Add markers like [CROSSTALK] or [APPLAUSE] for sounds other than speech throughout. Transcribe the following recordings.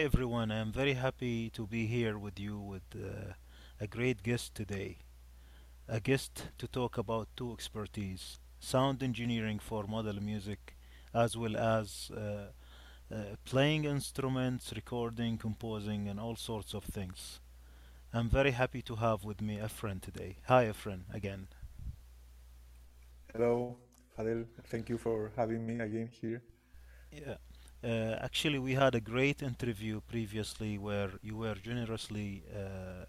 hi everyone. I'm very happy to be here with you with uh, a great guest today. A guest to talk about two expertise sound engineering for modal music, as well as uh, uh, playing instruments, recording, composing, and all sorts of things. I'm very happy to have with me Efrén today. Hi, Efrén again. Hello, Fadel. Thank you for having me again here. Yeah. Uh, actually, we had a great interview previously where you were generously uh,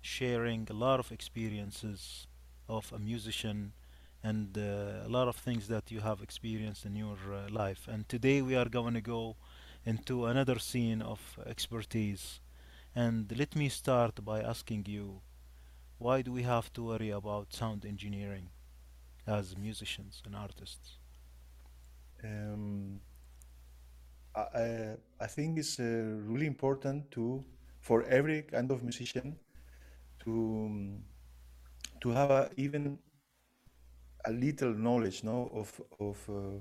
sharing a lot of experiences of a musician and uh, a lot of things that you have experienced in your uh, life. And today we are going to go into another scene of expertise. And let me start by asking you, why do we have to worry about sound engineering as musicians and artists? Um, I, I I think it's uh, really important to for every kind of musician to um, to have a, even a little knowledge, no, of of uh,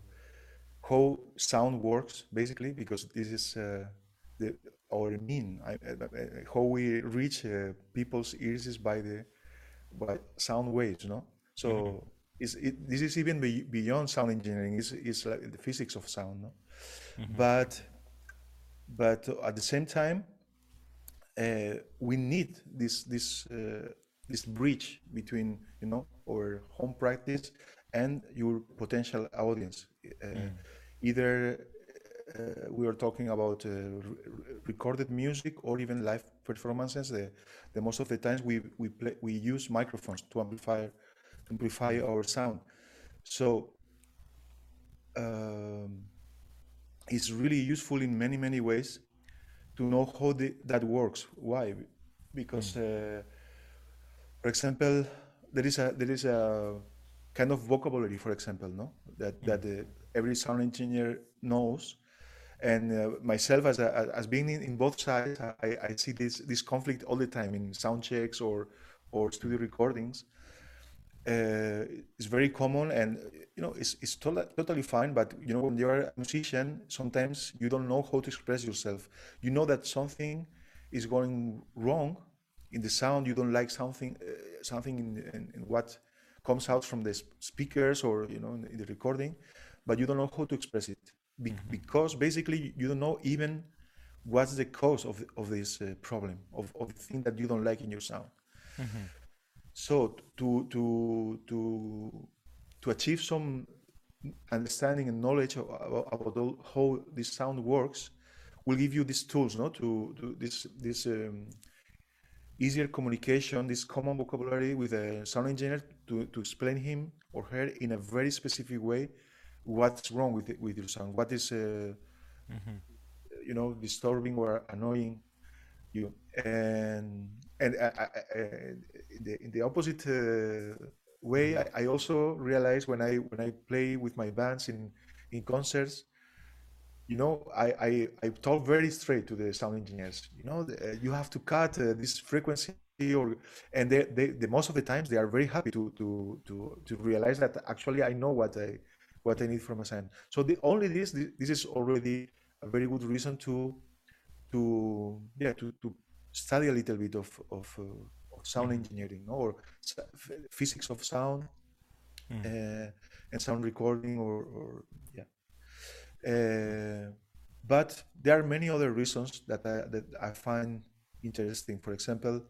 how sound works, basically, because this is uh, the our mean. I, uh, how we reach uh, people's ears is by the by sound waves, no. So is it, this is even be, beyond sound engineering. Is is like the physics of sound, no. mhm, But but at the same time, uh, we need this this uh, this bridge between you know our home practice and your potential audience. Uh, mm, either uh, we are talking about uh, re- recorded music or even live performances. The, the most of the times we we play we use microphones to amplify amplify our sound. So um, it's really useful in many many ways to know how the, that works. Why? Because mm, uh, for example, there is a there is a kind of vocabulary, for example, no, that mm, that uh, every sound engineer knows, and uh, myself as a, as being in, in both sides, I, I see this this conflict all the time in sound checks or or studio recordings. Uh, it's very common, and you know it's it's totally totally fine. But you know when you're a musician, sometimes you don't know how to express yourself. You know that something is going wrong in the sound. You don't like something uh, something in, in, in what comes out from the speakers or you know in, in the recording, but you don't know how to express it Be- mhm, because basically you don't know even what's the cause of of this uh, problem of of the thing that you don't like in your sound. mhm, So to to to to achieve some understanding and knowledge about, about all, how this sound works, will give you these tools, no, to, to this this um, easier communication, this common vocabulary with a sound engineer to, to explain him or her in a very specific way what's wrong with it, with your sound, what is uh, mhm, you know disturbing or annoying you. And and I, I, I, in the in the opposite uh, way I, mhm, I also realize when i when i play with my bands in in concerts you know i i, I talk very straight to the sound engineers. You know the, uh, you have to cut uh, this frequency or and they, they the most of the times they are very happy to to to to realize that actually i know what i what i need from a sound. So the only this this is already a very good reason to to yeah to, to study a little bit of of, uh, of sound engineering or physics of sound mm, uh, and sound recording or, or yeah. Uh, but there are many other reasons that I, that I find interesting. For example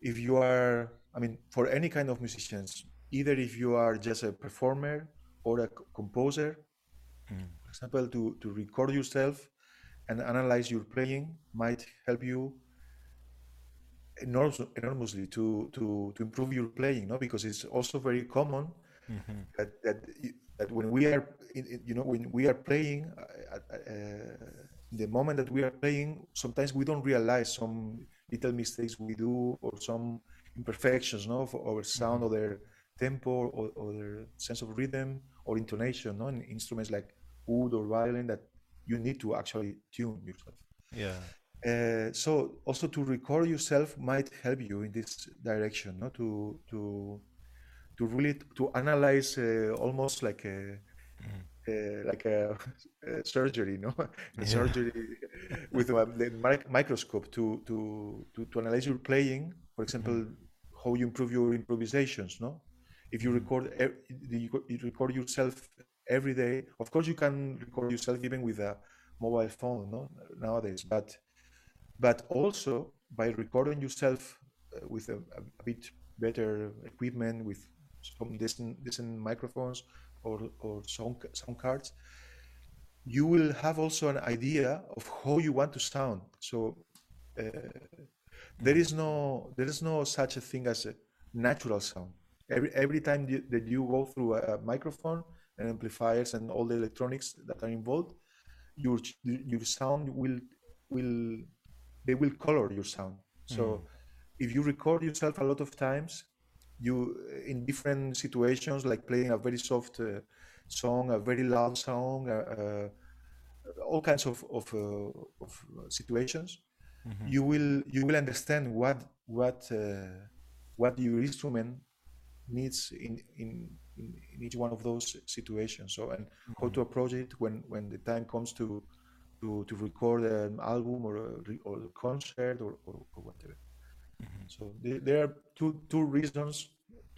if you are i mean for any kind of musicians either if you are just a performer or a c- composer mm, for example to to record yourself and analyze your playing might help you enormous, enormously to, to to improve your playing, no? Because it's also very common mhm, that that that when we are you know when we are playing uh, at, uh, the moment that we are playing, sometimes we don't realize some little mistakes we do or some imperfections, no, of our sound mhm. or their tempo or, or their sense of rhythm or intonation, no, in instruments like oud or violin that you need to actually tune yourself. Yeah. Uh, so also to record yourself might help you in this direction, no? To to to really to analyze uh, almost like a, mm, uh, like a, [LAUGHS] a, surgery, no, [LAUGHS] a Yeah. surgery with a, the mic- microscope to, to to to analyze your playing. For example, how you improve your improvisations, no? If you Mhm. record you you record yourself every day, of course you can record yourself even with a mobile phone, no, nowadays. But but also by recording yourself uh, with a, a, bit better equipment, with some decent decent microphones or or sound sound cards, you will have also an idea of how you want to sound. So uh, there Mhm. no there is no such a thing as a natural sound. Every every time you, that you go through a, a microphone and amplifiers and all the electronics that are involved, your your sound will will they will color your sound. So if you record yourself a lot of times, you in different situations like playing a very soft uh, song, a very loud song, uh, uh, all kinds of of, uh, of situations, Mhm. you will you will understand what what uh, what your instrument needs in, in in each one of those situations. So and how Mhm. to approach it when when the time comes to to to record an album or a, re- or a concert or, or, or whatever. Mhm. So there, there are two two reasons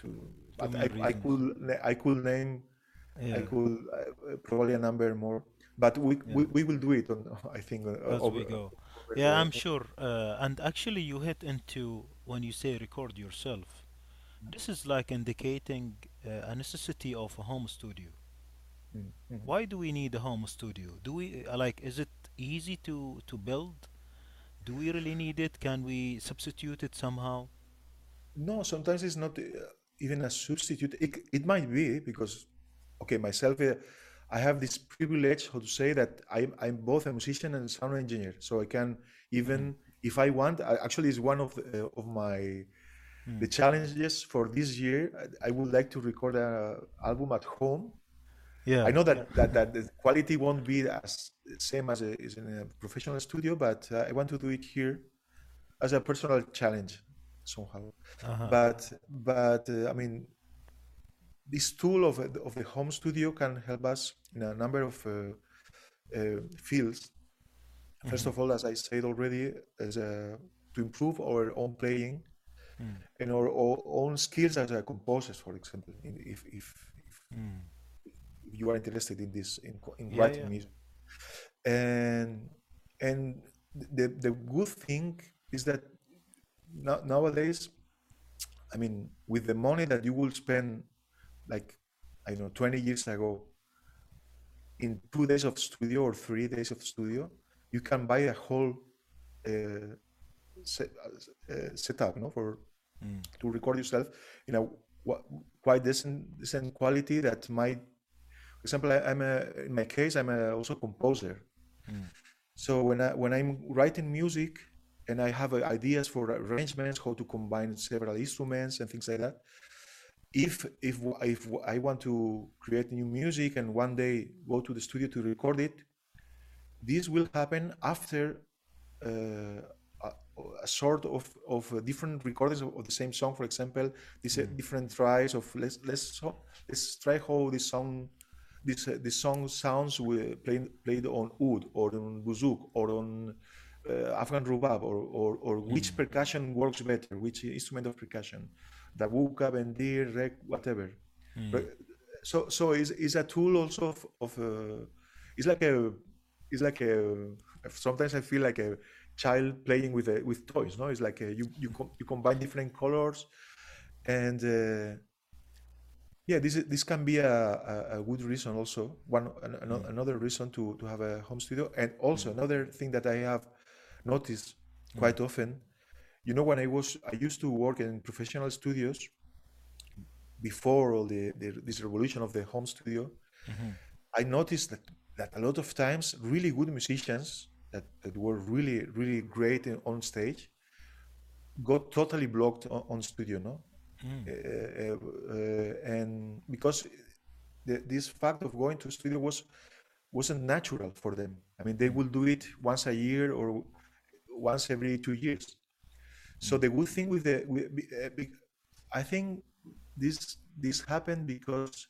to, Two but I, I could I could name I could uh, probably a number more, but we, Yeah. we we will do it on [LAUGHS] I think uh, As over we go. over Yeah, I'm sure. Uh, and actually, you hit into when you say record yourself. This is like indicating uh, a necessity of a home studio. Mm, mhm. Why do we need a home studio? Do we uh, like? Is it easy to to build? Do we really need it? Can we substitute it somehow? No, sometimes it's not uh, even a substitute. It, it might be because, okay, myself, uh, I have this privilege, how to say, that I'm, I'm both a musician and a sound engineer. So I can Mm, even, if I want, I, actually, it's one of the, uh, of my the mm. challenges for this year. I, I would like to record an album at home. I Yeah, know yeah. that that, that the quality won't be as same as a, is in a professional studio, but uh, I want to do it here as a personal challenge somehow. Uh-huh. But but uh, I mean, this tool of, of the home studio can help us in a number of uh, uh, fields. First Mhm. of all, as I said already, is uh, to improve our own playing Mm, and our, own skills as a composers, for example. If, if, if mm. You are interested in this, in, in Yeah, writing yeah. music, and and the the good thing is that no, nowadays, I mean, with the money that you will spend, like I don't know, 20 years ago, in two days of studio or three days of studio, you can buy a whole uh, set, uh, setup, no, for Mm, to record yourself in a quite decent decent quality that might. For example, I, I'm a in my case, I'm a, also a composer. mm, So when I when I'm writing music and I have uh, ideas for arrangements, how to combine several instruments and things like that, if if if I want to create new music and one day go to the studio to record it, this will happen after uh, a, a sort of of uh, different recordings of, of the same song. For example, these uh, mm, different tries of let's let's let's try how this song this uh, this song sounds played played on oud or on buzouk or on uh, Afghan rubab or, or or which mm, percussion works better, which instrument of percussion, dabuka, bendir, rek, whatever. mm. But so so is is a tool also of, of uh, it's like a it's like a sometimes I feel like a child playing with a, with toys. No, it's like a, you you com- you combine different colors and. Uh, yeah, this this can be a, a, a good reason also. One an, Mm, another reason to to have a home studio, and also mm, another thing that I have noticed mm, quite often. You know, when I was I used to work in professional studios before all the, the this revolution of the home studio. mhm, I noticed that that a lot of times really good musicians that, that were really really great in, on stage got totally blocked on, on studio. No, mm, uh, uh, uh, and because the, this fact of going to studio was wasn't natural for them. I mean, they mm, will do it once a year or once every two years. So mm, the good thing with the, with, uh, I think this this happened because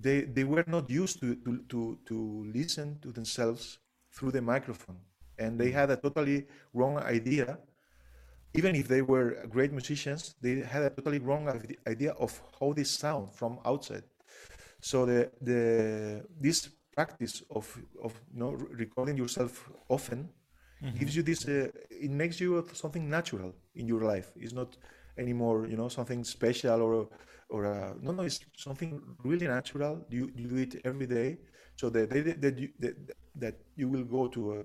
they they were not used to to to, to listen to themselves through the microphone, and they had a totally wrong idea. Even if they were great musicians, they had a totally wrong idea of how they sound from outside. So the the this practice of of you know recording yourself often mm-hmm. gives you this. Uh, it makes you something natural in your life. It's not anymore, you know, something special or or uh, no, no, it's something really natural. You, you do it every day. So the day that you, that, that you will go to a,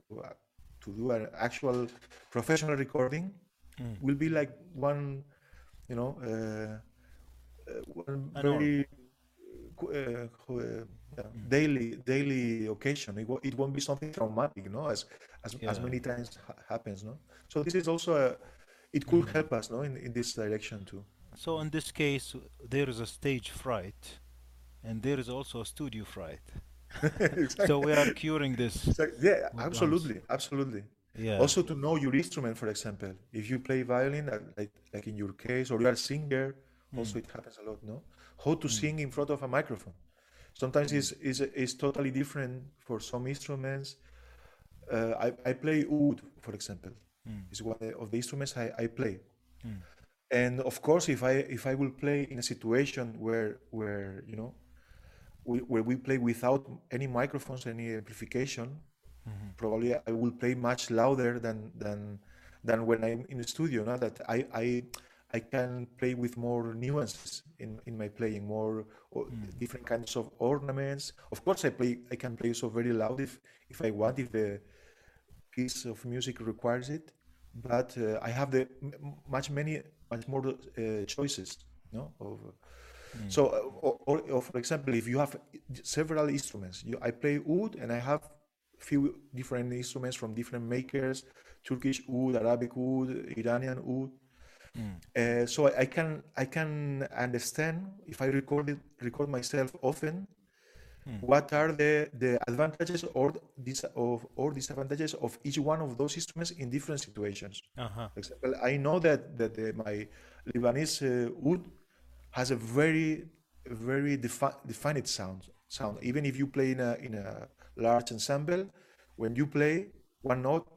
to do an actual professional recording mm. will be like one, you know, uh, uh one very uh, uh, yeah, mm. daily daily occasion. It, it won't be something traumatic, no, as as, yeah. as many times ha- happens, no. So this is also a, it could mm. help us, no, in, in this direction too. So in this case, there is a stage fright, and there is also a studio fright. [LAUGHS] exactly. So we are curing this. Exactly. Yeah, absolutely, absolutely. Yeah. Also to know your instrument, for example, if you play violin, uh, like like in your case, or you are a singer, mm. also it happens a lot. No, how to mm. sing in front of a microphone. Sometimes mm. is is is totally different for some instruments. Uh, I I play oud, for example. Mm. It's one of the instruments I I play. Mm and of course if i if i will play in a situation where where you know we, where we play without any microphones any amplification mm-hmm. probably i will play much louder than than than when i'm in the studio now that i i i can play with more nuances in in my playing more mm. different kinds of ornaments of course i play i can play so very loud if if i want if the piece of music requires it but uh, i have the much many much more uh, choices no of mm. so uh, or, or, or, for example if you have several instruments you, i play oud and i have few different instruments from different makers turkish oud, arabic oud, iranian oud. mm. uh, so I, I, can i can understand if i record it record myself often Hmm. What are the, the advantages or dis, of, or disadvantages of each one of those instruments in different situations? Uh-huh. For example, I know that that the, my Lebanese uh, oud has a very very defi- defined sound. Sound even if you play in a in a large ensemble, when you play one note,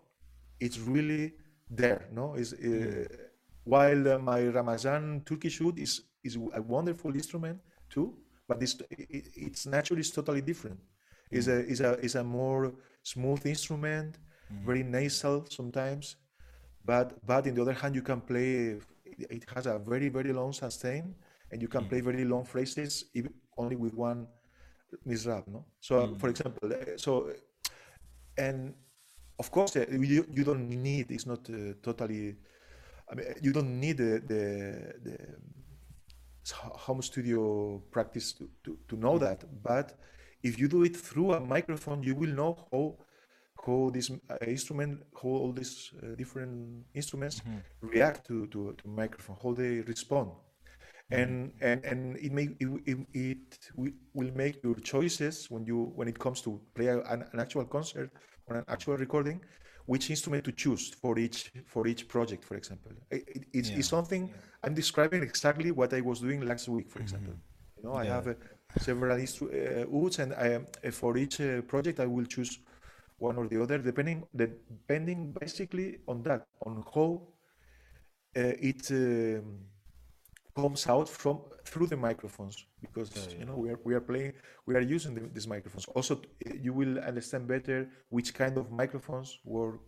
it's really there. No, is uh, while uh, my Ramazan Turkish oud is is a wonderful instrument too but this it, its nature is totally different. Is a is a is a more smooth instrument, mm. very nasal sometimes, but but in the other hand you can play. It has a very very long sustain, and you can mm. play very long phrases even only with one misrab. No, so mm. for example, uh, so and of course uh, you you don't need. It's not uh, totally. I mean, you don't need the the, the home studio practice to, to, to know that. But if you do it through a microphone, you will know how how this uh, instrument, how all these uh, different instruments mm-hmm. react to, to to microphone, how they respond. And and and it may it, it, it, will make your choices when you when it comes to play an, an actual concert or an actual recording which instrument to choose for each for each project for example it, it's, yeah. it's, something yeah. i'm describing exactly what i was doing last week for example mm-hmm. you know i have uh, several instru- uh, ouds and I, uh, for each uh, project i will choose one or the other depending depending basically on that on how uh, it um, comes out from through the microphones because yeah, yeah. you know we are we are playing we are using the, these microphones also you will understand better which kind of microphones work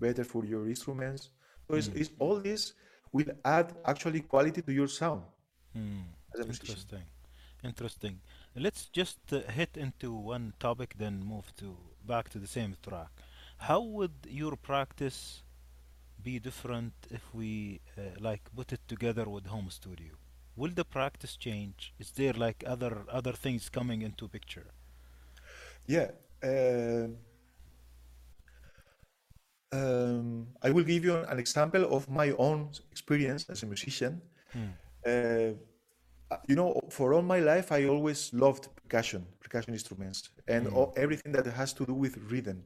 better for your instruments so mm. it's, it's, all this will add actually quality to your sound mm. interesting interesting let's just uh, hit into one topic then move to back to the same track how would your practice be different if we uh, like put it together with home studio? Will the practice change? Is there like other other things coming into picture? Yeah. Uh, um, I will give you an example of my own experience as a musician. Hmm. Uh, you know, for all my life, I always loved percussion, percussion instruments, and mm. all, everything that has to do with rhythm.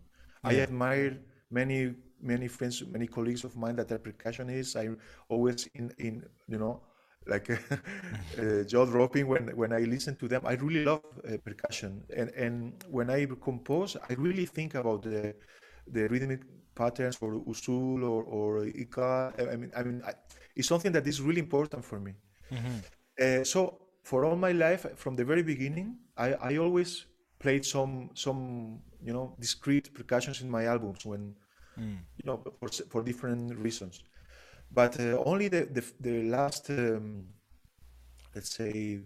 Yeah. I admire many many friends, many colleagues of mine that are percussionists. I always in in you know like [LAUGHS] uh, jaw dropping when when I listen to them. I really love uh, percussion, and and when I compose, I really think about the the rhythmic patterns for usul or or ika. I mean, I mean, I, it's something that is really important for me. Uh, so for all my life, from the very beginning, I, I always played some some you know discrete percussions in my albums when you know for for different reasons. But uh, only the the, the last um, let's say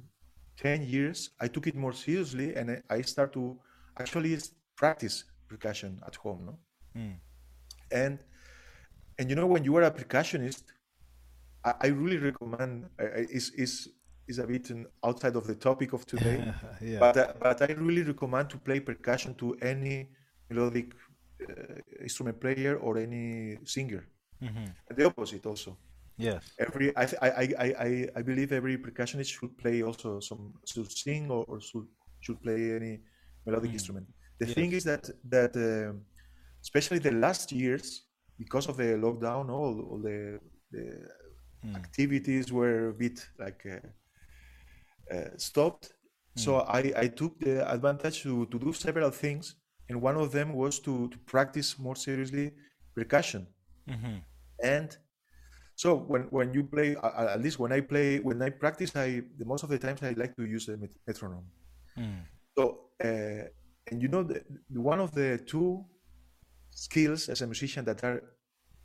10 years i took it more seriously and i, I start to actually practice percussion at home no and and you know when you are a percussionist i, I really recommend I, I- is is is a bit um, outside of the topic of today [LAUGHS] yeah. but uh, but i really recommend to play percussion to any melodic uh, instrument player or any singer. And the opposite also. Yes. every I, th- I I I believe every percussionist should play also some should sing or, or should should play any melodic instrument. The thing is that that um especially the last years because of the lockdown, all, all the the activities were a bit like uh, uh, stopped. So I I took the advantage to to do several things, and one of them was to to practice more seriously percussion and so when when you play, a- a- at least when I play, when I practice, I the most of the times I like to use met- metronome. So uh, and you know the- one of the two skills as a musician that are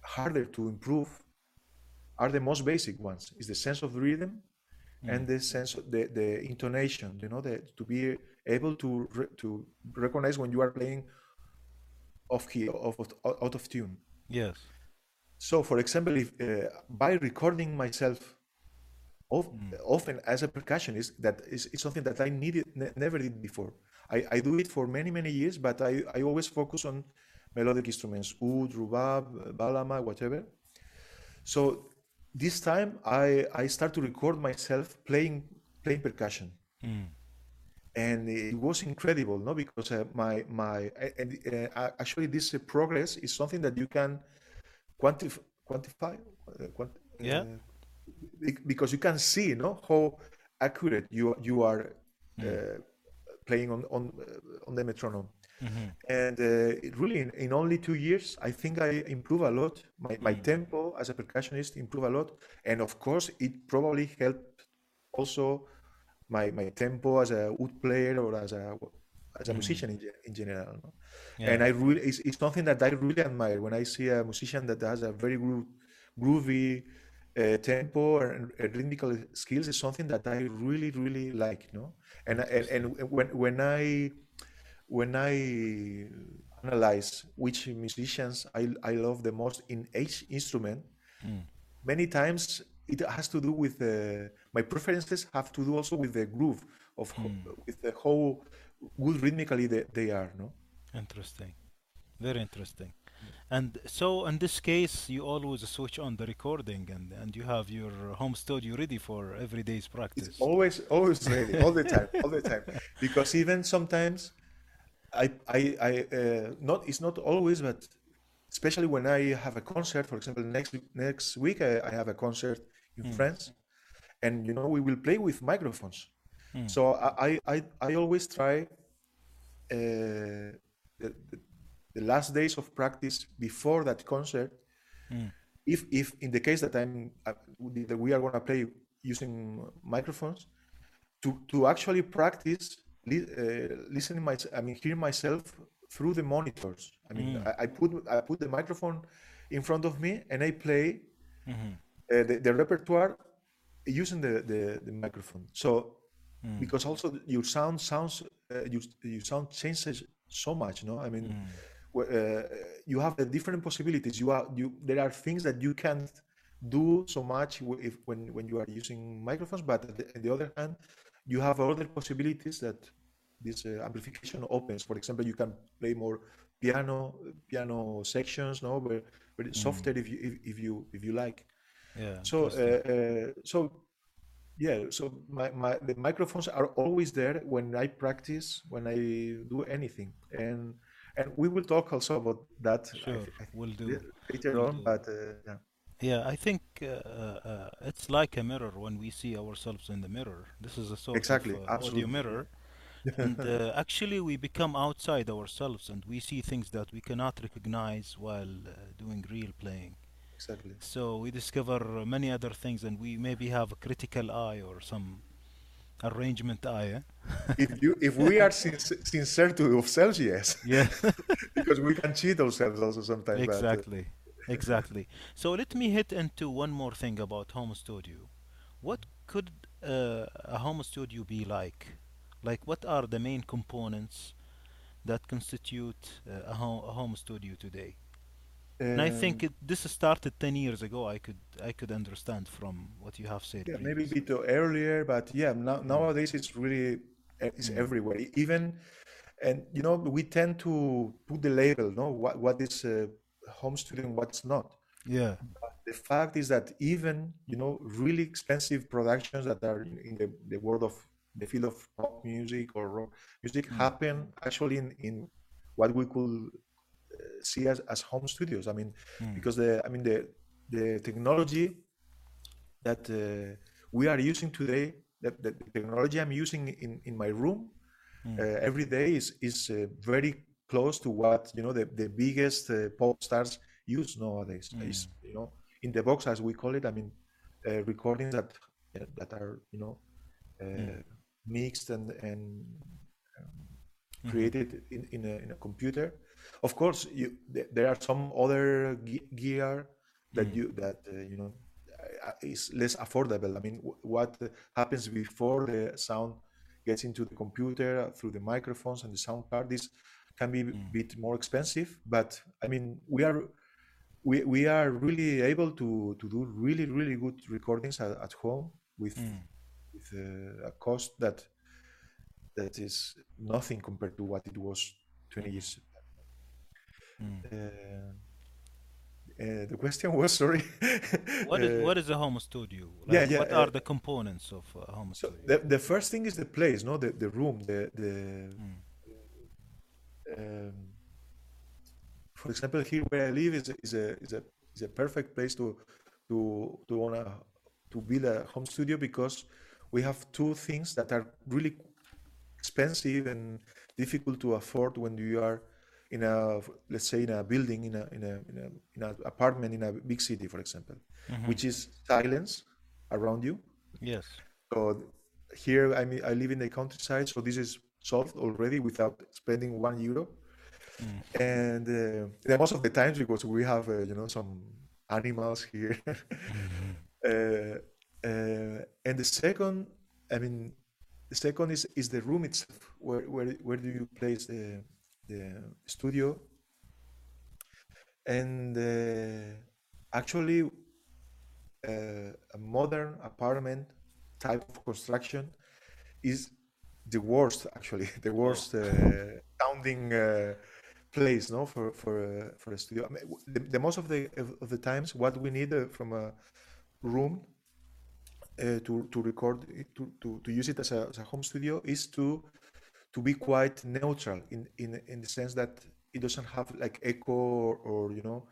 harder to improve are the most basic ones. Is the sense of rhythm and the sense of the, the intonation. You know, the, to be able to re- to recognize when you are playing off key, off of, out of tune. Yes. So, for example, if uh, by recording myself of, often as a percussionist, that is, is something that I needed ne- never did before. I, I do it for many many years, but I, I always focus on melodic instruments, oud, rubab, baglama, whatever. So this time I I start to record myself playing playing percussion, and it was incredible, no? Because uh, my my and uh, actually this uh, progress is something that you can quantify quantify uh, quant, Yeah. uh, because you can see no? How accurate you you are uh, playing on on uh, on the metronome and uh, really in, in only two years i think i improve a lot. My, my tempo as a percussionist improve a lot. And of course it probably helped also my my tempo as a oud player or as a as a musician in, in general no? and i really it's, it's something that i really admire when i see a musician that has a very gro- groovy uh, tempo and, and rhythmical skills is something that i really really like no? And and, and when when i when i analyze which musicians i i love the most in each instrument mm. many times it has to do with the my preferences have to do also with the groove of ho- mm. with the how good rhythmically they, they are no Interesting. Very interesting. And so in this case, you always switch on the recording and, and you have your home studio ready for every day's it's practice. always always ready all the time all the time [LAUGHS] because even sometimes i i i uh, not it's not always but especially when i have a concert for example next week- next week i, I have a concert in france and you know we will play with microphones. So i i i, I always try uh, the, the, last days of practice before that concert. If if in the case that i'm uh, that we are going to play using microphones to to actually practice listening my i mean hearing myself through the monitors. I mean I, I put i put the microphone in front of me and i play uh, the, the repertoire using the, the the microphone. So because also your sound sounds uh, your, your sound changes so much no? I mean wh- uh, you have the different possibilities. You are you there are things that you can't do so much if when when you are using microphones but on the, on the other hand you have other possibilities that this uh, amplification opens. For example you can play more piano piano sections no but, but it's softer if you if, if you if you like. Yeah, so uh, uh, so yeah so my, my the microphones are always there when i practice when i do anything. And and we will talk also about that I, Sure, I think will do. la- later Will on do. but uh, yeah. Yeah, I think uh, uh, it's like a mirror when we see ourselves in the mirror. This is a sort of Exactly, uh, audio mirror, and [LAUGHS] uh, actually we become outside ourselves and we see things that we cannot recognize while uh, doing real playing. Exactly. So we discover many other things, and we maybe have a critical eye or some arrangement eye. If you if we are sinc- sincere to ourselves, yes, [LAUGHS] Yeah, [LAUGHS] because we can cheat ourselves also sometimes. Uh, exactly, exactly. So let me hit into one more thing about home studio. What could uh, a home studio be like? Like, what are the main components that constitute uh, a, home, a home studio today? And I think um, it, this started 10 years ago. I could I could understand from what you have said yeah, maybe a bit earlier, but yeah, Mm, nowadays it's really it's mm, everywhere. Even and you know we tend to put the label, no, what what is uh, home studio and what's not. yeah. The fact is that even you know really expensive productions that are in, in the, the world of the field of pop music or rock music Mm, happen actually in, in what we could see as, as home studios. I mean, mm, because the I mean the the technology that uh, we are using today, that the technology I'm using in, in my room uh, mm, every day is is uh, very close to what you know the, the biggest uh, pop stars use nowadays. mm, Is you know in the box as we call it. I mean, uh, recordings that uh, that are you know mm, uh, mixed and and mhm, created in, in, a, in a computer. Of course, you, th- there are some other ge- gear that mm, you that uh, you know uh, is less affordable. I mean, wh- what uh, happens before the sound gets into the computer uh, through the microphones and the sound card? This can be a mm, bit more expensive, but I mean, we are we, we are really able to to do really really good recordings at, at home with mm, with uh, a cost that that is nothing compared to what it was 20 mhm, years. mm. Uh, the question was [LAUGHS] sorry. What is uh, what is a home studio? yeah, Like, yeah. what are Uh, the components of a home so studio? the, the first thing is the place, no, the, the room, the the. Mm, Um, for example, here where I live is a, is a is a is a perfect place to to to wanna to build a home studio because we have two things that are really expensive and difficult to afford when you are in a let's say in a building in a in a in a in an apartment in a big city for example mhm. which is silence around you. Yes. so here i mean i live in the countryside so this is solved already without spending one euro. Mm, and uh, most of the times because we have uh, you know some animals here. [LAUGHS] Mhm, uh, uh, and the second i mean the second is is the room itself. Where where, where do you place the the studio? And uh, actually uh, a modern apartment type of construction is the worst actually [LAUGHS] the worst uh, sounding uh, place no for for uh, for a studio. I mean, the, the most of the of, the times what we need uh, from a room uh, to to record it, to, to to use it as a, as a home studio is to to be quite neutral in in in the sense that it doesn't have like echo or, or you know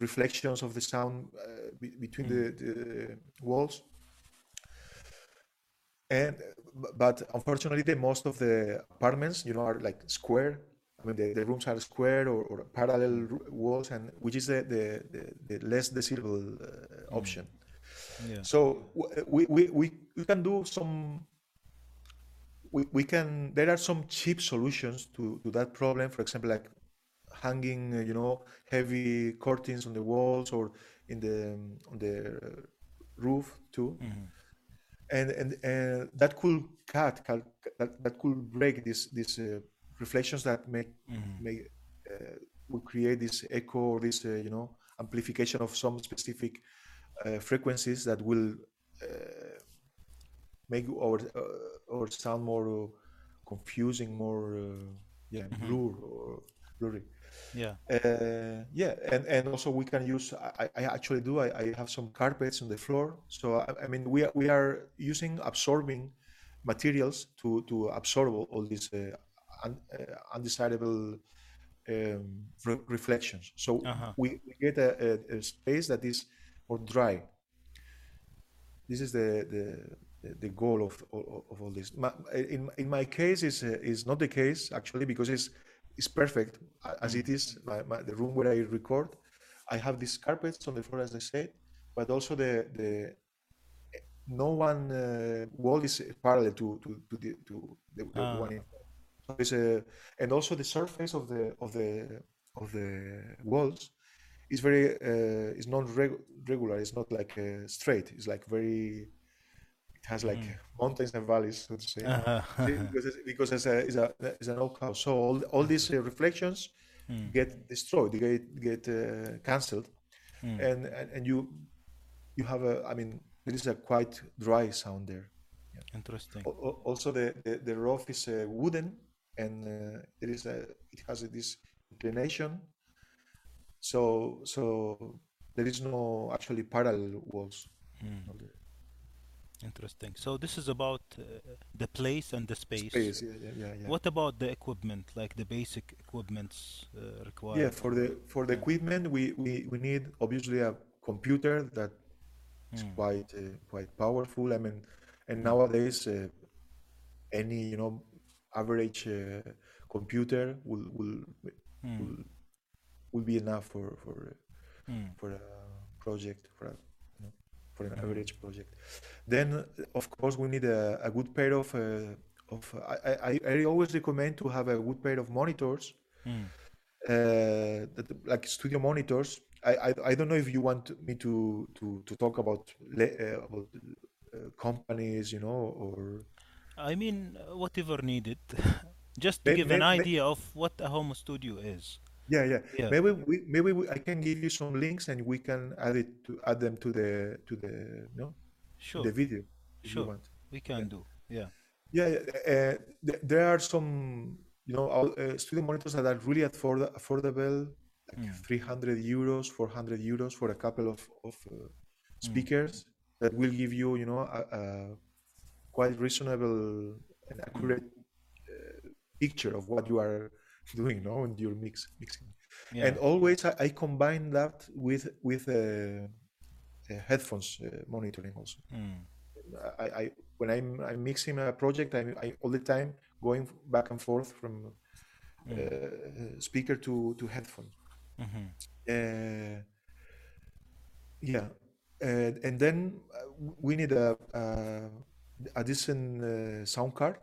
reflections of the sound uh, be, between Mm, the, the walls. And but unfortunately the most of the apartments you know are like square. I mean the, the rooms are square or, or parallel walls and which is the the, the, the less desirable uh, mm. Yeah. so we, we we we can do some we, we can there are some cheap solutions to to that problem. For example like hanging uh, you know heavy curtains on the walls or in the um, on the roof too. Mhm, and and uh, that could cut that, that could break these these uh, reflections that make mhm, make uh, will create this echo or this uh, you know amplification of some specific uh, frequencies that will uh, make our uh, our sound more uh, confusing more uh, yeah mhm. blur or blurry Yeah. uh, yeah, and, and also we can use. I, I actually do. I, I have some carpets on the floor. So I, I mean, we are, we are using absorbing materials to to absorb all, all these uh, un, uh, undesirable um, re- reflections. So Uh-huh. we, we get a, a, a space that is or dry. This is the the the goal of of, of all this. My, in in my case, is uh, is not the case actually because it's it's perfect as it is. My, my, the room where I record, I have these carpets on the floor as I said, but also the the no one uh, wall is parallel to to to the, to the, the one Ah. in so it's a, and also the surface of the of the of the walls is very uh, is not reg- regular. It's not like uh, straight. It's like very. It has like Mm. mountains and valleys, so to say. Uh-huh. Because it's, because it's a it's a it's an old house. So all all these uh, reflections Mm. get destroyed. They get get uh, cancelled, Mm. and, and and you you have a. I mean, there is a quite dry sound there. Interesting. Al- al- Also, the, the, the roof is uh, wooden and uh, it is a, it has this inclination. So so there is no actually parallel walls. Mm. the Interesting. So this is about uh, the place and the space. Space, yeah, yeah, yeah, yeah. What about the equipment, like the basic equipments uh, Yeah, required? for the for the Yeah. equipment, we, we, we need obviously a computer that is Mm. quite uh, quite powerful. I mean, and Mm. nowadays uh, any you know average uh, computer will will Mm. will will be enough for for Mm. for a project for a you know, for an average project. Then of course we need a, a good pair of uh, of I, I I always recommend to have a good pair of monitors Mm. uh, that, like studio monitors. I, I I don't know if you want me to to to talk about le- uh, about uh, companies, you know, or I mean, uh, whatever needed, [LAUGHS] just to may, give may, an may, idea of what a home studio is. Yeah yeah Yeah, maybe we maybe we, I can give you some links and we can add it to add them to the to the no in the video if you sure, want. we Yeah. can do. Yeah. Yeah, yeah, uh, th- there are some, you know, uh, studio monitors that are really afford affordable, like Mm. 300 euros, 400 euros for a couple of, of uh, Mm. speakers that will give you, you know, a, a quite reasonable and Mm. accurate uh, picture of what you are [LAUGHS] doing, no, in your mix mixing. And always I, I combine that with with uh, uh, headphones uh, monitoring also. Mm. I, I when I'm I'm mixing a project, I'm I, all the time going back and forth from Mm. uh, speaker to to headphone. Mhm. Uh, yeah, uh, and then we need a a, a decent uh, sound card.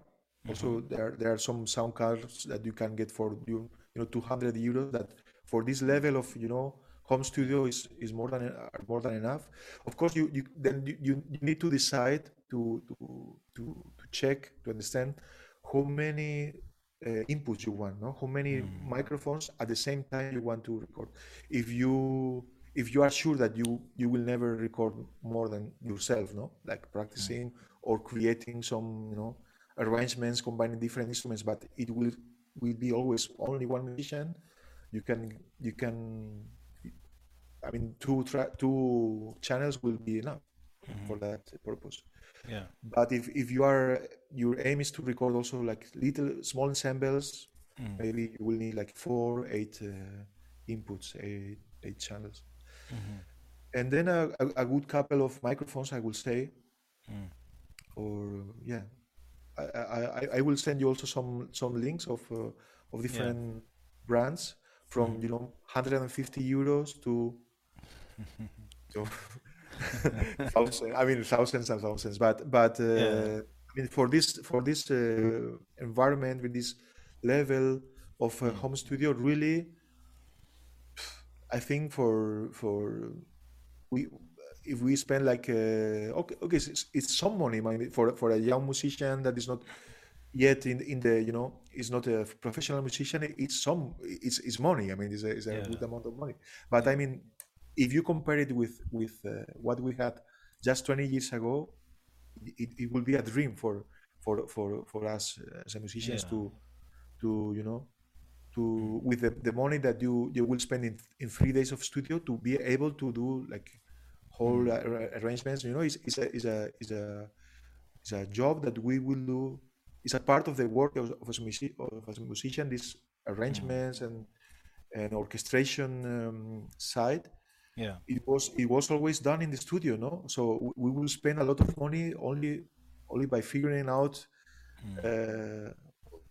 Also, Mhm. there there are some sound cards that you can get for you you know 200 euros. That for this level of you know home studio is is more than more than enough. Of course, you you then you, you need to decide to to to to check to understand how many uh, inputs you want, no? How many Mm. microphones at the same time you want to record. If you if you are sure that you you will never record more than yourself, no? Like Mm. practicing or creating some, you know, arrangements combining different instruments, but it will will be always only one musician. You can you can I mean two tra- two channels will be enough for Mhm. that purpose. Yeah. But if if you are your aim is to record also like little small ensembles, Mm. maybe you will need like four, eight uh, inputs, eight eight channels, Mhm. and then a, a, a good couple of microphones, I will say, Mm. or yeah, I, I, I I will send you also some some links of uh, of Yeah. different brands from Mhm. you know 150 euros to [LAUGHS] to [LAUGHS] thousand, I mean thousands and thousands, but but uh, Yeah. I mean for this for this uh, environment with this level of a Mm. home studio, really, I think for for we if we spend like uh, okay okay it's, it's some money for for a young musician that is not yet in in the you know is not a professional musician it's some it's, it's money i mean it's a, it's a Yeah. good amount of money but i mean if you compare it with with uh, what we had just 20 years ago it, it will be a dream for for for for us as musicians Yeah. to to you know to Mm. with the, the money that you you will spend in in three days of studio to be able to do like whole Mm. ar- arrangements you know is is a is a is a is a job that we will do it's a part of the work of, of, a, music, of a musician this Mm. arrangements and and orchestration um, side Yeah. it was it was always done in the studio, no? So we will spend a lot of money only only by figuring out, Mm. uh,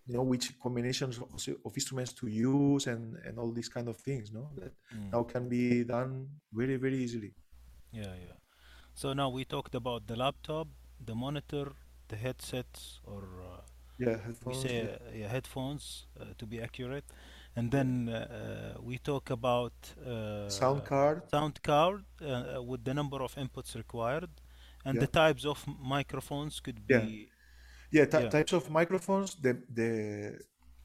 you know, which combinations of, of instruments to use and and all these kind of things, no? That Mm. now can be done very very easily. Yeah, yeah. So now we talked about the laptop, the monitor, the headsets, or uh, Yeah, we headphones. say Yeah, uh, yeah, headphones uh, to be accurate, and then uh, uh, we talk about sound uh, card. sound card uh, uh, with the number of inputs required, and the types of microphones could be yeah. Yeah. types of microphones. The the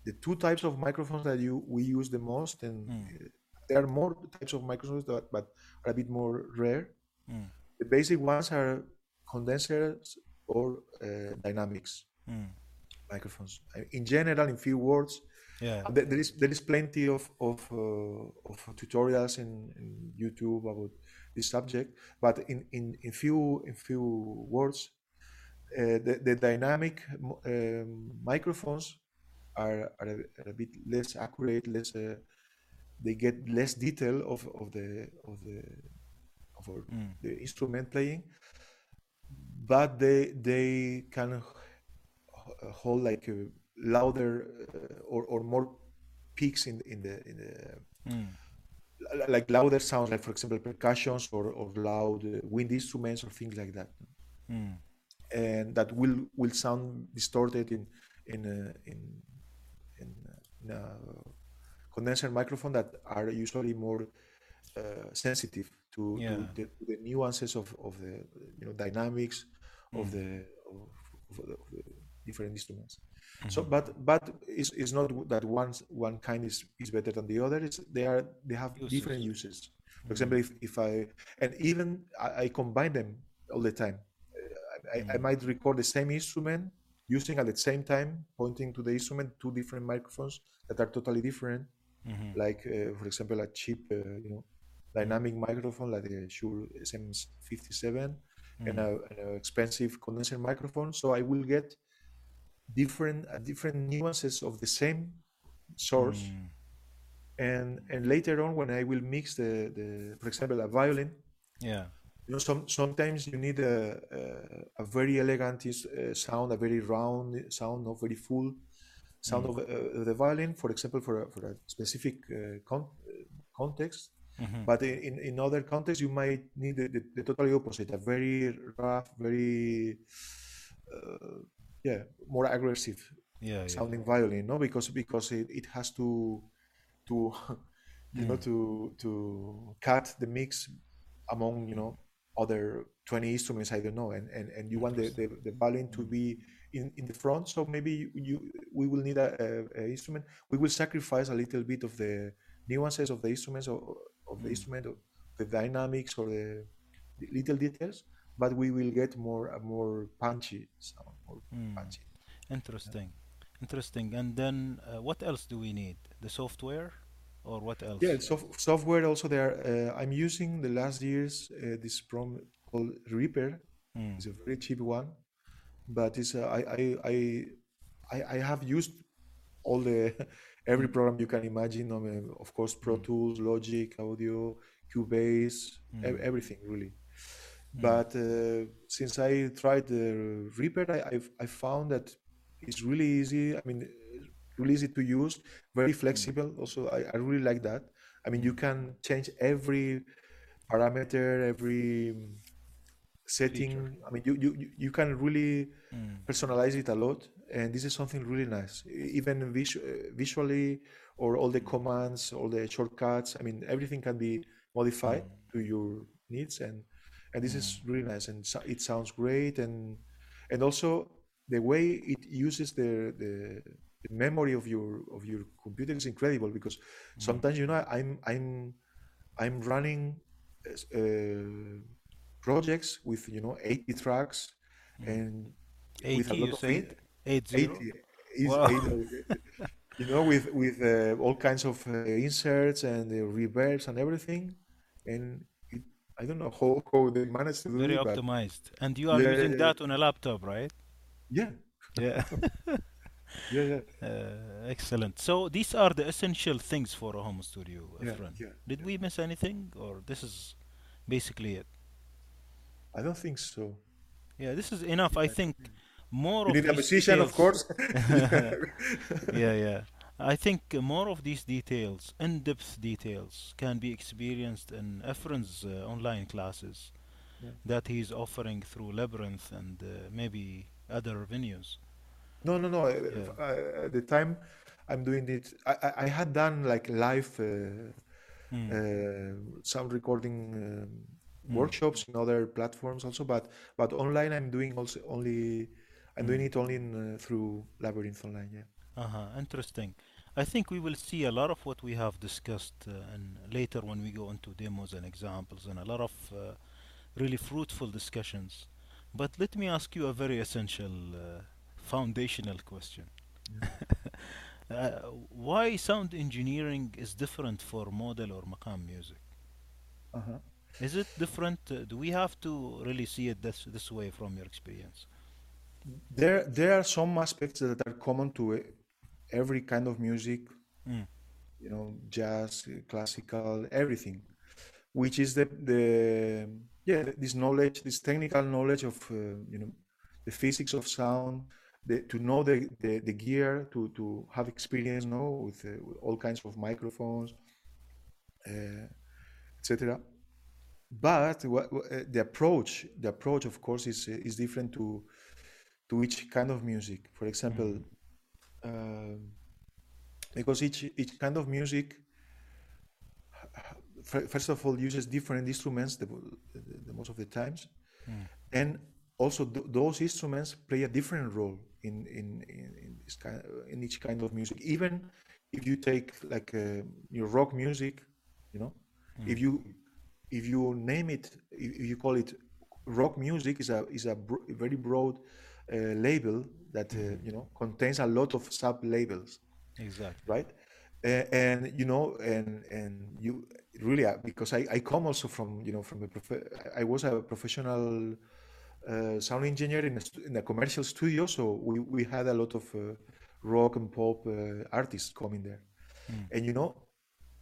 the two types of microphones that you we use the most, and Mm, uh, there are more types of microphones that but are a bit more rare. mm, The basic ones are condensers or uh, dynamics mm. microphones. Uh, In general, in few words, Yeah. uh, there there is there is plenty of of, uh, of tutorials in, in YouTube about this subject. But in in, in few in few words, uh, the the dynamic um, microphones are are a, are a bit less accurate, less. Uh, they get less detail of, of the of the of our, Mm, the instrument playing, but they they can hold like a louder uh, or, or more peaks in in the in the mm, like louder sounds like for example percussions or, or loud uh, wind instruments or things like that. Mm, and that will will sound distorted in in uh, in in, uh, in a condenser microphone that are usually more uh, sensitive to, Yeah. to, the, to the nuances of, of the you know dynamics of mm, the of, of the, different instruments. So, mhm. but but it's, it's not that one one kind is, is better than the other. It's they are they have different Uses. uses. For example, Mm, if, if I and even I, I combine them all the time. I, I I might record the same instrument using at the same time pointing to the instrument two different microphones that are totally different mhm, like uh, for example a cheap uh, you know dynamic microphone like the Shure SM57 and mm, a, and a expensive condenser microphone. So I will get different uh, different nuances of the same source. Mm, and and later on when I will mix the the for example a violin Yeah. you know some sometimes you need a a, a very elegant uh, sound a very round sound not very full sound Mm, of uh, the violin for example for a, for a specific uh, con- uh, context. Mhm, but in, in other contexts you might need the, the, the totally opposite a very rough very uh, yeah more aggressive Yeah, yeah. sounding violin no? Because because it, it has to to [LAUGHS] you know Mm, to to cut the mix among you know other 20 instruments i don't know and and, and you want the, the, the violin to Mm, be in, in the front so maybe you, you we will need a, a, a instrument we will sacrifice a little bit of the nuances of the instruments or of the mm, instrument of the dynamics or the, the little details but we will get more a more punchy sound more mm. punchy yeah. Interesting. Interesting. And then uh, what else do we need? The software or what Yeah, else? soft, software also there. Uh, I'm using the last years uh, this program called Reaper. Mm, It's a very cheap one, but it's uh, I, I I I I have used all the [LAUGHS] every program you can imagine. I mean, of course, Pro mm, Tools, Logic, Audio, Cubase, mm, everything really. mm, But uh, since I tried the Reaper, I I've, I found that it's really easy. I mean, uh, really easy to use, very mm, flexible. Also, I, I really like that. I mean, you can change every parameter, every mm, Feature. setting. I mean, you, you, you can really Mm, personalize it a lot, and this is something really nice. Even visu uh, visually, or all the mm, commands, all the shortcuts. I mean, everything can be modified mm, to your needs, and and this mm, is really nice, and so, it sounds great, and and also the way it uses the the the memory of your of your computer is incredible because mm, sometimes you know I'm I'm I'm running uh, projects with you know 80 tracks mm. and with a lot you of in, said? 80? 80 is Wow. eight, uh, [LAUGHS] you know with with uh, all kinds of uh, inserts and uh, reverbs and everything and it, I don't know how, how they managed to do Very it but optimized. And you are using that on a laptop, right? yeah Yeah. [LAUGHS] yeah, yeah, Uh, excellent. So these are the essential things for a home studio, uh, yeah, friend. yeah, Did yeah. we miss anything, or this is basically it? I don't think so. Yeah, this is enough. I think more You of need a musician, of course. [LAUGHS] [LAUGHS] yeah, Yeah. I think more of these details, in-depth details, can be experienced in Efren's uh, online classes that he's offering through Labyrinth and uh, maybe other venues. No, no, no. Yeah. uh, uh, At the time I'm doing it, I, I I had done like live uh, Mm, uh, sound recording um, mm, workshops in other platforms also, but but online I'm doing also only I'm doing mm. it only in, uh, through Labyrinth Online. Yeah. Uh-huh, interesting. I think we will see a lot of what we have discussed uh, and later when we go into demos and examples and a lot of uh, really fruitful discussions. But let me ask you a very essential uh, foundational question. Yeah. [LAUGHS] Uh, why sound engineering is different for modal or maqam music? Uh-huh. Is it different? Uh, do we have to really see it this this way from your experience? There there are some aspects that are common to every kind of music, Mm, you know, jazz, classical, everything, which is the the yeah this knowledge, this technical knowledge of uh, you know the physics of sound, the, to know the, the the gear, to to have experience, know with, uh, with all kinds of microphones, uh, etc. But what, what, uh, the approach, the approach, of course, is uh, is different to to each kind of music. For example, mm, um, because each each kind of music fir- first of all uses different instruments the, the, the most of the times mm, and also th- those instruments play a different role in in in, in this kind in each kind of music even if you take like uh, your rock music you know if mm, you if you name it if if you call it rock music is a is a bro- very broad uh, label that uh, mhm. you know contains a lot of sub labels Exactly. right? A- And you know, and and you really uh, because I, I come also from you know from a prof I was a professional uh, sound engineer in a, in a commercial studio, so we, we had a lot of uh, rock and pop uh, artists coming there, Mm, and you know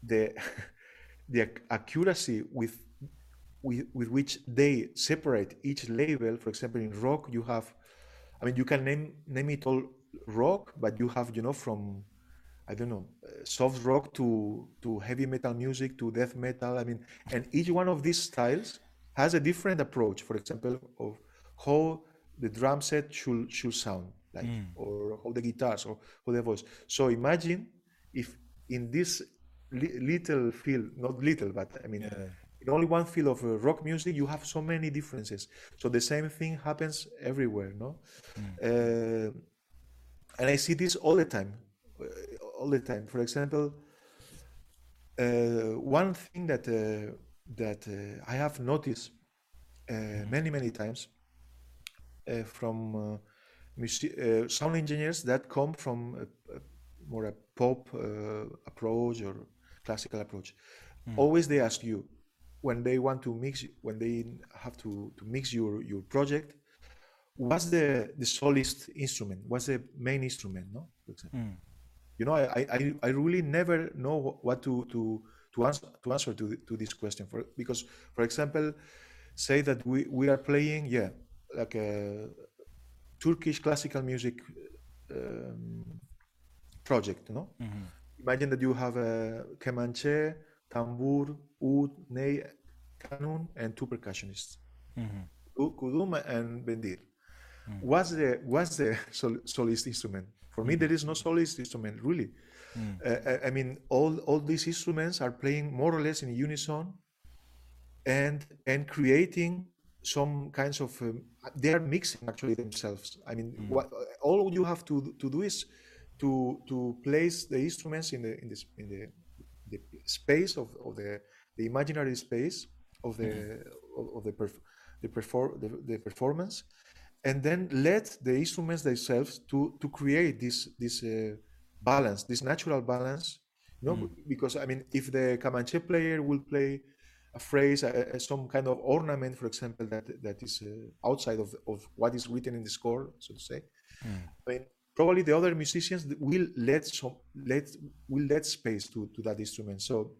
the [LAUGHS] the accuracy with with, with which they separate each label. For example, in rock, you have, I mean, you can name name it all rock, but you have, you know, from I don't know, uh, soft rock to to heavy metal music to death metal. I mean, and each one of these styles has a different approach. For example, of how the drum set should should sound like, mm, or how the guitars, or how the voice. So imagine if in this li- little field, not little, but I mean, yeah. in only one field of uh, rock music, you have so many differences. So the same thing happens everywhere, no? Mm, Uh, and I see this all the time, uh, all the time. For example, uh, one thing that uh, that uh, I have noticed uh, mhm, many many times from uh, uh, sound engineers that come from a, a more a pop uh, approach or classical approach. mm, Always they ask you when they want to mix, when they have to, to mix your, your project, what's the, the solist instrument? What's the main instrument? No, for example. mm, You know, I, I, I really never know what to, to, to answer to answer to, to this question for because, for example, say that we, we are playing, yeah, like a Turkish classical music um, project, no? mhm, Imagine that you have a kemanche, tambur, oud, ney, kanun, and two percussionists, mhm, kudum and bendir. mm, What's the what's the [LAUGHS] sol- solist instrument? For me, there is no solist instrument really. mm, Uh, I I mean, all all these instruments are playing more or less in unison and and creating some kinds of um, they are mixing actually themselves. I mean, mm, what all you have to to do is to to place the instruments in the in this in the the space of, of the the imaginary space of the of, of the perf- the, perfor- the the performance and then let the instruments themselves to to create this this uh, balance this natural balance you know mm, because i mean if the kemanche player will play a phrase a, a- some kind of ornament for example that that is uh, outside of, of what is written in the score so to say mm, I mean, probably the other musicians will let some let will let space to to that instrument. So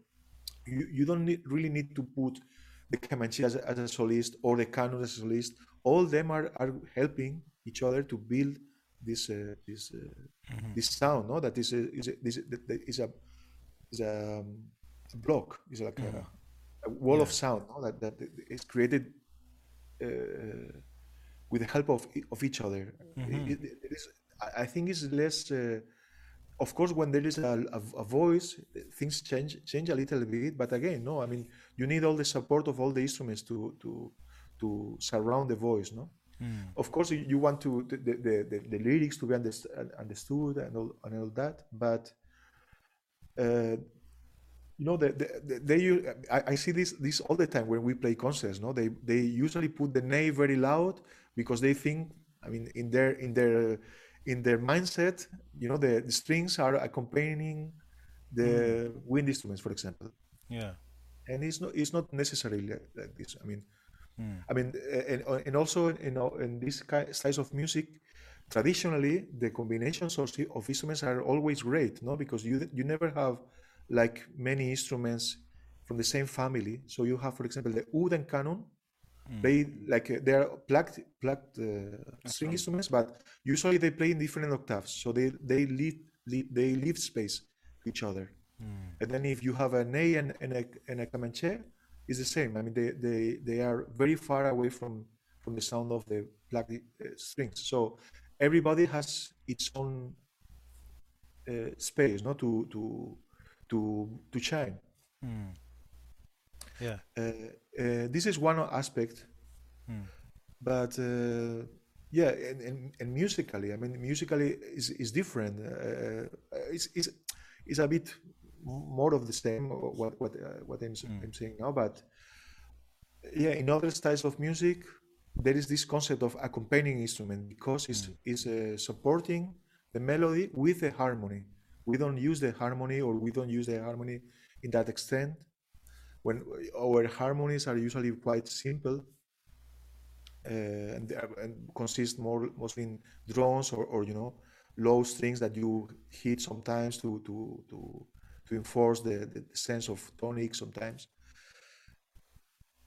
you, you don't need, really need to put the kemanche as a, as a solist or the kanun as a solist. All them are, are helping each other to build this uh, this uh, hmm this sound. No, that is a, is a, this is a is a, um, block. Is like hmm a, a wall of sound. No, that that is created uh, with the help of of each other. hmm It, it, is, I think it's less. Uh, of course, when there is a, a, a voice, things change change a little bit. But again, no, I mean, you need all the support of all the instruments to to to surround the voice. No, Mm. of course, you, you want to the, the, the, the lyrics to be underst- understood and all and all that. But uh, you know, the, the, the, they I, I see this this all the time when we play concerts. No, they they usually put the ney very loud because they think. I mean, in their in their in their mindset, you know, the, the strings are accompanying Mm. the wind instruments, for example, Yeah. and it's not it's not necessarily like, like this. I mean, Mm. I mean, uh, and, uh, and also in, in in this styles of music, traditionally the combinations of, of instruments are always great, no? Because you you never have like many instruments from the same family. So you have, for example, the and kanun. Mm. They like uh, they are plucked plucked uh, string Okay. instruments, but usually they play in different octaves. So they they leave, leave they leave space to each other. Mm. And then if you have an a and, and a and a kemanche, it's the same. I mean, they they they are very far away from from the sound of the black uh, strings. So everybody has its own uh, space, not to to to to shine. Mm. Yeah. Uh, uh, this is one aspect, Mm. but uh, yeah, and, and, and musically, I mean, musically is is different. Uh, it's, it's it's a bit more of the same. What what uh, what I'm, Mm. I'm saying now, but yeah, in other styles of music, there is this concept of accompanying instrument because it's Mm. is uh, supporting the melody with the harmony. We don't use the harmony, or we don't use the harmony in that extent. When our harmonies are usually quite simple, uh, and, are- and consist more mostly in drones or, or you know low strings that you hit sometimes to to to to enforce the, the, the sense of tonic sometimes.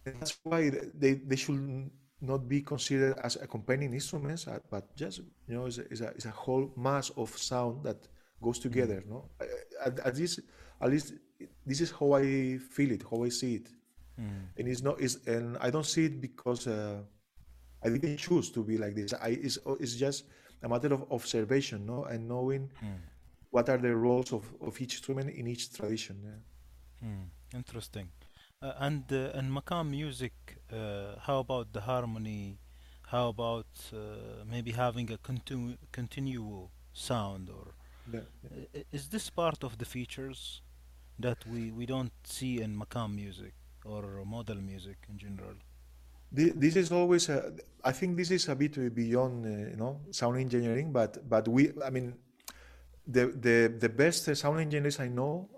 And that's why they they should not be considered as accompanying instruments, uh, but just you know is a, is a, is a whole mass of sound that goes Mm. together. No, Uh, at, at least at least this is how I feel it, how I see it, Mm. and it's not is and I don't see it because. Uh, I didn't choose to be like this. I it's, it's just a matter of observation, no, and knowing Mm. what are the roles of, of each instrument in each tradition. Yeah. Mm. Interesting. Uh, and uh, in Makam music, uh, how about the harmony? How about uh, maybe having a continu continual sound, or Yeah, yeah. i- i- is this part of the features that we we don't see in Makam music or modal music in general? This is always a, I think this is a bit beyond, uh, you know, sound engineering, but but we, I mean, the the the best sound engineers I know,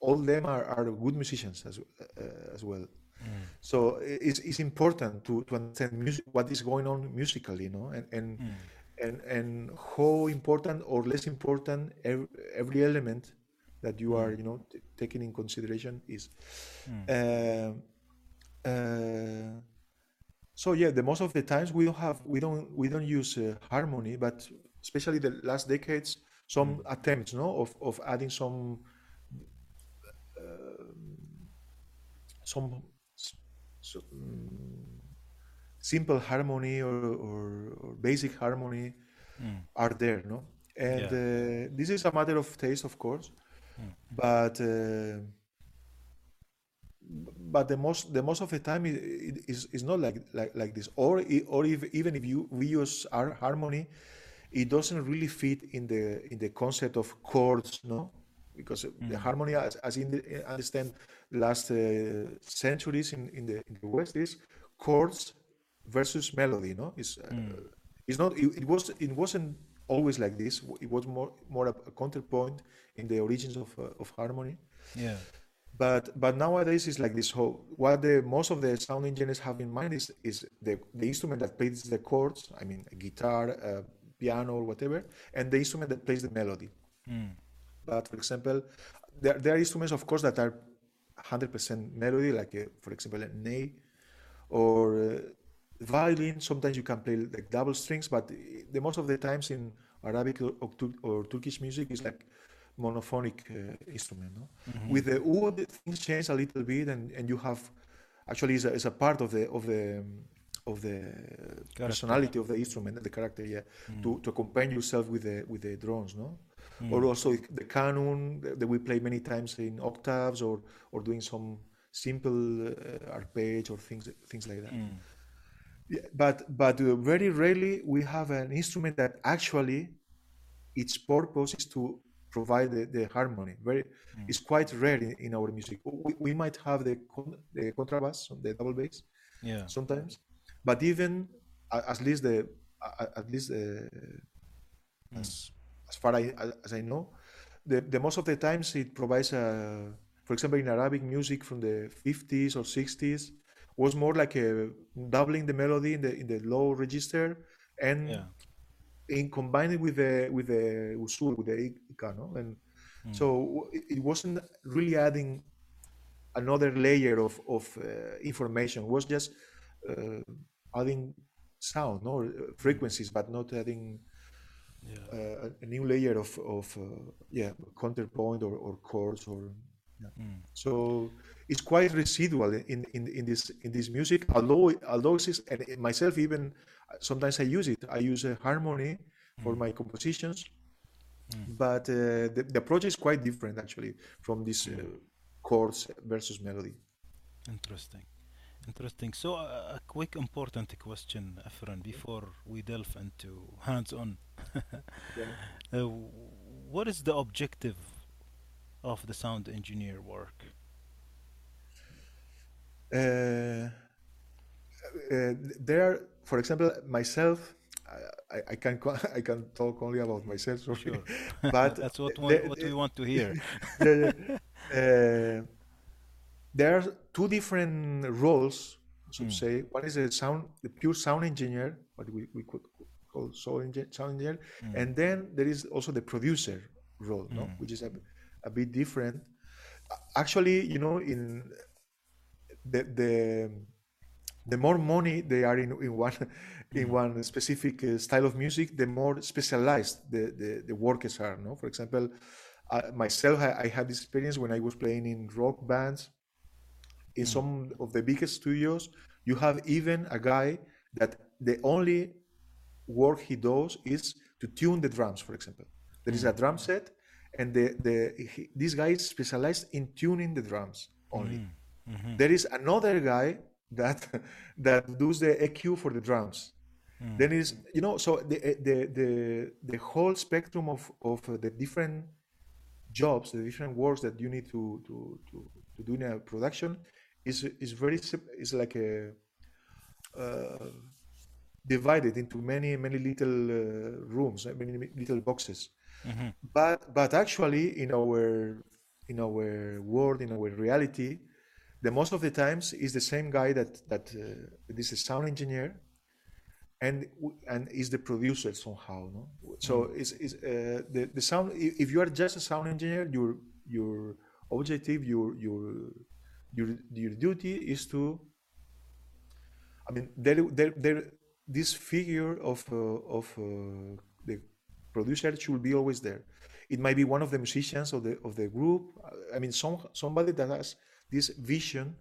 all them are, are good musicians as uh, as well. Mm. So it's, it's important to, to understand music, what is going on musically, you know, and and Mm. And and how important or less important every, every element that you are, you know, t- taking in consideration is. Mm. Uh, uh, so yeah, the most of the times we don't have we don't we don't use uh, harmony, but especially the last decades, some Mm. attempts, no, of of adding some uh, some mm, simple harmony or, or, or basic harmony Mm. are there, no? And Yeah. uh, this is a matter of taste, of course, Mm. but uh, but the most the most of the time it, it is is not like like like this. Or or if even if you we use our harmony, it doesn't really fit in the in the concept of chords, no? Because the Mm. harmony, as, as in the, understand, last uh, centuries in, in the in the West is chords versus melody, no? It's uh, Mm. it's not it, it was it wasn't always like this it was more more a, a counterpoint in the origins of uh, of harmony Yeah. but but nowadays it's like this whole what the most of the sound engineers have in mind is is the the instrument that plays the chords i mean a guitar uh, piano or whatever, and the instrument that plays the melody. Mm. But for example, there, there are instruments, of course, that are 100% melody, like a, for example, a ney or uh, violin. Sometimes you can play like double strings, but the most of the times in Arabic or, or, or Turkish music is like monophonic uh, instrument. No? Mm-hmm. With the oud, things change a little bit, and, and you have actually is a, is a part of the of the of the Character. personality of the instrument, the character, yeah, Mm. to, to accompany yourself with the with the drones, no? Mm. Or also the kanun that we play many times in octaves, or or doing some simple uh, arpeggio or things things like that. Mm. But but uh, very rarely we have an instrument that actually its purpose is to provide the, the harmony. Very, Mm. it's quite rare in, in our music. We, we might have the con, the contrabass, the double bass, Yeah. sometimes, but even at least the at least uh, Mm. as as far I, as I know, the, the most of the times it provides a, for example, in Arabic music from the 50s or 60s was more like a doubling the melody in the in the low register and Yeah. in combining with the with the usul with the ika, no? and Mm. so it, wasn't really adding another layer of of uh, information. It was just uh, adding sound, no uh, frequencies, but not adding Yeah. uh, a- a new layer of of uh, yeah counterpoint or, or chords or Mm. so it's quite residual in, in, in this in this music. Although although it's and myself even sometimes I use it. I use a harmony for my compositions, Mm. but uh, the, the approach is quite different actually from this uh, chords versus melody. Interesting. Interesting. So, uh, a quick important question, Efrén, before we delve into hands-on. [LAUGHS] Yeah. Uh, what is the objective of the sound engineer work? Uh, uh, there are, for example, myself. I, I- I can [LAUGHS] I can talk only about myself, sorry. Sure. [LAUGHS] but That's what, the- what the- we want to hear. [LAUGHS] yeah. Uh, there are two different roles, so to Mm. say. One is a sound, the pure sound engineer, what we, we could call sound engineer, sound engineer, Mm. and then there is also the producer role, no? Mm. which is a, a bit different. Actually, you know, in the the the more money they are in, in one [LAUGHS] in one specific uh, style of music, the more specialized the, the, the workers are. No, for example, uh, myself, I, I had this experience when I was playing in rock bands. In some of the biggest studios, you have even a guy that the only work he does is to tune the drums. For example, there is a drum set, and the the he, this guy is specialized in tuning the drums only. Mhm. There is another guy that [LAUGHS] that does the EQ for the drums. Mm. Then is you know so the the the the whole spectrum of of uh, the different jobs, the different works that you need to to to, to do in a production is is very is like a uh, divided into many many little uh, rooms, many many little boxes. Mhm. But but actually in our in our world in our reality, the most of the times is the same guy that that uh, is a sound engineer and and is the producer somehow no so is is uh, the the sound if you are just a sound engineer your your objective your your your your duty is to i mean there there, there this figure of uh, of uh, producer should be always there it might be one of the musicians of the of the group i mean some somebody that has this vision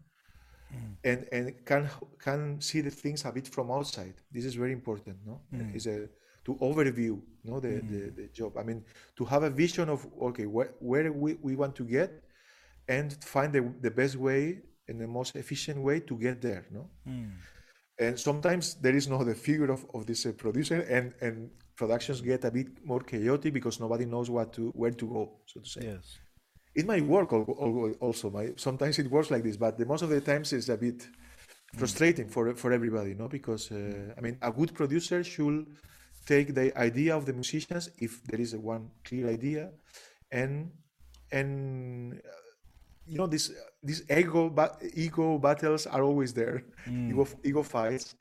and and can can see the things a bit from outside. This is very important, no? Is a to overview, no, the, the the job. I mean, to have a vision of okay, where where we, we want to get, and find the the best way and the most efficient way to get there, no? Mm. And sometimes there is no the figure of, of this uh, producer, and and productions get a bit more chaotic because nobody knows what to where to go, so to say. Yes. it might work al- al- also sometimes it works like this but the most of the times it's a bit mm. frustrating for for everybody no? Because uh, mm. i mean a good producer should take the idea of the musicians if there is a one clear idea and and you know this these ego ba- ego battles are always there. Mm. Ego ego fights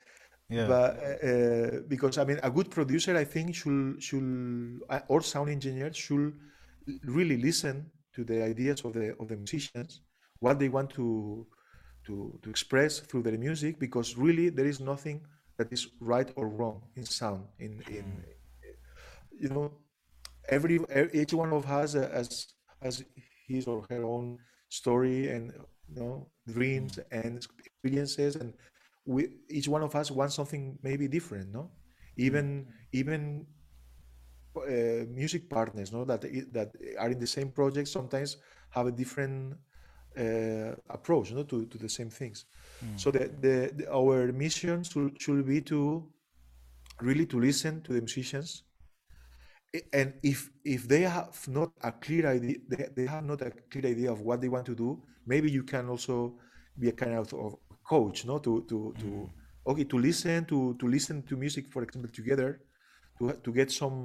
Yeah. but uh, because I mean, a good producer, I think, should should uh, or sound engineer should really listen to the ideas of the of the musicians, what they want to to to express through their music, because really there is nothing that is right or wrong in sound. In in you know, every each one of us uh, has has his or her own story and you know dreams and experiences and we each one of us wants something maybe different no? Even even uh, music partners no? That that are in the same project sometimes have a different uh, approach no? To, to the same things. So the, the, the our mission should, should be to really to listen to the musicians. And if if they have not a clear idea they, they have not a clear idea of what they want to do maybe you can also be a kind of, of coach no? To to to okay to listen to to listen to music for example together to to get some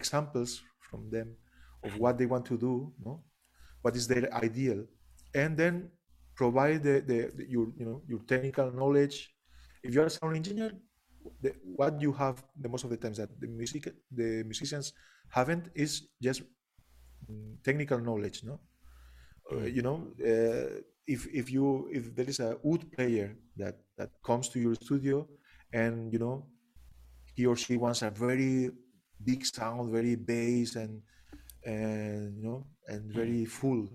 examples from them of what they want to do no? What is their ideal. And then provide the, the, the- your you know your technical knowledge. If you're a sound engineer the, what you have the most of the times that the music the musicians haven't is just mm, technical knowledge no? Uh, you know uh, if if you if there is a oud player that that comes to your studio and you know he or she wants a very big sound very bass and and you know and very full.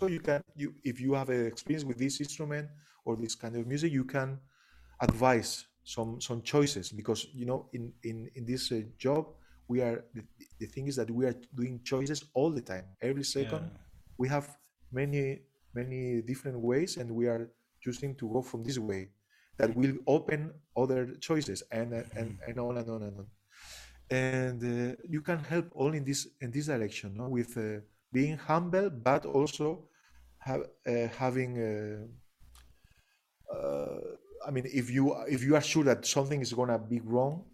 So you can you if you have a experience with this instrument or this kind of music you can advise some some choices because you know in in in this uh, job we are the, the thing is that we are doing choices all the time. Every second Yeah. we have many many different ways and we are choosing to go from this way that will open other choices and uh, and and on and on and on and uh, you can help all in this in this direction no? with uh, being humble but also have, uh, having uh, uh, I mean, if you if you are sure that something is gonna be wrong,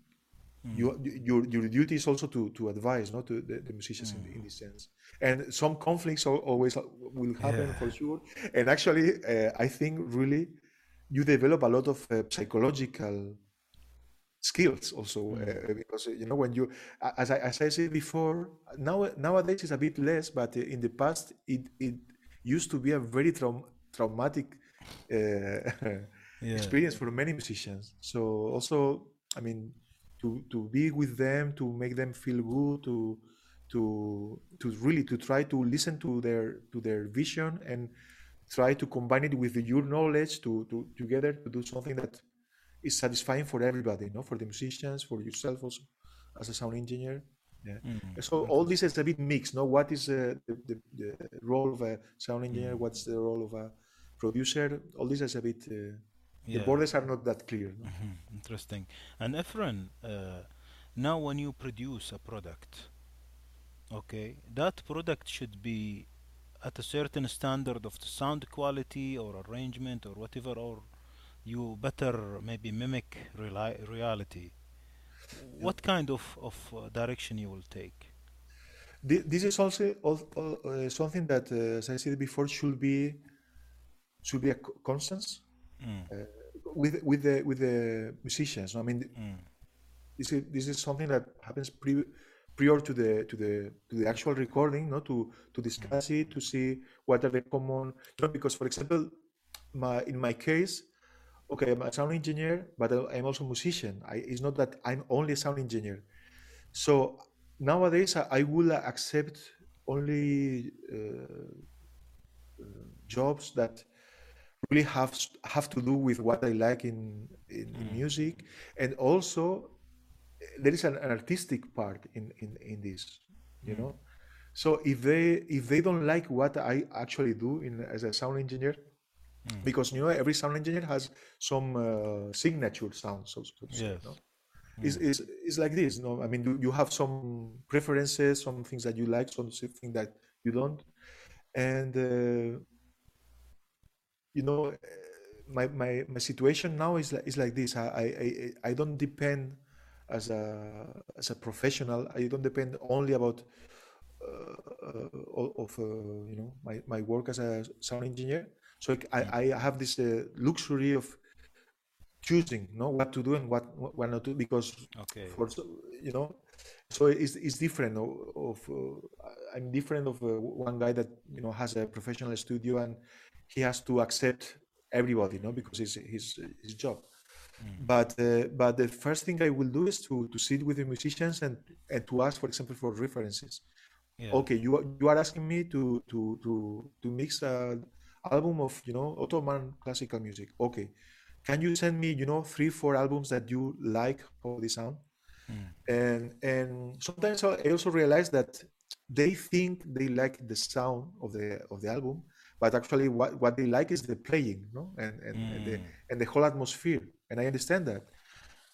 you your your duty is also to to advise, not to the, the musicians in, in this sense. And some conflicts always will happen Yeah. for sure. And actually, uh, I think really you develop a lot of uh, psychological skills also uh, because uh, you know when you as I, as I said before now nowadays it's a bit less but in the past it it used to be a very traum- traumatic uh, [LAUGHS] Yeah. experience for many musicians so also I mean to to be with them to make them feel good to to to really to try to listen to their to their vision and try to combine it with your knowledge to to together to do something that is satisfying for everybody, no, for the musicians, for yourself also as a sound engineer. Yeah. So all this is a bit mixed, no? What is uh, the, the, the role of a sound engineer? What's the role of a producer? All this is a bit. Uh, the borders are not that clear. No? Mhm. Interesting. And Efren, uh, now when you produce a product, okay, that product should be at a certain standard of the sound quality or arrangement or whatever, or you better maybe mimic reali reality. What kind of, of uh, direction you will take? This is also al- al- uh, something that, uh, as I said before, should be should be a co- constant Mm, uh, with with the with the musicians. no? I mean, mm, this is this is something that happens pre, prior to the to the to the actual recording no? To to discuss it to see what are the common you know because for example my in my case okay i'm a sound engineer but i'm also a musician. I, it's not that i'm only a sound engineer. So nowadays i, I will accept only uh, jobs that really have have to do with what I like in in, in music, and also there is an, an artistic part in, in in this, you know. So if they if they don't like what I actually do in as a sound engineer, because you know every sound engineer has some uh, signature sounds, so, so to say, yes. no? It's, it's, it's like this, no? I mean, you, you have some preferences, some things that you like, some things that you don't, and uh, you know uh, my, my my situation now is like is like this I, I I don't depend as a as a professional I don't depend only about uh, uh, of uh, you know my, my work as a sound engineer so I, I have this uh, luxury of choosing, no, what to do and what what not to, do. because Okay. for you know, so it's it's different of, of uh, I'm different of uh, one guy that you know has a professional studio and he has to accept everybody, no, because it's his his job. Mm. But uh, but the first thing I will do is to to sit with the musicians and and to ask, for example, for references. Yeah. Okay, you are- you are asking me to to to to mix a album of you know Ottoman classical music. Okay, can you send me you know three four albums that you like how they sound? Mm. And and sometimes I I also realize that they think they like the sound of the of the album, but actually what, what they like is the playing, no, and and, and the Mm. and the whole atmosphere. And I understand that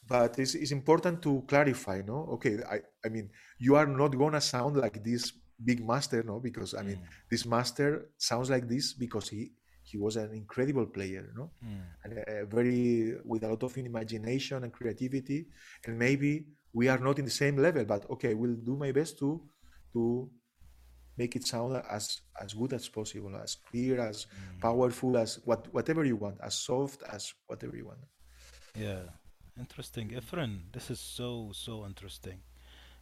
but it's, it's important to clarify no okay i i mean you are not gonna sound like this big master no because i mean Mm. this master sounds like this because he he was an incredible player no Mm. and a very with a lot of imagination and creativity and maybe we are not in the same level but okay we'll do my best to to make it sound as as good as possible as clear as Mm. powerful as what whatever you want as soft as whatever you want Yeah. Interesting. Efren, this is so, so interesting.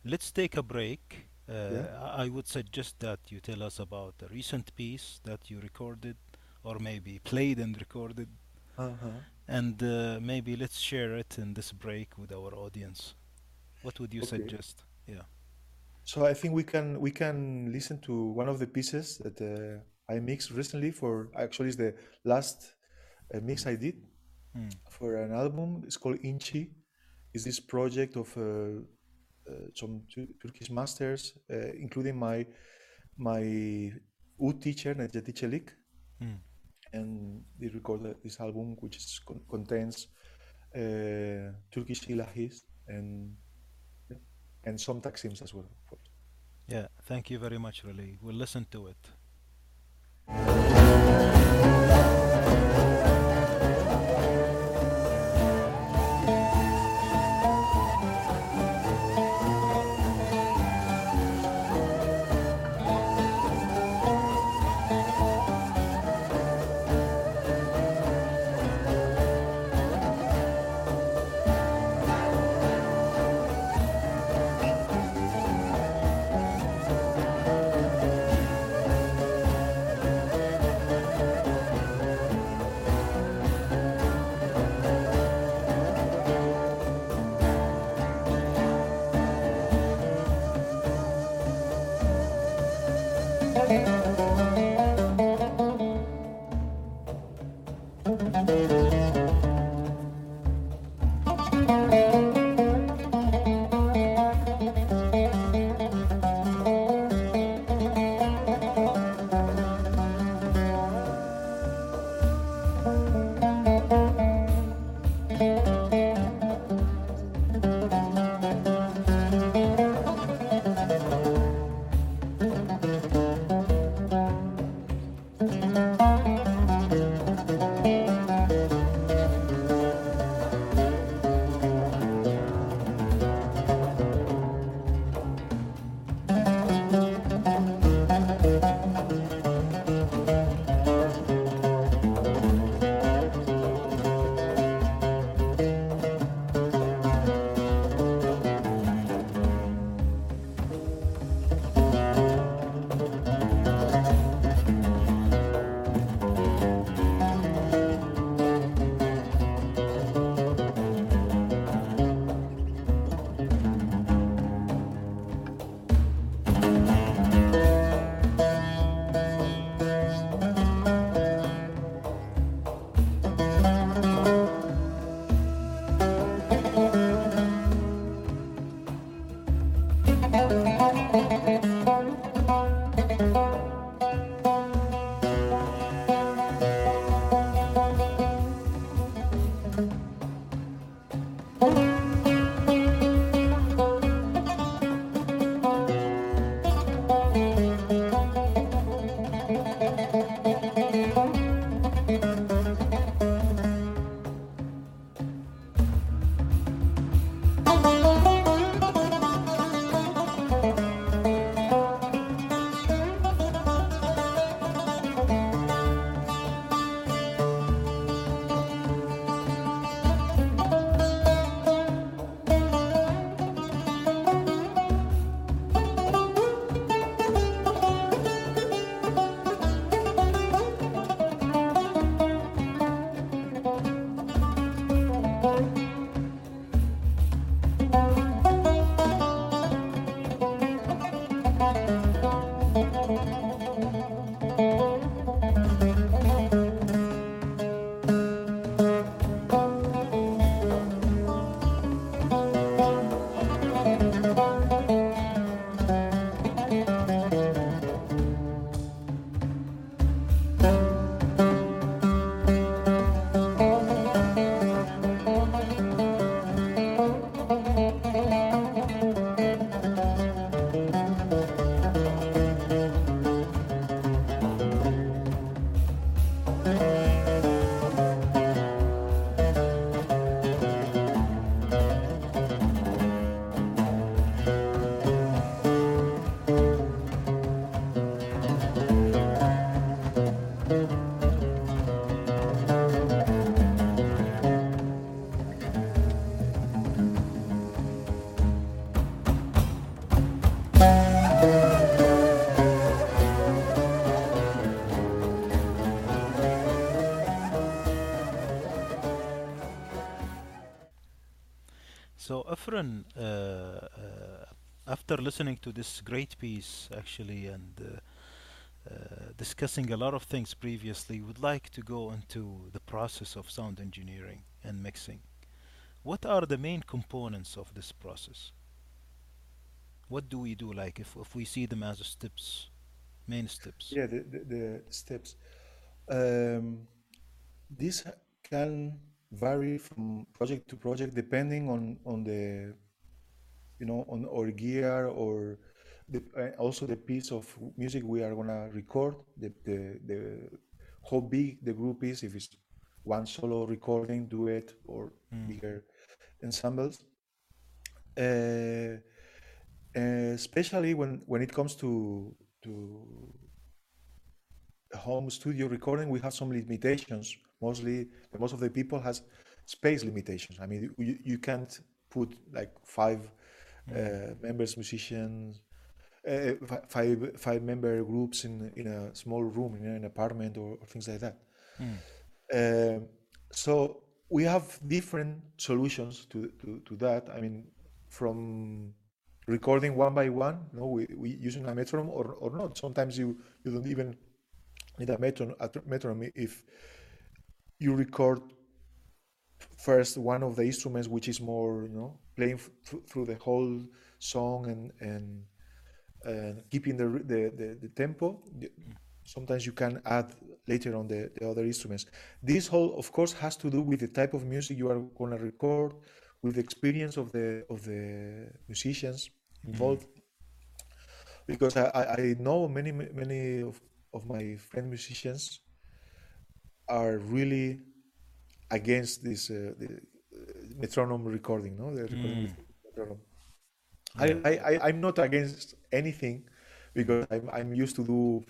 Let's take a break. Uh, yeah I would suggest that you tell us about a recent piece that you recorded or maybe played and recorded, uh-huh and uh, maybe let's share it in this break with our audience. What would you okay suggest? Yeah. So I think we can we can listen to one of the pieces that uh, I mixed recently for actually it's the last uh, mix I did Mm. for an album. It's called Inchi. It's this project of uh, uh, some Tu- Turkish masters, uh, including my my oud teacher Necati Çelik, Mm. and they recorded this album, which is, con- contains uh, Turkish ilahis and and some taksims as well. Yeah. Thank you very much, Raleigh. We'll listen to it. So, Efrén, uh, uh, after listening to this great piece, actually, and uh, discussing a lot of things previously, would like to go into the process of sound engineering and mixing. What are the main components of this process? What do we do, like, if, if we see them as steps, main steps? Yeah, the, the, the steps. Um, this can vary from project to project depending on on the you know on our gear or the, uh, also the piece of music we are gonna record. The, the the how big the group is if it's one solo recording duet or Mm, bigger ensembles. Uh, uh, especially when when it comes to to home studio recording we have some limitations mostly most of the people has space limitations. I mean you, you can't put like five uh, members musicians uh, fi- five five member groups in in a small room in an apartment or, or things like that. Mm, Um so we have different solutions to, to to that. I mean from recording one by one no we, we using a metronome or, or not. Sometimes you you don't even need a metronome, a metronome if you record first one of the instruments which is more you know playing f- through the whole song and and and keeping the the the, the tempo sometimes you can add later on the, the other instruments. This whole of course has to do with the type of music you are going to record with the experience of the of the musicians mm, involved because i i I know many many of, of my friend musicians are really against this uh, the uh, metronome recording, no, the recording mm. metronome. I, Yeah. I, I I'm not against anything because I'm I'm used to do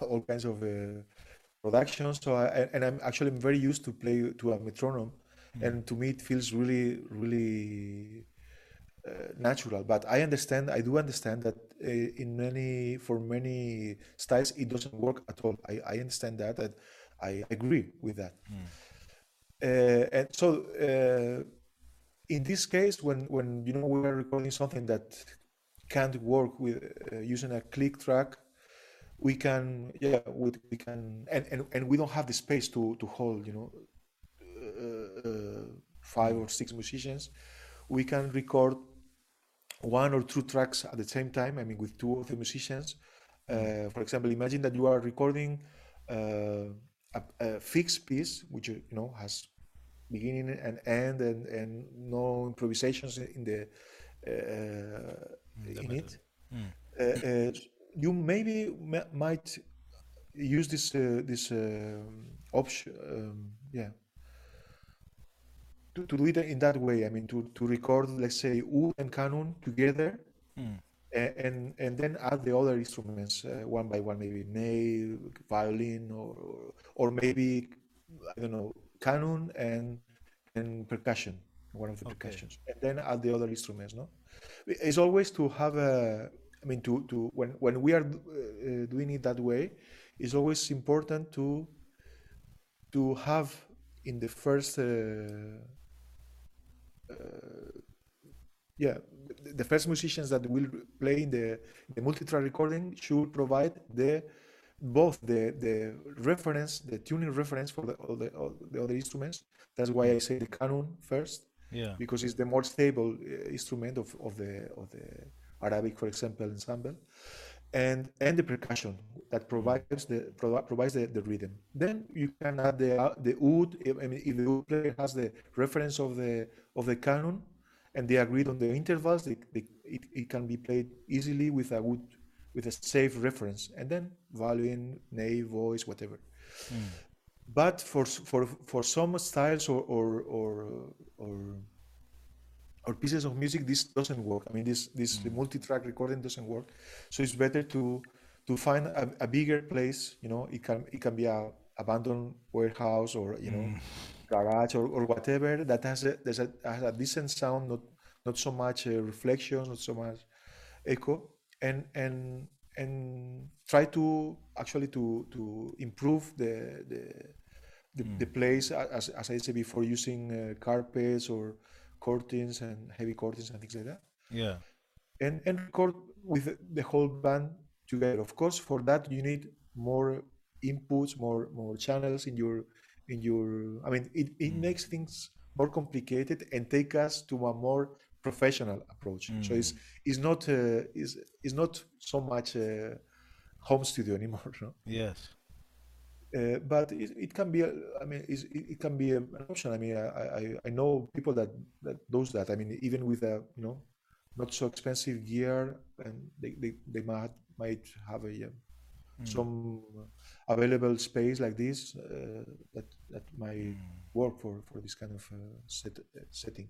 all kinds of uh, productions. So I and and I'm actually very used to play to a metronome, and Mm, to me it feels really really uh, natural. But I understand, I do understand that uh, in many for many styles it doesn't work at all. I I understand that, and I agree with that. mm, Uh, and so, uh, in this case, when when you know we are recording something that can't work with uh, using a click track, we can yeah we, we can and, and and we don't have the space to to hold you know uh, uh, five or six musicians. We can record one or two tracks at the same time. I mean, with two of the musicians. mm, Uh, for example, imagine that you are recording uh, a, a fixed piece, which you know has beginning and end and, and no improvisations in the In uh, the in it. Mm, Uh, uh, you maybe ma- might use this uh, this um option. Um, yeah, to, to do it in that way. I mean, to, to record, let's say, oud and kanun together, mm, and and, then add the other instruments uh, one by one, maybe ney, violin, or or or maybe I don't know, kanun and and percussion, one of the Okay. percussions, and then add the other instruments. No, it's always to have a. I mean, to to when when we are uh, doing it that way, it's always important to to have in the first. Uh, uh, yeah, the first musicians that will play in the the multi-track recording should provide the both the the reference, the tuning reference for the all the, all the other instruments. That's why I say the kanun first, Yeah. because it's the more stable uh, instrument of, of the of the Arabic, for example, ensemble, and and the percussion that provides the provi- provides the, the rhythm. Then you can add the uh, the oud. If, I mean, if the oud player has the reference of the of the kanun, and they agreed on the intervals, they, they, it, it can be played easily with a good with a safe reference, and then violin, ney, voice, whatever. Mm. But for for for some styles or or or or, or pieces of music, this doesn't work. I mean, this this the Mm. multi-track recording doesn't work. So it's better to to find a, a bigger place. You know, it can it can be a abandoned warehouse or you know Mm. Garage or, or whatever that has a there's a has a decent sound, not not so much uh, reflections, not so much echo, and and and try to actually to to improve the the the, the Mm. place as, as I said before using uh, carpets or curtains and heavy curtains and things like that Yeah. and and record with the the whole band together of course for that you need more inputs more more channels in your in your I mean it, it Mm. makes things more complicated and take us to a more professional approach so it's Mm. it's not uh, is is not so much uh, home studio anymore [LAUGHS] no? Yes. Uh, but it, it can be, a, I mean, it, it can be an option. I mean, I, I, I know people that, that does that. I mean, even with a, you know, not so expensive gear, and they, they, they might might have a um, Mm. some available space like this uh, that that might Mm. work for for this kind of uh, set, uh, setting.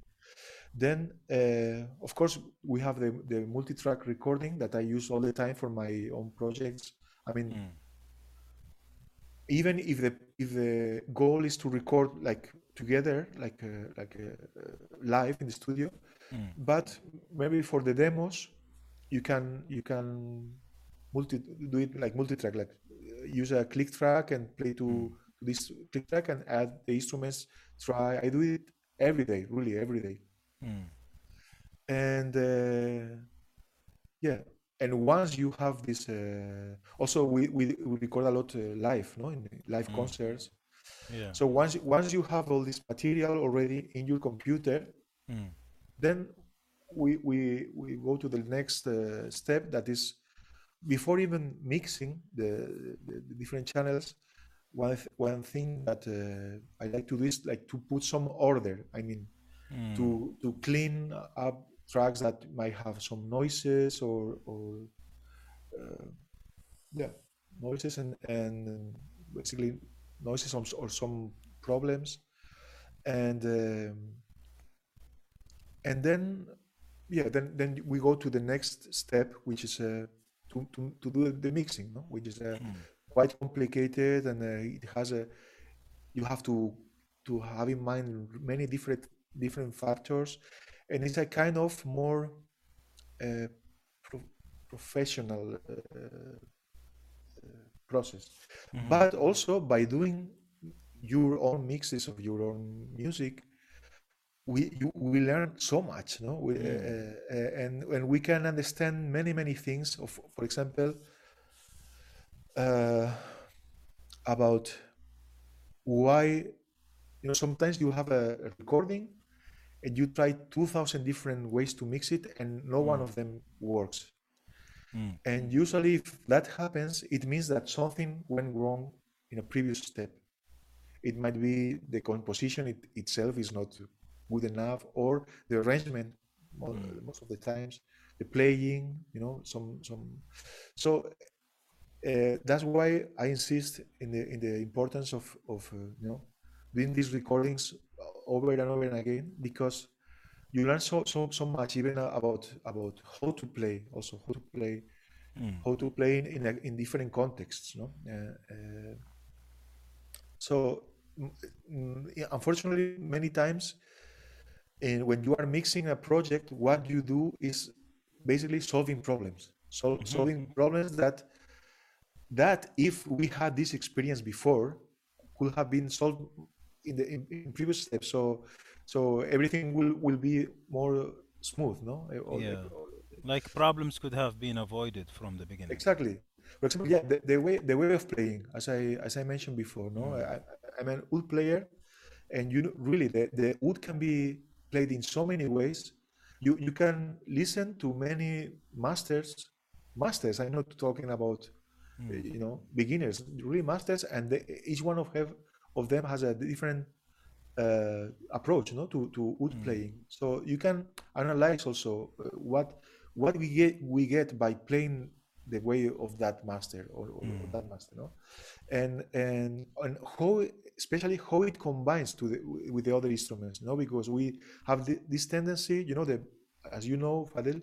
Then, uh, of course, we have the the multi-track recording that I use all the time for my own projects. I mean, Mm. even if the if the goal is to record like together like uh, like uh, uh, live in the studio Mm. but maybe for the demos you can you can multi do it like multi-track like uh, use a click track and play to, Mm. to this click track and add the instruments try i do it every day really every day Mm. and uh, yeah and once you have this uh, also we, we, we record a lot uh, live no in live Mm. concerts Yeah. so once once you have all this material already in your computer Mm. then we we we go to the next uh, step that is before even mixing the, the, the different channels one th- one thing that uh, i like to do is like to put some order i mean Mm. to to clean up tracks that might have some noises or or uh, yeah noises and and basically noises or, or some problems and um, and then yeah then then we go to the next step which is uh, to, to to do the mixing no? which is uh, Mm. quite complicated and uh, it has a you have to to have in mind many different different factors and it's a kind of more uh, pro- professional uh, process Mhm. but also by doing your own mixes of your own music we you, we learn so much no we, uh, Mm. uh, and and we can understand many many things of for example uh, about why you know sometimes you have a, recording and you try 2000 different ways to mix it and no one Mm. of them works Mm. and usually if that happens it means that something went wrong in a previous step it might be the composition it, itself is not good enough or the arrangement Mm. most of the times the playing you know some some so uh, that's why I insist in the in the importance of of uh, you know doing these recordings over and over and again because you learn so so so much even about about how to play also how to play Mm. how to play in in, a, in different contexts no uh, uh, so mm, mm, unfortunately many times in, when you are mixing a project what you do is basically solving problems sol- Mhm. solving problems that that if we had this experience before could have been solved in the in, in previous steps so so everything will will be more smooth no Eh, or- Yeah. or- Like problems could have been avoided from the beginning. exactly for example, yeah, the, the way the way of playing, as I as I mentioned before, no, Mm. I, I'm an oud player, and you know, really the the oud can be played in so many ways. You you can listen to many masters, masters. I'm not talking about Mm. you know beginners, really masters, and they, each one of have of them has a different uh, approach no to to oud Mm. playing so you can analyze also uh, what what we get we get by playing the way of that master or, or, or Mm. that master no and and and how especially how it combines to the with the other instruments no because we have the, this tendency you know the as you know Fadel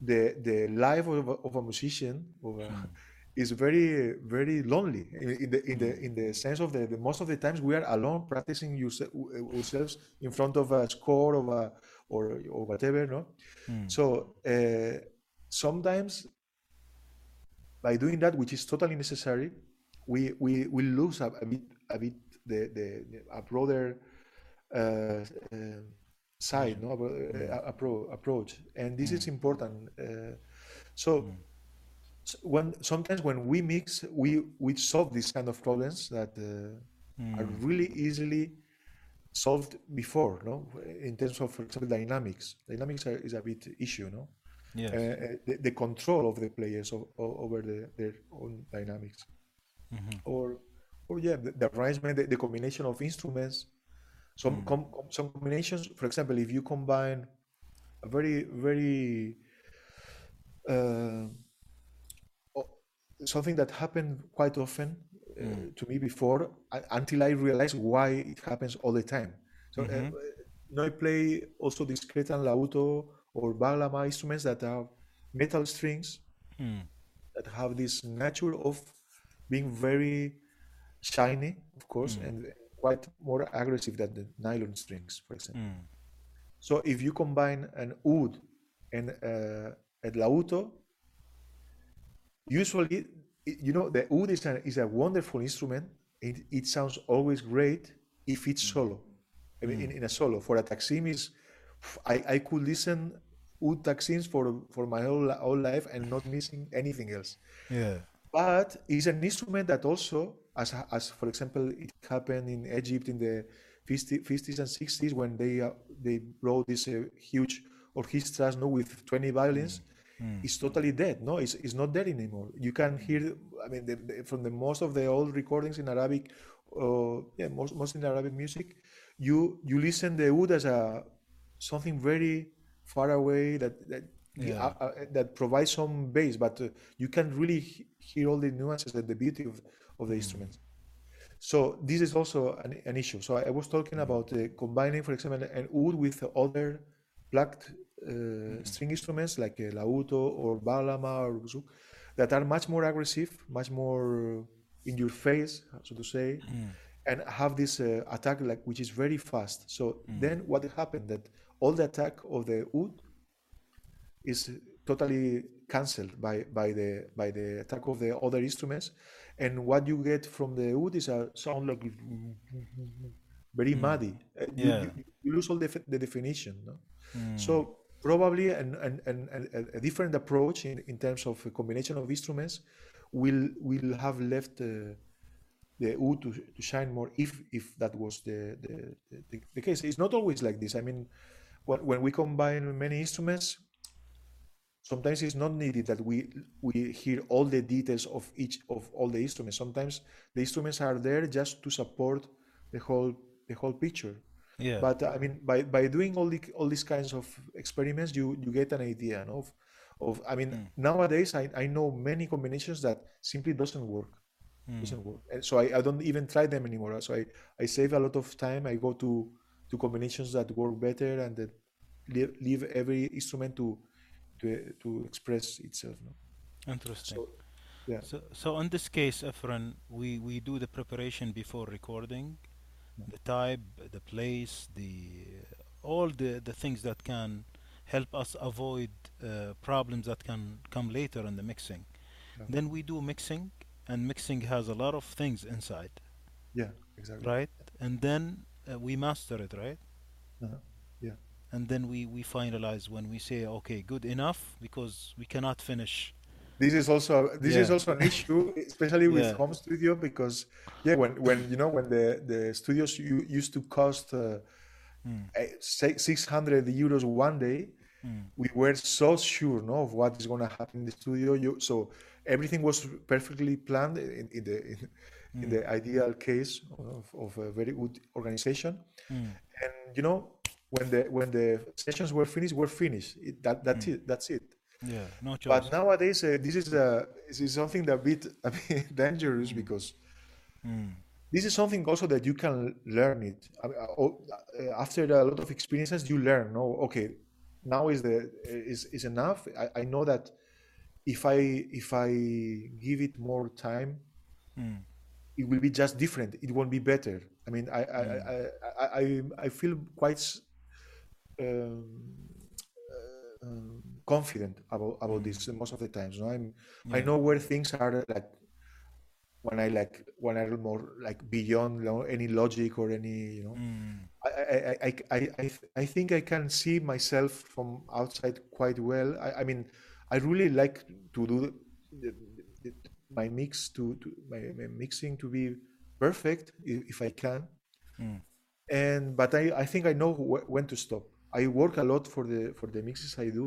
the the life of a, of a musician of a, Mm. is very very lonely in, in the in the Mm. in the sense of the, the most of the times we are alone practicing ourselves in front of a score of a or or whatever no Mm. so uh, sometimes by doing that which is totally necessary we we we lose a, a bit a bit the the, a broader uh, uh, side no uh, appro- approach and this is Mm. important uh, so Mm. when sometimes when we mix we we solve these kind of problems that uh, are Mm. really easily solved before no in terms of for example dynamics dynamics are, is a bit issue no Yes. uh, the, the control of the players over the, their own dynamics Mhm. or or yeah the, the arrangement the, the combination of instruments some Mm. com, some combinations for example if you combine a very very uh, something that happened quite often uh, Mm. to me before uh, until I realized why it happens all the time. So uh, Mhm. now I play also discrete and lauto or baglama instruments that have metal strings Mm. that have this nature of being very shiny, of course, Mm. and quite more aggressive than the nylon strings, for example. Mm. So if you combine an oud and uh, a lauto, usually, you know, the oud is a, is a wonderful instrument. It, it sounds always great if it's solo. I mean, in, Mm. in a solo. For a taksim is, I, I could listen oud taksims for for my whole, whole life and not missing anything else. Yeah. But it's an instrument that also, as, as for example, it happened in Egypt in the 50, 50s and 60s when they uh, they brought this uh, huge orchestras no, with 20 violins. Mm. It's totally dead. No, it's, it's not there anymore. You can hear, I mean, the, the, from the most of the old recordings in Arabic, uh, yeah, most, most in Arabic music, you you listen the oud as a something very far away that that Yeah. uh, uh, that provides some bass, but uh, you can really he- hear all the nuances and the beauty of, of the Mm. instruments. So this is also an, an issue. So I was talking Mm. about uh, combining, for example, an oud with other plucked uh, Mm. string instruments like uh, lauto or baglama or zouk that are much more aggressive, much more in your face, so to say, Mm. and have this uh, attack like which is very fast. So Mm. then what happened that all the attack of the oud is totally cancelled by by the by the attack of the other instruments, and what you get from the oud is a sound like very Mm. muddy. Uh, you, Yeah. you, you lose all the, the definition. No? Mm. So probably an, an, an, an, a- a different approach in, in terms of a combination of instruments will will have left uh, the oud to, to shine more if if that was the, the, the, the case. It's not always like this. I mean, when, when we combine many instruments, sometimes it's not needed that we we hear all the details of each of all the instruments. Sometimes the instruments are there just to support the whole the whole picture. Yeah. But I mean, by, by doing all the, all these kinds of experiments, you you get an idea of of. I mean, Mm. nowadays I, I know many combinations that simply doesn't work, Mm. doesn't work, and so I, I don't even try them anymore. So I, I save a lot of time. I go to to combinations that work better and that leave, leave every instrument to to to express itself. No? Interesting. So yeah, So, so in this case, Efren, we, we do the preparation before recording, the type, the place, the all the, the things that can help us avoid uh, problems that can come later in the mixing. yeah, Then we do mixing, and mixing has a lot of things inside, yeah, exactly. right? And then uh, we master it, right? Uh-huh. Yeah, And then we, we finalize when we say, okay, good enough, because we cannot finish. This is also this is also an issue, [LAUGHS] especially with Yeah. home studio, because yeah, when when you know when the the studios you, used to cost uh, eh, say 600 euros one day, we were so sure no of what is going to happen in the studio. You so everything was perfectly planned in, in the in, in the ideal case of, of a very good organization, and you know when the when the sessions were finished, were finished. It, that that's it. That's it. Yeah, no choice. But nowadays, uh, this is uh, this is something that a bit [LAUGHS] a bit dangerous because this is something also that you can learn it I mean, uh, oh, uh, after a lot of experiences. You learn. No, okay, now is the is is enough. I, I know that if I if I give it more time, it will be just different. It won't be better. I mean, I I I I, I, I feel quite. Um, um, confident about about this most of the times. No, I'm I know where things are like when I like when I'm more like beyond you know, any logic or any you know. I, I, I, I, I, I I think I can see myself from outside quite well. I, I mean, I really like to do the, the, my mix to, to my, my mixing to be perfect if, if I can. And but I, I think I know wh- when to stop. I work a lot for the for the mixes I do,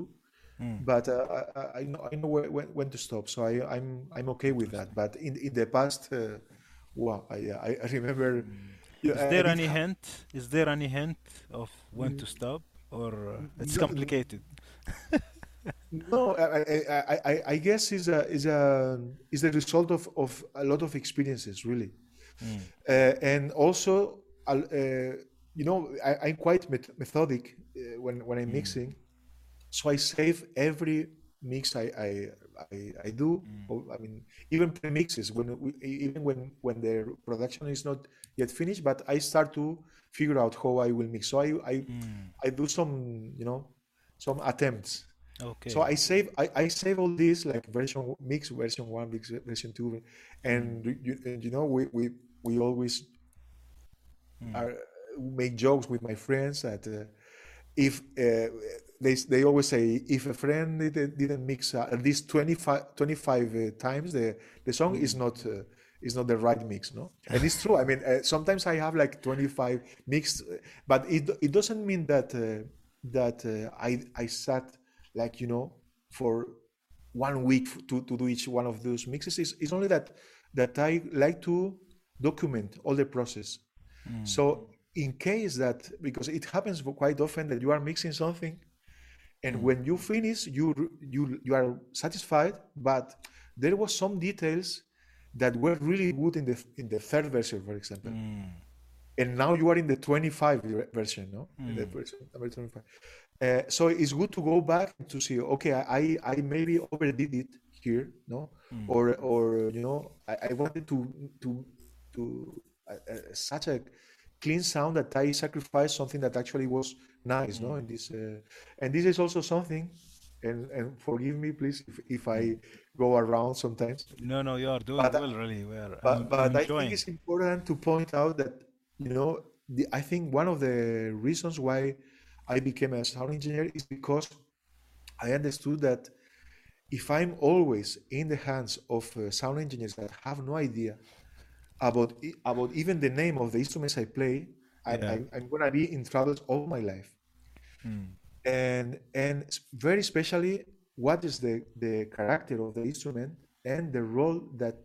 but uh, I, I- know I know when, when to stop. So I, I'm I'm okay with that. But in in the past, uh, wow, I, I I remember. Yeah, Is there any hint? Is there any hint of when to stop, or uh, it's complicated? [LAUGHS] No, I, I, I, guess is a is a is the result of, of a lot of experiences, really, uh, and also, uh, you know, I, I'm quite met- methodic uh, when when I'm mm. mixing, so I save every mix I I, I, I do. or, I mean, even pre-mixes when we, even when when the production is not yet finished, but I start to figure out how I will mix. So I I, mm. I do some you know some attempts. Okay. So I save I, I save all these like version mix version one mix version two, and you, and, you know we we we always are make jokes with my friends that uh, if uh, they they always say if a friend didn't, didn't mix uh, at least 25, 25 uh, times the the song is not uh, is not the right mix no? [LAUGHS] And it's true i mean uh, sometimes i have like 25 mixed but it it doesn't mean that uh, that uh, i i sat like you know for one week to, to do each one of those mixes. Is it's only that that i like to document all the process. So in case that because it happens quite often that you are mixing something and when you finish you you you are satisfied but there was some details that were really good in the in the third version for example. And now you are in the 25 version no? In the version number 25 uh, so it's good to go back to see okay i i maybe overdid it here no? Or or you know i, I wanted to to to uh, uh, such a clean sound that i sacrificed something that actually was nice no in this uh, and this is also something and and forgive me please if, if i go around sometimes no, no, you are doing but well, really. We're but I'm, but I'm I think it's important to point out that you know the, I think one of the reasons why I became a sound engineer is because I understood that if I'm always in the hands of uh, sound engineers that have no idea about about even the name of the instruments I play, I, Yeah. I, I'm gonna be in troubles all my life. And and very especially what is the the character of the instrument and the role that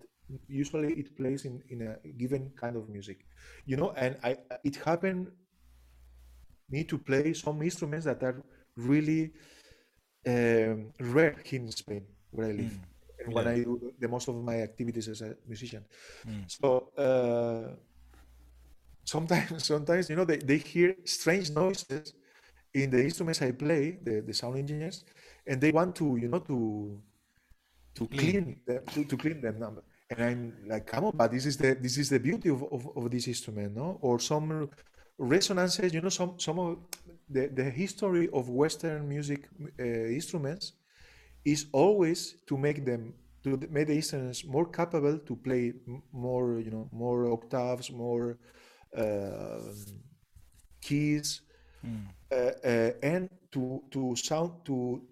usually it plays in in a given kind of music. You know and i it happened me to play some instruments that are really um, rare here in spain where i live and when i do the most of my activities as a musician so uh, sometimes [LAUGHS] sometimes you know they, they hear strange noises in the instruments I play, the, the sound engineers, and they want to you know to to Clean. clean them to, to clean them. And I'm like, come on, but this is the this is the beauty of, of, of this instrument, no? Or some resonances, you know, some some of the, the history of Western music uh, instruments is always to make them to make the instruments more capable to play more, you know, more octaves, more uh, keys, uh, uh, and to to sound to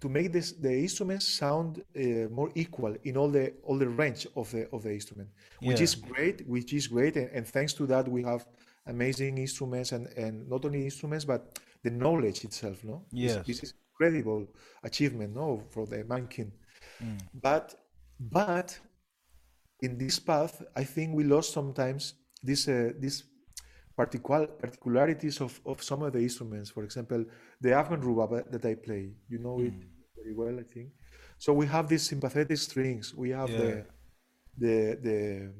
to make this the instruments sound uh, more equal in all the all the range of the of the instrument, which Yeah. is great. Which is great, and, and thanks to that we have amazing instruments and and not only instruments but the knowledge itself. No, this, Yes. this is incredible achievement. No, for the mankin. Mm. But but in this path, I think we lost sometimes this uh, this particular particularities of, of some of the instruments. For example, the Afghan rubab that I play, you know it very well, I think. So we have these sympathetic strings. We have Yeah. the the the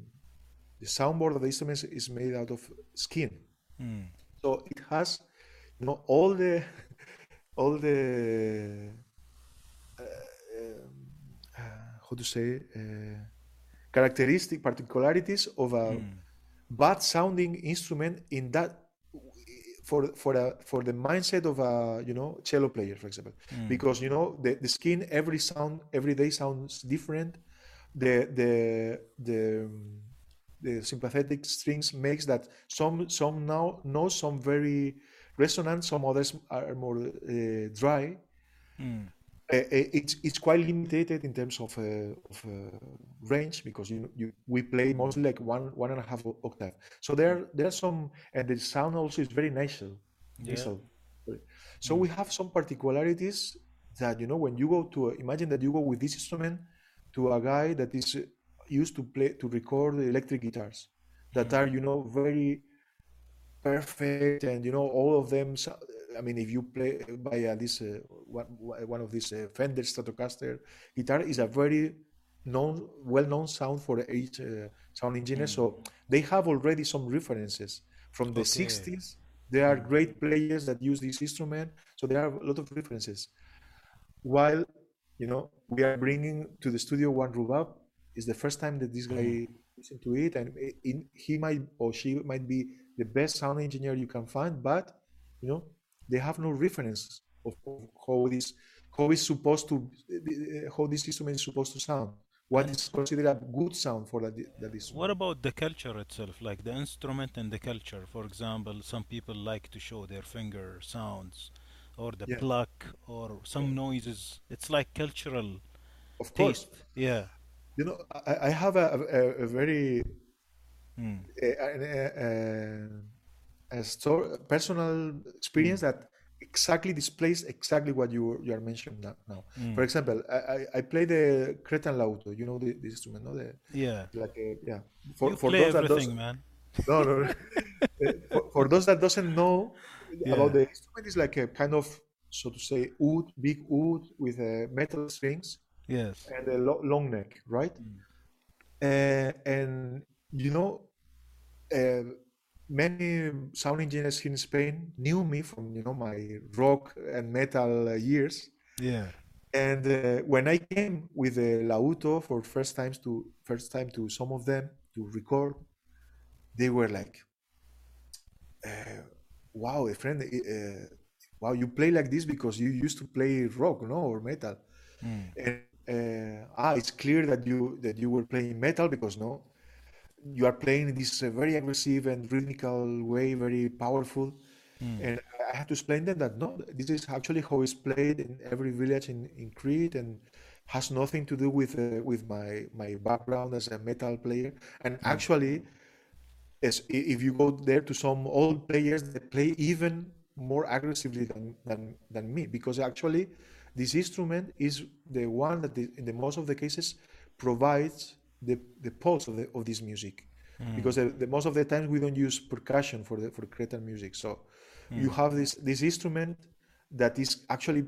the soundboard of the instruments is made out of skin. Mm. So it has, you know, all the all the uh, um, uh, how to say uh, characteristic particularities of a Mm. bad sounding instrument in that for for a for the mindset of a you know cello player for example Mm. because you know the, the skin every sound every day sounds different the the the the sympathetic strings makes that some some now know some very resonant some others are more uh, dry Mm. it's it's quite limited in terms of uh, of uh, range because you you we play mostly like one one and a half octave. So there there are some and the sound also is very nasal. Yeah. nasal. So we have some particularities that you know when you go to a, imagine that you go with this instrument to a guy that is used to play to record electric guitars that are you know very perfect and you know all of them i mean if you play by uh, this uh, one, one of these uh, fender stratocaster guitar is a very known well-known sound for each uh, sound engineer. So they have already some references. From the Okay. 60s there are great players that use this instrument so there are a lot of references. While you know we are bringing to the studio one rubab is the first time that this guy listened to it and in, he might or she might be the best sound engineer you can find but you know they have no reference of, of how this how it's supposed to how this instrument is supposed to sound what is considered a good sound for that, that instrument What about the culture itself, like the instrument and the culture? For example, some people like to show their finger sounds, or the yeah pluck, or some noises. It's like cultural of course taste. Yeah. you know i, I have a, a, a very Mm. a, a, a, a store, personal experience that exactly displays exactly what you you are mentioning now. now. For Mm. example, I, I, I play the Cretan lauto. You know the, the instrument, no? The, Yeah. like a, yeah. For You for those that doesn't man. no no, [LAUGHS] for, for those that doesn't know about the instrument, is like a kind of so to say oud, big wood with uh, metal strings Yes. and a lo- long neck, right? Mm. Uh, and you know, uh, many sound engineers here in Spain knew me from you know my rock and metal uh, years. Yeah. And uh, when I came with the Lauto for first times to first time to some of them to record, they were like, uh, "Wow, Efrén, uh, wow, you play like this because you used to play rock, no, or metal." Mm. And uh, ah, it's clear that you that you were playing metal because no, you are playing in this uh, very aggressive and rhythmical way, very powerful. Mm. And I have to explain them that no, this is actually how it's played in every village in, in Crete and has nothing to do with uh, with my my background as a metal player. And actually, as if you go there to some old players they play even more aggressively than than, than me, because actually this instrument is the one that the, in the most of the cases provides the, the pulse of, the, of this music hmm. because the, the most of the times we don't use percussion for the for Cretan music so hmm. you have this this instrument that is actually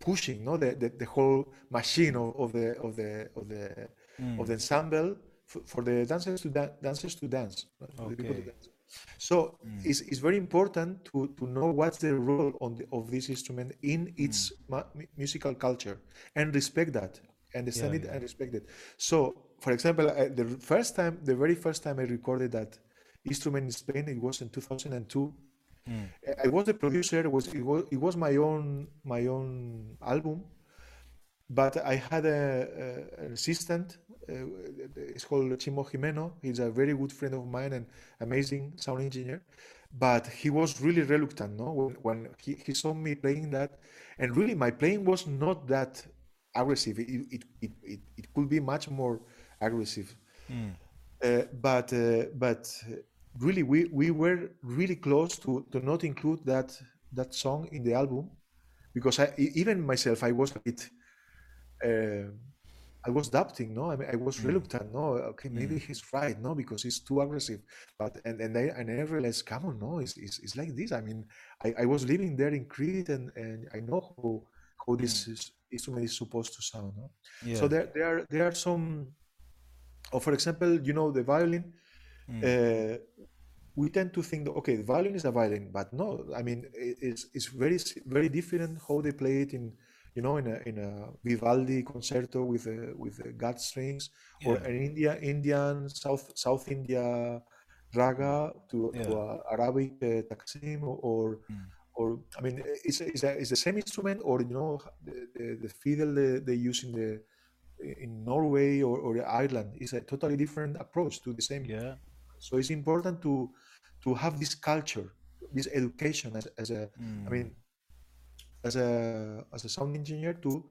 pushing no the, the, the whole machine of, of the of the of the of hmm. the ensemble for, for the dancers to dan- dancers to dance right? for the people to Okay. dance. so it's, it's very important to, to know what's the role on the, of this instrument in its ma- musical culture and respect that understand Yeah, it yeah. and respect it so for example I, the first time the very first time i recorded that instrument in spain it was in 2002 Mm. I- I was the producer. It was it was it was my own my own album, but I had a, a an assistant. Uh, it's called Chimo Jimeno. He's a very good friend of mine and amazing sound engineer. but he was really reluctant no when, when he, he saw me playing that and really my playing was not that aggressive it, it, it, it, it could be much more aggressive Mm. uh, but uh, but really we, we were really close to, to not include that that song in the album because I even myself I was a bit uh, I was doubting, no, I mean, I was Mm. reluctant, no, okay, maybe Mm. he's right, no, because he's too aggressive. But and and I and I realized, come on, no, it's it's, it's like this. I mean, I, I was living there in Crete, and and I know how how Mm. this is, instrument is supposed to sound, no. So there there are there are some, or for example, you know, the violin. Mm. Uh, we tend to think that okay, the violin is a violin, but no, I mean it's it's very very different how they play it in you know in a in a Vivaldi concerto with a, with a gut strings or an India Indian South South India raga to to Yeah. a Arabic uh, taksim or Mm. or I mean it's it's, a, it's the same instrument or you know the, the, the fiddle they, they use in the in Norway or, or Ireland is a totally different approach to the same Yeah. so it's important to to have this culture, this education as, as a, I Mm. mean, as a as a sound engineer to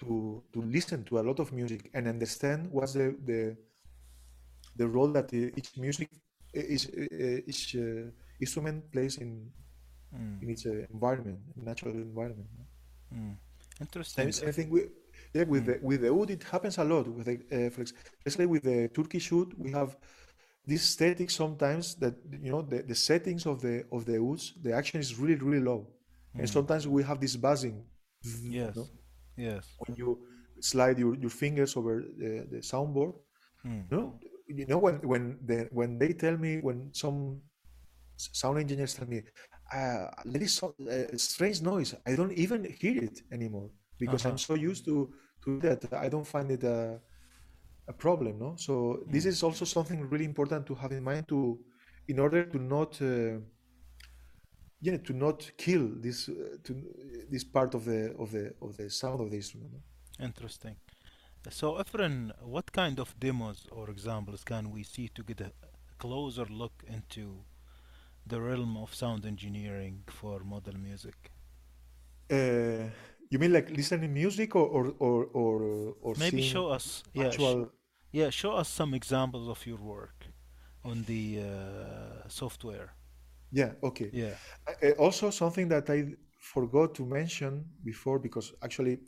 to to listen to a lot of music and understand what's the the the role that each music each each uh, instrument plays in Mm. in its uh, environment, natural environment. Mm. Interesting. I think with yeah with Mm. the with the oud it happens a lot with the uh, for ex- especially with the Turkish oud we have this static sometimes that you know the, the settings of the of the ouds the action is really really low and Mm. sometimes we have this buzzing you Yes. know Yes. when you slide your, your fingers over the, the soundboard Mm. you know you know when when the when they tell me when some sound engineers tell me uh, there is so, uh, strange noise i don't even hear it anymore because i'm Uh-huh. so used to to that i don't find it a, a problem no so this Mm. is also something really important to have in mind to in order to not uh, yeah to not kill this uh, to this part of the of the of the sound of the instrument no? Interesting. So, Efren, what kind of demos or examples can we see to get a closer look into the realm of sound engineering for modal music? uh, you mean like listening music or or or or, or Maybe show us, yeah, sh actual yeah, show us some examples of your work on the uh, software. yeah okay Yeah. Also, something that I forgot to mention before, because actually,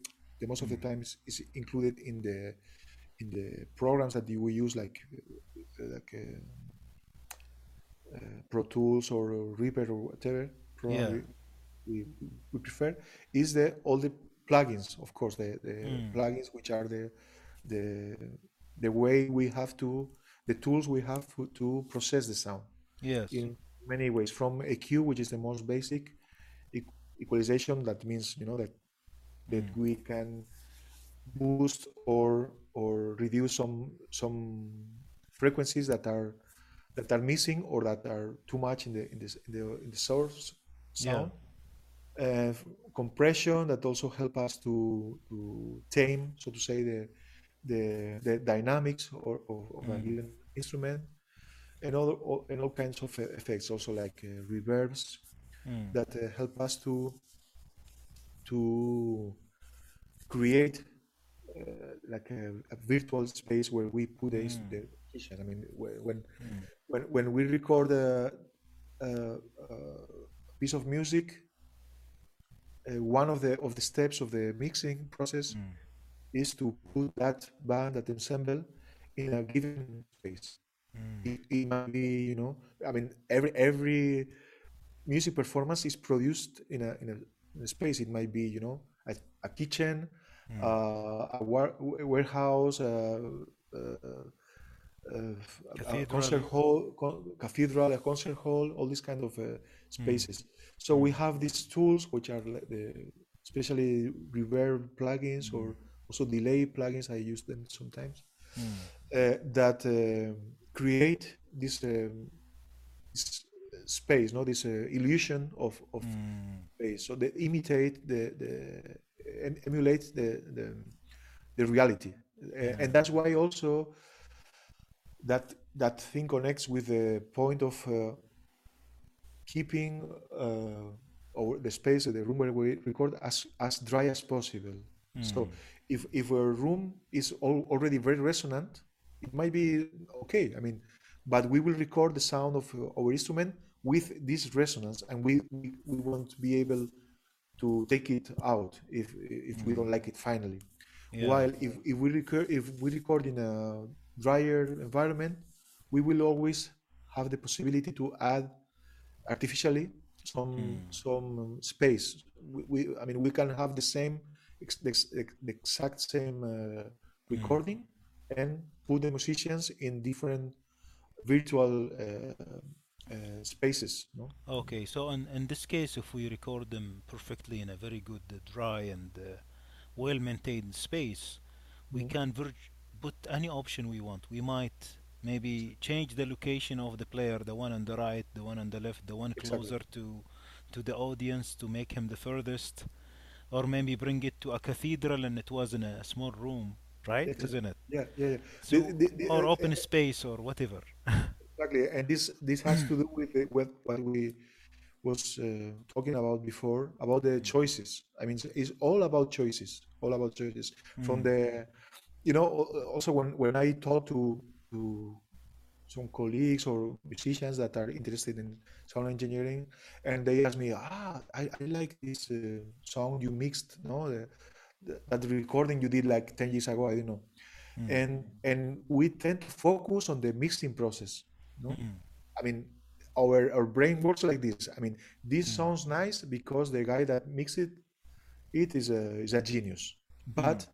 the most of the Mm. times is included in the in the programs that we use, like uh, like uh, uh, Pro Tools or Reaper or whatever program Yeah. We, we, prefer, is the all the plugins, of course, the, the Mm. plugins which are the the the way we have to the tools we have to, to process the sound Yes. in many ways from EQ, which is the most basic equalization. That means you know that that Mm. we can boost or or reduce some some frequencies that are that are missing or that are too much in the in this in the in the source Yeah. Uh, compression that also help us to to tame, so to say, the the the dynamics or of, of a Mm. given instrument and all, all and all kinds of effects also like uh, reverbs Mm. that uh, help us to to create uh, like a, a virtual space where we put Mm. the musician. I mean, when Mm. when when we record a, a, a piece of music, uh, one of the of the steps of the mixing process Mm. is to put that band, that ensemble, in a given space. Mm. It, it might be, you know, I mean, every every music performance is produced in a in a, in a space. It might be, you know, a, a kitchen, Mm. uh, a war, warehouse, uh, uh, uh, a concert hall, con- cathedral, a concert hall, all these kind of uh, Mm. spaces. So we have these tools, which are the especially reverb plugins Mm. or also delay plugins. I use them sometimes Mm. uh, that um create this, um, this space, no, this uh, illusion of of Mm. space. So they imitate the the em- emulate the the, the reality, Uh, Yeah. and that's why also that that thing connects with the point of uh, keeping uh, our, the space of the room where we record as as dry as possible. So Mm. if if a room is al already very resonant, it might be okay. I mean, but we will record the sound of our instrument with this resonance, and we we, we won't be able to take it out if if we don't like it finally. Yeah. While if, if we record if we record in a drier environment, we will always have the possibility to add artificially some Mm. some space. We, we I mean we can have the same ex- the, the exact same uh, recording and put the musicians in different virtual uh, uh, spaces. No. Okay, so in, in this case, if we record them perfectly in a very good, uh, dry, and uh, well-maintained space, we Mhm. can put any option we want. We might maybe change the location of the player, the one on the right, the one on the left, the one Exactly. closer to to the audience to make him the furthest, or maybe bring it to a cathedral and it was in a small room, right? Exactly. Isn't it? Yeah, yeah, yeah. So, The- the- the- or uh, open space or whatever. [LAUGHS] Exactly, and this this has to do with the, with what we was uh, talking about before about the choices. I mean, it's, it's all about choices, all about choices. From Mm, the, you know, also when when I talk to to some colleagues or musicians that are interested in sound engineering, and they ask me, ah, I, I like this uh, song you mixed, no, the, the, that recording you did like ten years ago. I don't know, mm, and and we tend to focus on the mixing process, no. mm, I mean, our our brain works like this. I mean, this mm, sounds nice because the guy that mixed it, it is a is a genius. mm, But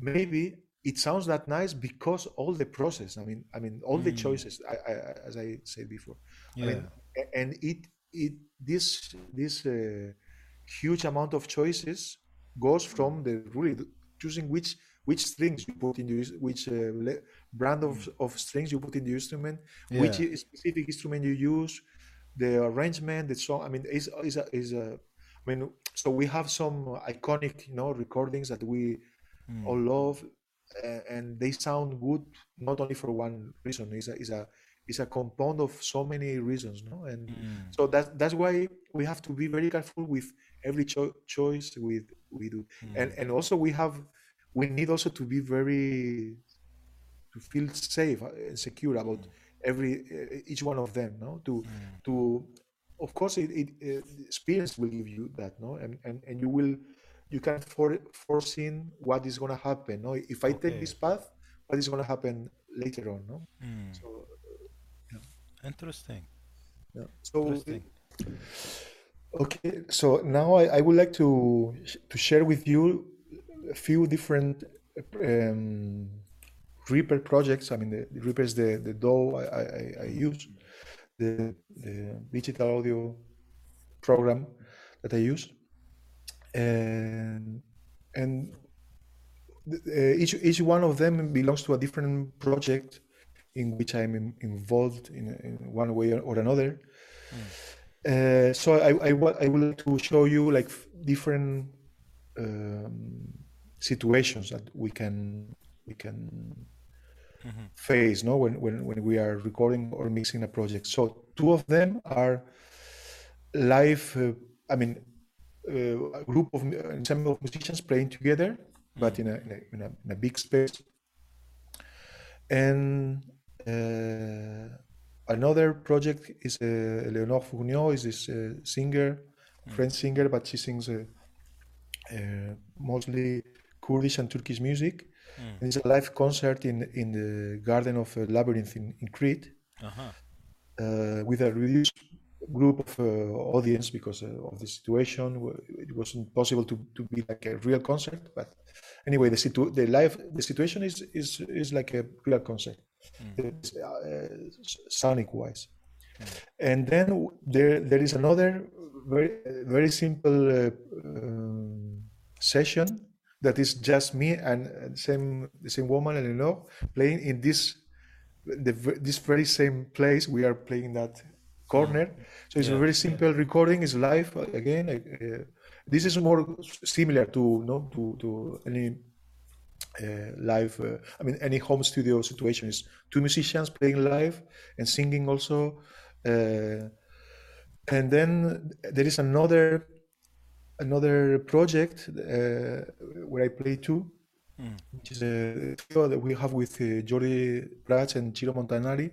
maybe it sounds that nice because all the process. I mean, I mean, all the mm. choices. I, I, as I said before. I Yeah. mean, and it it this this uh, huge amount of choices goes from the really choosing which which strings you put in the which uh, le- brand of, Mm. of strings you put in the instrument which Yeah. i- specific instrument you use the arrangement the song i mean is is a, is a i mean so we have some iconic you know recordings that we all Mm, love uh, and they sound good not only for one reason is a is a is a compound of so many reasons no? And mm, so that's that's why we have to be very careful with every cho- choice we we do. And mm, and also we have we need also to be very to feel safe uh, and secure about mm, every uh, each one of them no? To mm. to of course it, it uh, experience will give you that no? And and, and you will you can for, foresee what is going to happen no if i take this path what is going to happen later on no Mm. so yeah, Interesting. yeah. so Interesting. okay so now I, I would like to to share with you a few different um, Reaper projects. I mean, the, the Reaper is the the DAW I, I, I I use, the the digital audio program that I use, and and uh, each each one of them belongs to a different project in which I'm in, involved in, in one way or another. Mm. Uh, so I, I, I would like to show you like different um, situations that we can we can Mhm. face no when, when when we are recording or mixing a project so two of them are live uh, i mean uh, a group of mu- ensemble of musicians playing together but in a in a, in a, in a big space and uh, another project is uh, Eleonore Fourniau is this uh, singer Mm. French singer but she sings uh, uh, mostly Kurdish and Turkish music Mm. and it's a live concert in in the Garden of uh, Labyrinth in, in Crete Uh-huh. uh, with a reduced group of uh, audience because uh, of the situation. It wasn't possible to, to be like a real concert, but anyway, the situ- the live the situation is is is like a real concert, Mm. Uh, sonic wise. Mm. And then there there is another very very simple uh, um, session that is just me and the same the same woman Eleanor playing in this the this very same place we are playing that corner. So it's a very simple recording. It's live uh, again. Uh, this is more similar to no to to any uh, live. Uh, I mean, any home studio situation is two musicians playing live and singing also. Uh, and then there is another another project uh, where I play too, Mm. which is a trio that we have with uh, Jordi Prats and Ciro Montanari,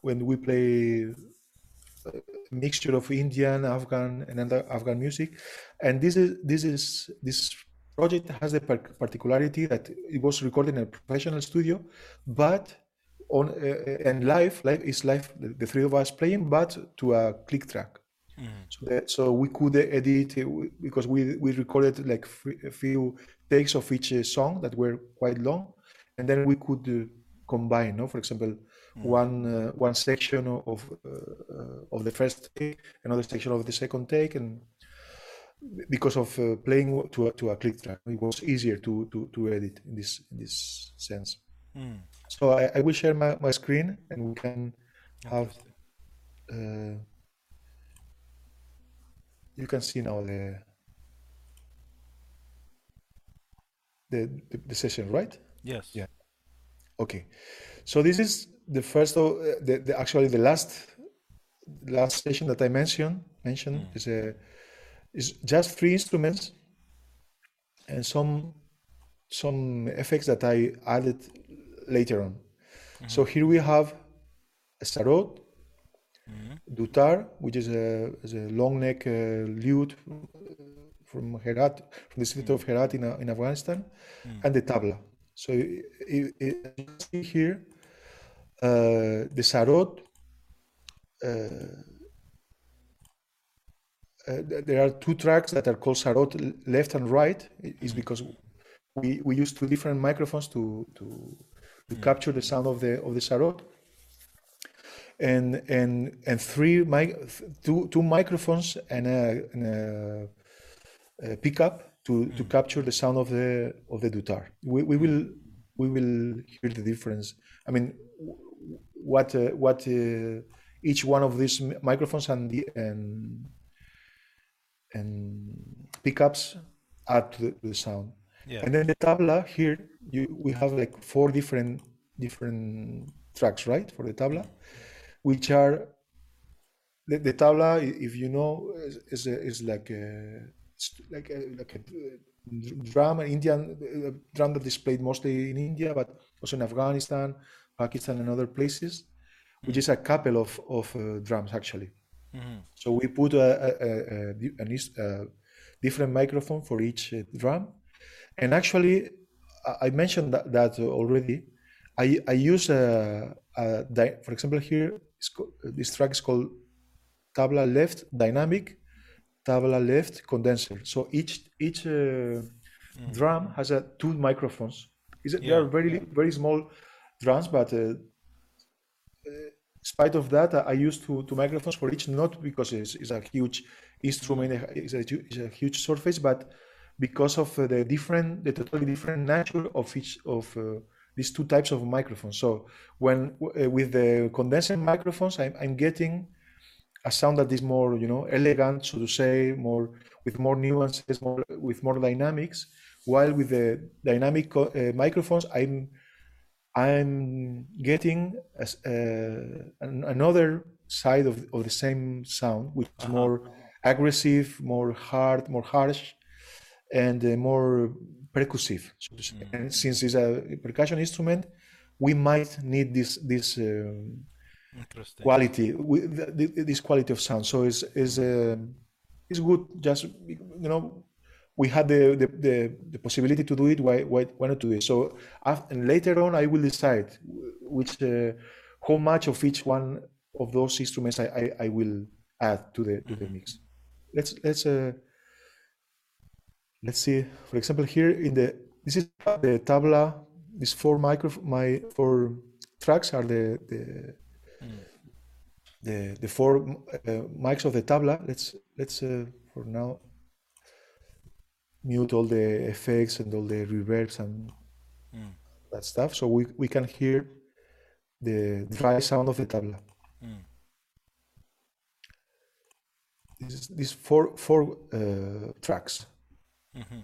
when we play mixture of Indian, Afghan, and other Afghan music. And this is this is this project has the particularity that it was recorded in a professional studio, but on uh, and live, live is live. The, three of us playing, but to a click track. Mm. So that so we could edit uh, because we we recorded like f- a few takes of each uh, song that were quite long, and then we could uh, combine. No, for example, one uh, one section of of, uh, of the first take, another section of the second take, and because of uh, playing to a, to a click track, it was easier to to to edit in this in this sense. Mm. So I, I will share my, my screen and we can have uh, you can see now the the, the, the session, right? Yes. Yeah. Okay. So this is the first of uh, the, the actually the last last session that I mentioned mentioned is a is just three instruments and some some effects that I added later on. So here we have a sarod, Mhm. dutar, which is a, is a long neck uh, lute from Herat, from the city of Herat in, uh, in Afghanistan, and the tabla. So you see here, uh, the sarod, uh, uh, there are two tracks that are called sarod left and right. Is because we, we use two different microphones to, to, to capture the sound of the of the sarod and and and three mic two two microphones and a, and a, a pickup to to capture the sound of the of the dutar. We, we will we will hear the difference. I mean, what uh, what uh, each one of these microphones and the and and pickups add to the, to the sound. Yeah. And then the tabla here, you we have like four different different tracks, right, for the tabla, which are the, the tabla. If you know, is is, is like a it's like a, like a drum, an Indian uh, drum that is played mostly in India, but also in Afghanistan, Pakistan, and other places, which is a couple of of uh, drums actually. Mhm. So we put a, a, a, a, di- an is- a different microphone for each uh, drum, and actually, I- mentioned that, that already. I I use a, dy- for example here it's co- this track is called tabla left dynamic, tabla left condenser. So each each uh, drum has a two microphones. Is it, They are very very small drums, but uh, spite of that, I I use two, two microphones for each, not because it's, it's a huge instrument, it's a, it's a huge surface, but because of uh, the different, the totally different nature of each of uh, these two types of microphones. So when uh, with the condenser microphones, I'm, I'm getting a sound that is more, you know, elegant, so to say, more with more nuances, more with more dynamics. While with the dynamic uh, microphones, I'm I'm getting uh, an, another side of, of the same sound, which is more aggressive, more hard, more harsh, and uh, more percussive. So to say. And since it's a percussion instrument, we might need this this um, quality, with th- th- this quality of sound. So it's is uh, it's good. Just you know, we had the the, the, the possibility to do it. Why why why not do it? So af- and later on, I will decide which uh, how much of each one of those instruments I, I, I will add to the to the mix. Let's let's uh, let's see. For example, here in the this is the tabla. These four micro my four tracks are the the the, the four uh, mics of the tabla. Let's let's uh, for now mute all the effects and all the reverbs and Mm. that stuff, so we, we can hear the dry sound of the tabla. Mm. This is these four four uh, tracks. Mhm.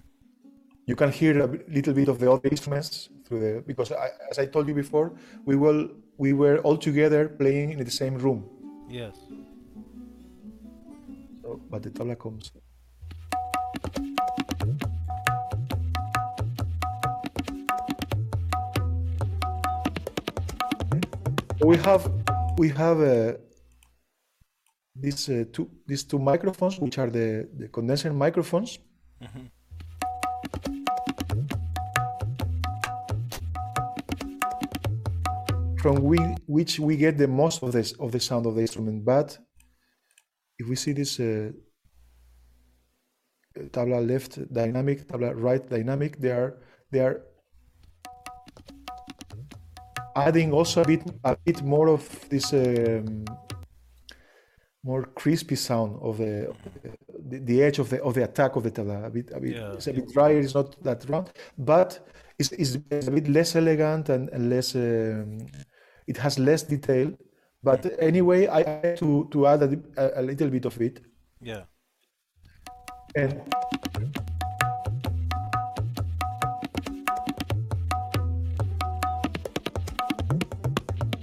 You can hear a little bit of the other instruments through the because I, as I told you before, we will we were all together playing in the same room. Yes. So, but the tabla comes. We have we have uh, these uh, two these two microphones, which are the the condenser microphones. Mhm. from we, which we get the most of this of the sound of the instrument. But if we see this uh, tabla left dynamic, tabla right dynamic, they are they are adding also a bit a bit more of this um, more crispy sound of the, the the edge of the of the attack of the tabla. A bit a bit Yeah. it's a bit drier. It's not that round, but it's, it's, a bit less elegant and, and less. Um, it has less detail. But anyway, I I had to to add a, a, a little bit of it. Yeah. And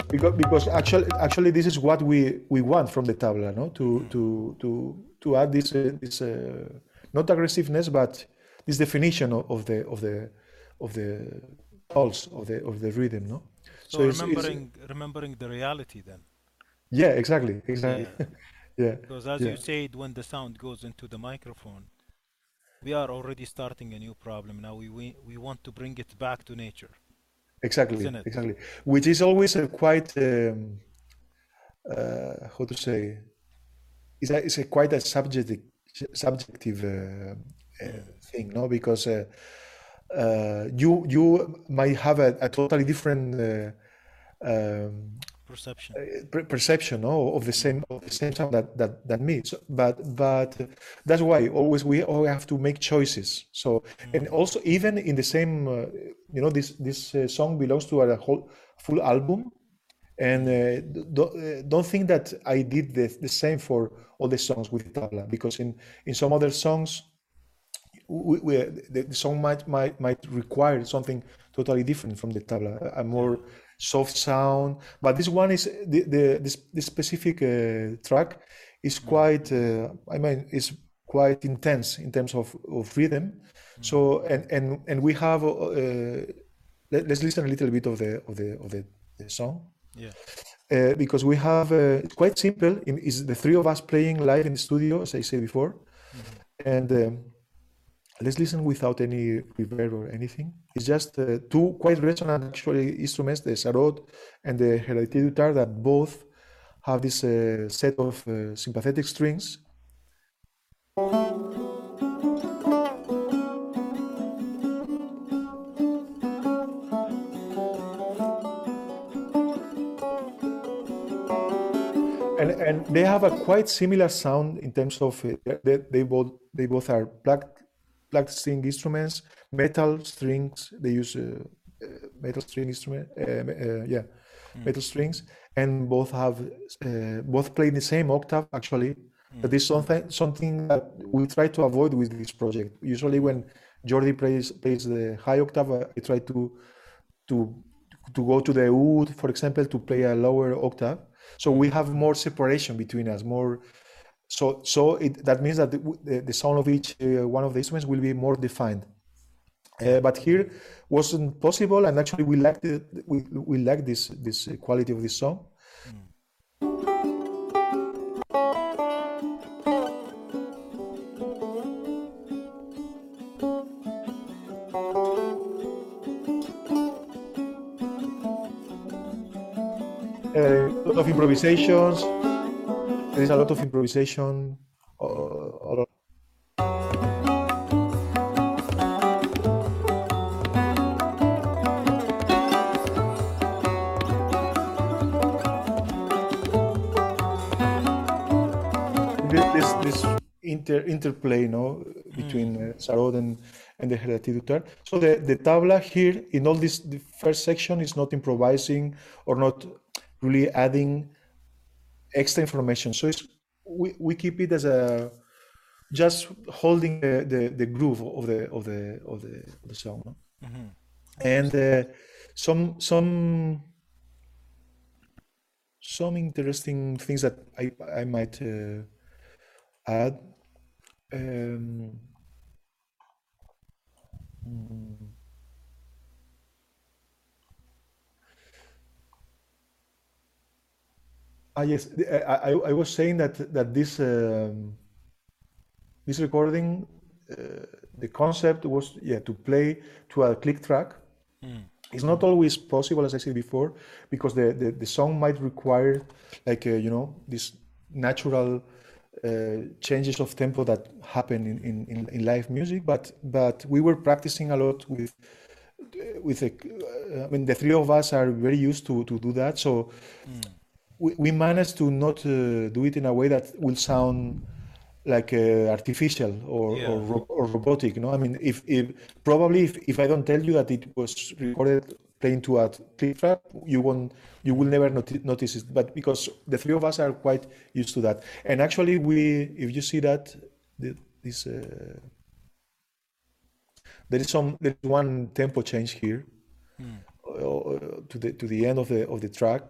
because because actually actually this is what we we want from the tabla, no? To to to to add this uh, this uh, not aggressiveness, but this definition of, of the of the of the pulse of the of the rhythm, no? So, it's- it's- remembering remembering the reality then, yeah, exactly, exactly. yeah. [LAUGHS] because as Yeah. you said, when the sound goes into the microphone, we are already starting a new problem. Now we we, we want to bring it back to nature. Exactly, exactly. Which is always a quite um, uh, how to say? It's a, it's a quite a subjective subjective uh, uh, thing, no? Because uh, uh, you you might have a, a totally different uh, um, Perception. per- perception no, of the same of the same sound that that, that me. So, but but that's why always we all have to make choices. So and also even in the same, uh, you know, this this uh, song belongs to a whole full album, and uh, do, uh, don't think that I did the the same for all the songs with tabla because in in some other songs. We, we, the, the song might, might might require something totally different from the tabla, a more soft sound. But this one is the the this, this specific uh, track is quite. Uh, I mean, is quite intense in terms of, of rhythm. So and and and we have. Uh, let, let's listen a little bit of the of the of the, the song. Yeah. Uh, because we have uh, quite simple. In, is the three of us playing live in the studio, as I said before, and um, let's listen without any reverb or anything. It's just uh, two quite resonant actually instruments, the sarod and the Herati dutar, that both have this uh, set of uh, sympathetic strings. And, and they have a quite similar sound in terms of uh, they, they both they both are plucked plucked string instruments, metal strings. They use uh, uh, metal string instrument, uh, uh, yeah, metal strings, and both have uh, both play the same octave actually. That is something something that we try to avoid with this project. Usually, when Jordi plays plays the high octave, I try to to to go to the wood, for example, to play a lower octave. So we have more separation between us, more. So so it, that means that the, the, sound of each uh, one of the instruments will be more defined. Uh, but here wasn't possible, and actually we lacked it, we we lack this this uh, quality of this song. A lot of improvisations. There is a lot of improvisation. Uh, this this inter interplay no between uh, sarod and and the Herati dutar so the the tabla here in all this the first section is not improvising or not really adding extra information so it's we, we keep it as a just holding the, the, the groove of the of the of the, of the song no? and uh, some some some interesting things that I I might uh, add. Um, mm, ah, yes, I, I, I was saying that that this um, this recording, uh, the concept was yeah to play to a click track. Mm. It's not always possible, as I said before, because the, the, the song might require like uh, you know this natural uh, changes of tempo that happen in, in, in, live music. But but we were practicing a lot with with a, uh, I mean the three of us are very used to to do that. So we, we managed to not uh, do it in a way that will sound like uh, artificial or, Yeah. or, ro- or robotic. You know, I mean, if, if probably if, if I don't tell you that it was recorded playing to a click track, you won't, you will never noti- notice it. But because the three of us are quite used to that, and actually, we, if you see that, the, this, uh, there is some, there is one tempo change here uh, to the to the end of the of the track.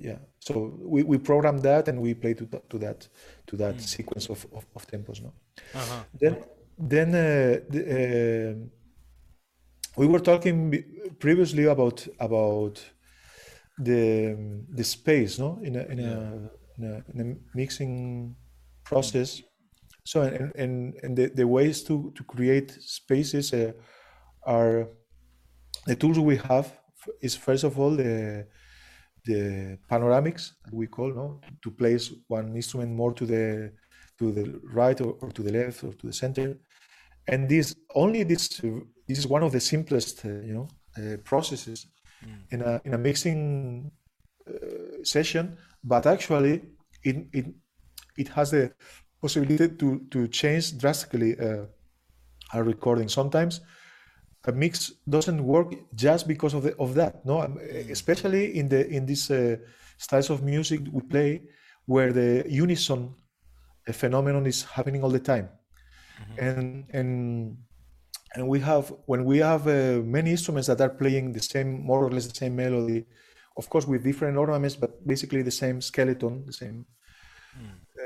Yeah, so we, we programmed that and we play to that to that to that sequence of, of, of tempos. No, Uh-huh. then then uh, the, uh, we were talking previously about about the the space, no, in a in a, in a, in a mixing process. So and and, and the, the ways to to create spaces uh, are the tools we have is first of all the the panoramics that we call no? To place one instrument more to the to the right or, or to the left or to the center. And this only this this is one of the simplest uh, you know uh, processes in a in a mixing uh, session. But actually it it it has the possibility to to change drastically uh, a recording. Sometimes a mix doesn't work just because of the, of that no? Um, especially in the in these uh, styles of music we play where the unison phenomenon is happening all the time. And and and we have when we have uh, many instruments that are playing the same more or less the same melody of course with different ornaments but basically the same skeleton the same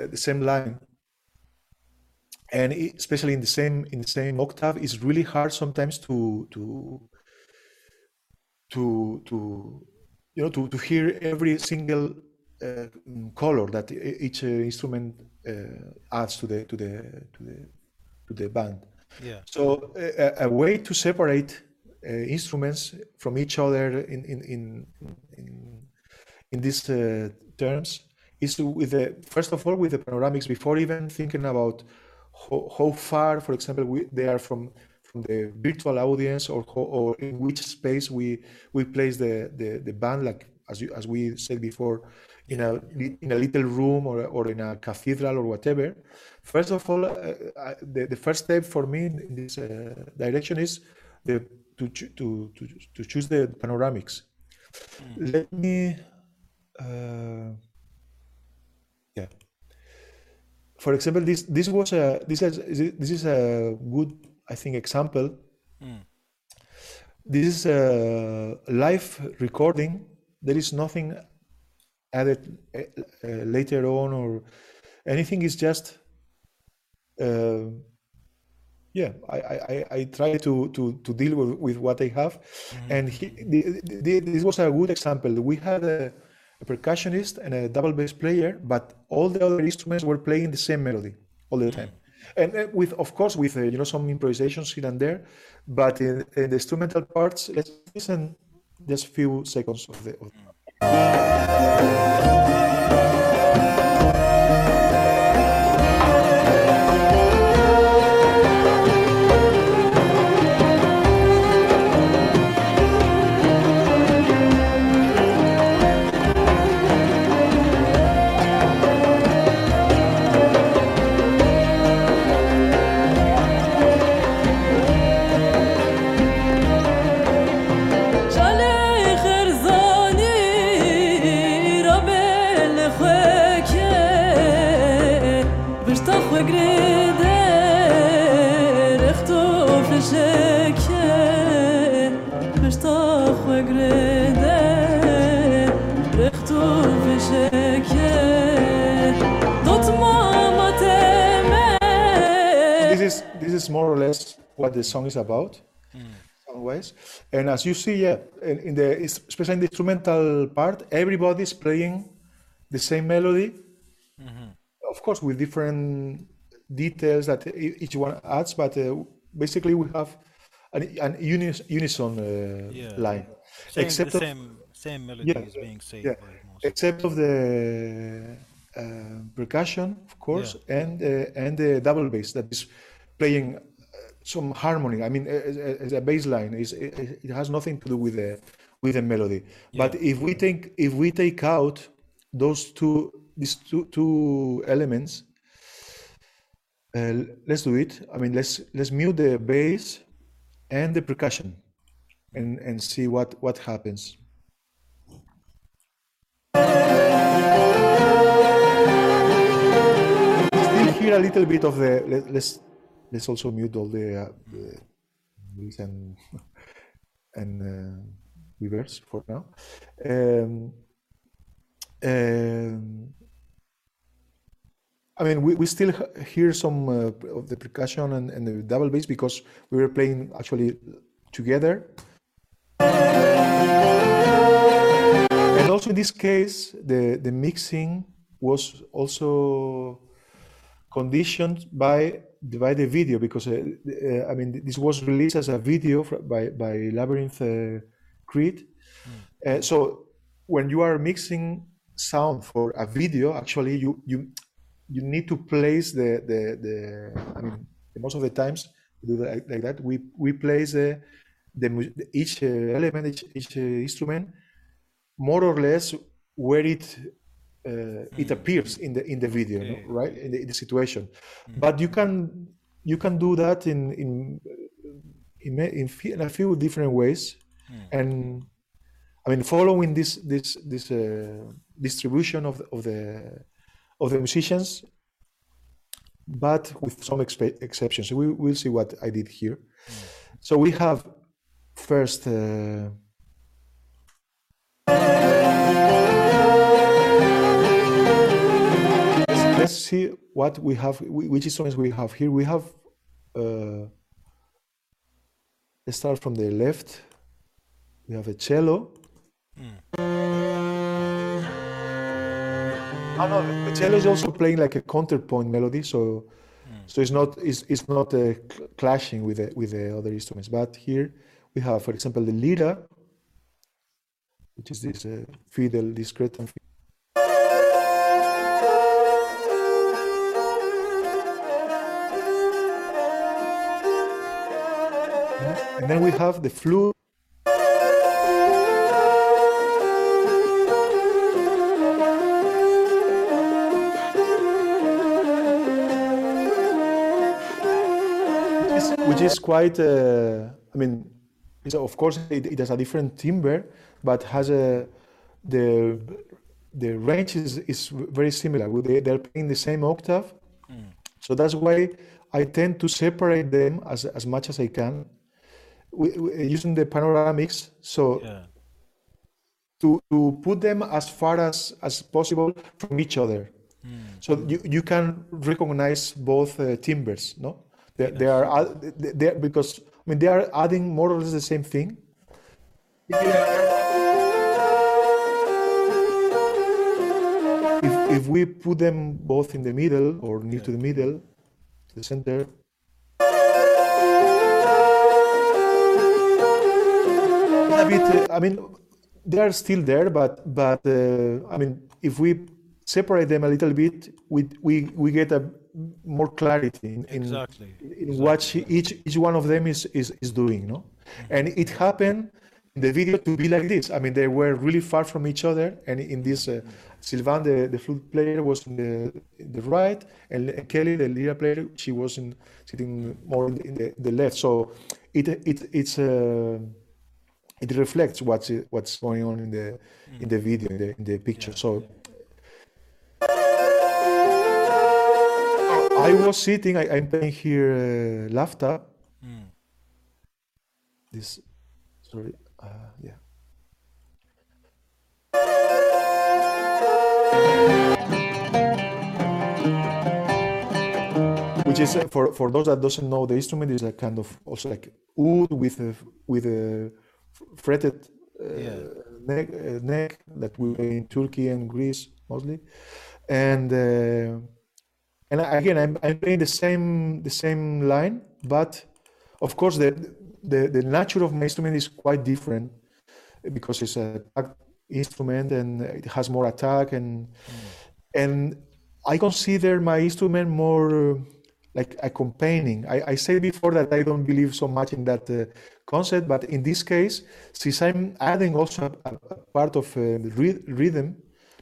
uh, the same line and especially in the same in the same octave it's really hard sometimes to to to to you know to, to hear every single uh, color that each uh, instrument uh, adds to the to the to the to the band Yeah. so a, a way to separate uh, instruments from each other in in in in, in these uh, terms is to, with the first of all with the panoramics before even thinking about how, how far, for example, we, they are from from the virtual audience or how, or in which space we we place the the, the band like as you, as we said before in a in a little room or, or in a cathedral or whatever. First of all uh, I, the, the first step for me in, this uh, direction is the to, to to to choose the panoramics. Let me uh, yeah for example this this was a this is this is a good i think example. This is a live recording. There is nothing added uh, later on or anything. Is just uh, yeah I, I, I- try to, to, to deal with, with what I have. And he, the, the, this was a good example. We had a, a percussionist and a double bass player, but all the other instruments were playing the same melody all the time. And uh, with, of course, with uh, you know some improvisations here and there, but in, in the instrumental parts, let's listen just a few seconds of the. Of the... or less what the song is about, sound-wise. And as you see, yeah, in, in the especially in the instrumental part, everybody's playing the same melody, of course, with different details that each one adds. But uh, basically, we have an, an unis, unison uh, Yeah. line, Same, except the of same same melody yeah, is being said yeah, except of the uh, percussion, of course, Yeah. and uh, and the double bass that is playing some harmony. I mean, as, as a bass line, is it, it has nothing to do with the with the melody. But if we think if we take out those two these two two elements, uh, let's do it. I mean, let's let's mute the bass and the percussion, and and see what what happens. still hear a little bit of the let, let's let's also mute all the, uh, the and [LAUGHS] and uh, reverbs for now um, um, I mean, we, we still hear some uh, of the percussion and, and the double bass because we were playing actually together. And also in this case, the, the mixing was also conditioned by by the video because uh, uh, I mean this was released as a video by by Labyrinth uh, Crete. Uh, so when you are mixing sound for a video, actually you you you need to place the the, the I mean most of the times we do like, like that we we place the, the each uh, element each, each uh, instrument more or less where it Uh, it hmm. appears in the in the video no? Right? In the, in the situation. Hmm. But you can you can do that in in in, in, in a few different ways. Hmm. And I mean following this this this uh, distribution of the, of the of the musicians but with some expe- exceptions. We will see what I did here. So we have first uh, let's, see what we have which instruments we have here. We have uh, let's start from the left. We have a cello. Oh, no, the cello is also playing like a counterpoint melody, so so it's not it's, it's not uh, cl- clashing with the with the other instruments. But here we have, for example, the lira, which is this uh, fiddle, this Cretan fiddle. And then we have the flute. which is, quite, uh, I mean, it's, of course it, it has a different timbre, but has a the the range is, is very similar. They, they're playing the same octave, so that's why I tend to separate them as as much as I can, wi- using the panoramics. So Yeah. to, to put them as far as, as possible from each other. So you, you can recognize both uh, timbres, no? They, they are they, they, because I mean they are adding more or less the same thing. If, if we put them both in the middle or near to the middle, to the center, a bit. Uh, I mean, they are still there, but but uh, I mean, if we separate them a little bit, we we we get a more clarity in, in, Exactly. in what she, each each one of them is is, is doing, no? And it happened in the video to be like this. I mean, they were really far from each other, and in this, uh, Sylvain, the, the flute player, was in the in the right, and Kelly, the lyra player, she was in, sitting more in the, in the left. So it it it's uh, it reflects what's what's going on in the in the video in the in the picture. So. I was sitting. I, I'm playing here uh, laouto. This, sorry, uh, yeah. which is uh, for for those that doesn't know the instrument is a kind of also like oud with a with a fretted Yeah. uh, neck, uh, neck that we play in Turkey and Greece mostly, and uh, and again I'm, I'm playing the same the same line, but of course the the the nature of my instrument is quite different because it's a instrument and it has more attack and and I consider my instrument more like accompanying. I, I said before that I don't believe so much in that uh, concept, but in this case, since I'm adding also a, a part of uh, rhythm,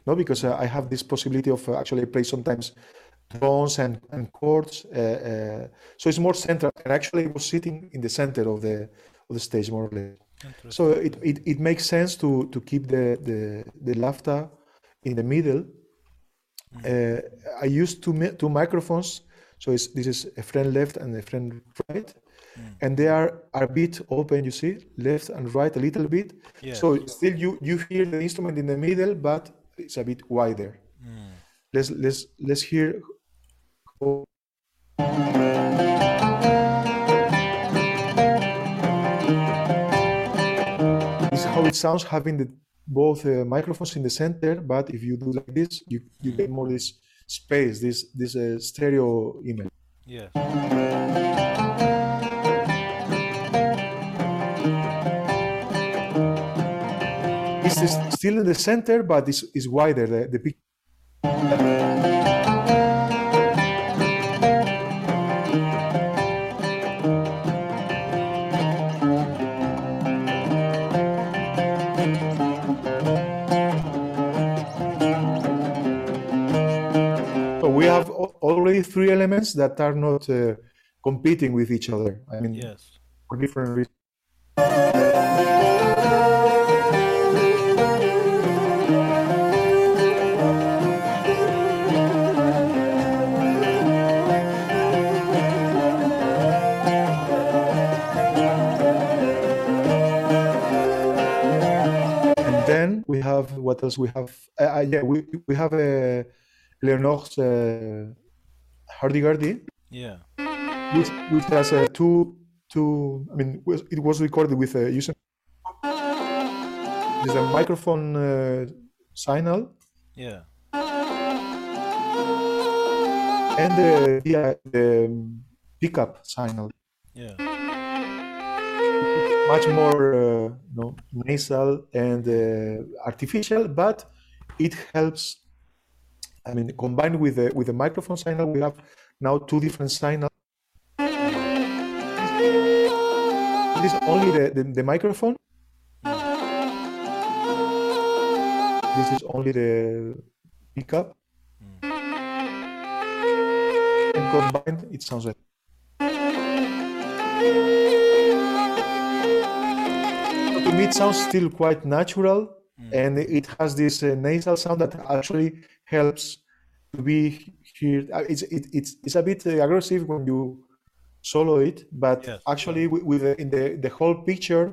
no, because uh, I have this possibility of uh, actually play sometimes tones and, and chords, uh, uh, so it's more central. And actually, it was sitting in the center of the of the stage more or less. So it, it, it makes sense to to keep the the the laouto in the middle uh, I use two two microphones. So it's, this is a friend left and a friend right, and they are, are a bit open. You see, left and right a little bit. Yes. So still you you hear the instrument in the middle, but it's a bit wider. Let's let's let's hear. This is how it sounds having the both uh, microphones in the center. But if you do like this, you you get more this space, this this uh, stereo image. Yes. Is still in the center, but it's, it's wider. The, the pic- So we have already three elements that are not uh, competing with each other. I mean, Yes. for different reasons. Have what else? We have uh, uh, yeah, we we have uh, Leonor's uh, Hurdy-Gurdy, Yeah. which which has uh, two two. I mean, it was recorded with a using there's a microphone uh, signal Yeah. and the the, the um, pickup signal. Yeah. Much more uh, you know, nasal and uh, artificial, but it helps. I mean, combined with the with the microphone signal, we have now two different signals. This is only the, the, the microphone. This is only the pickup. And combined, it sounds like. To me, it sounds still quite natural, and it has this uh, nasal sound that actually helps to be heard. Uh, It's it, it's it's a bit uh, aggressive when you solo it, but Yes. actually with, with in the the whole picture,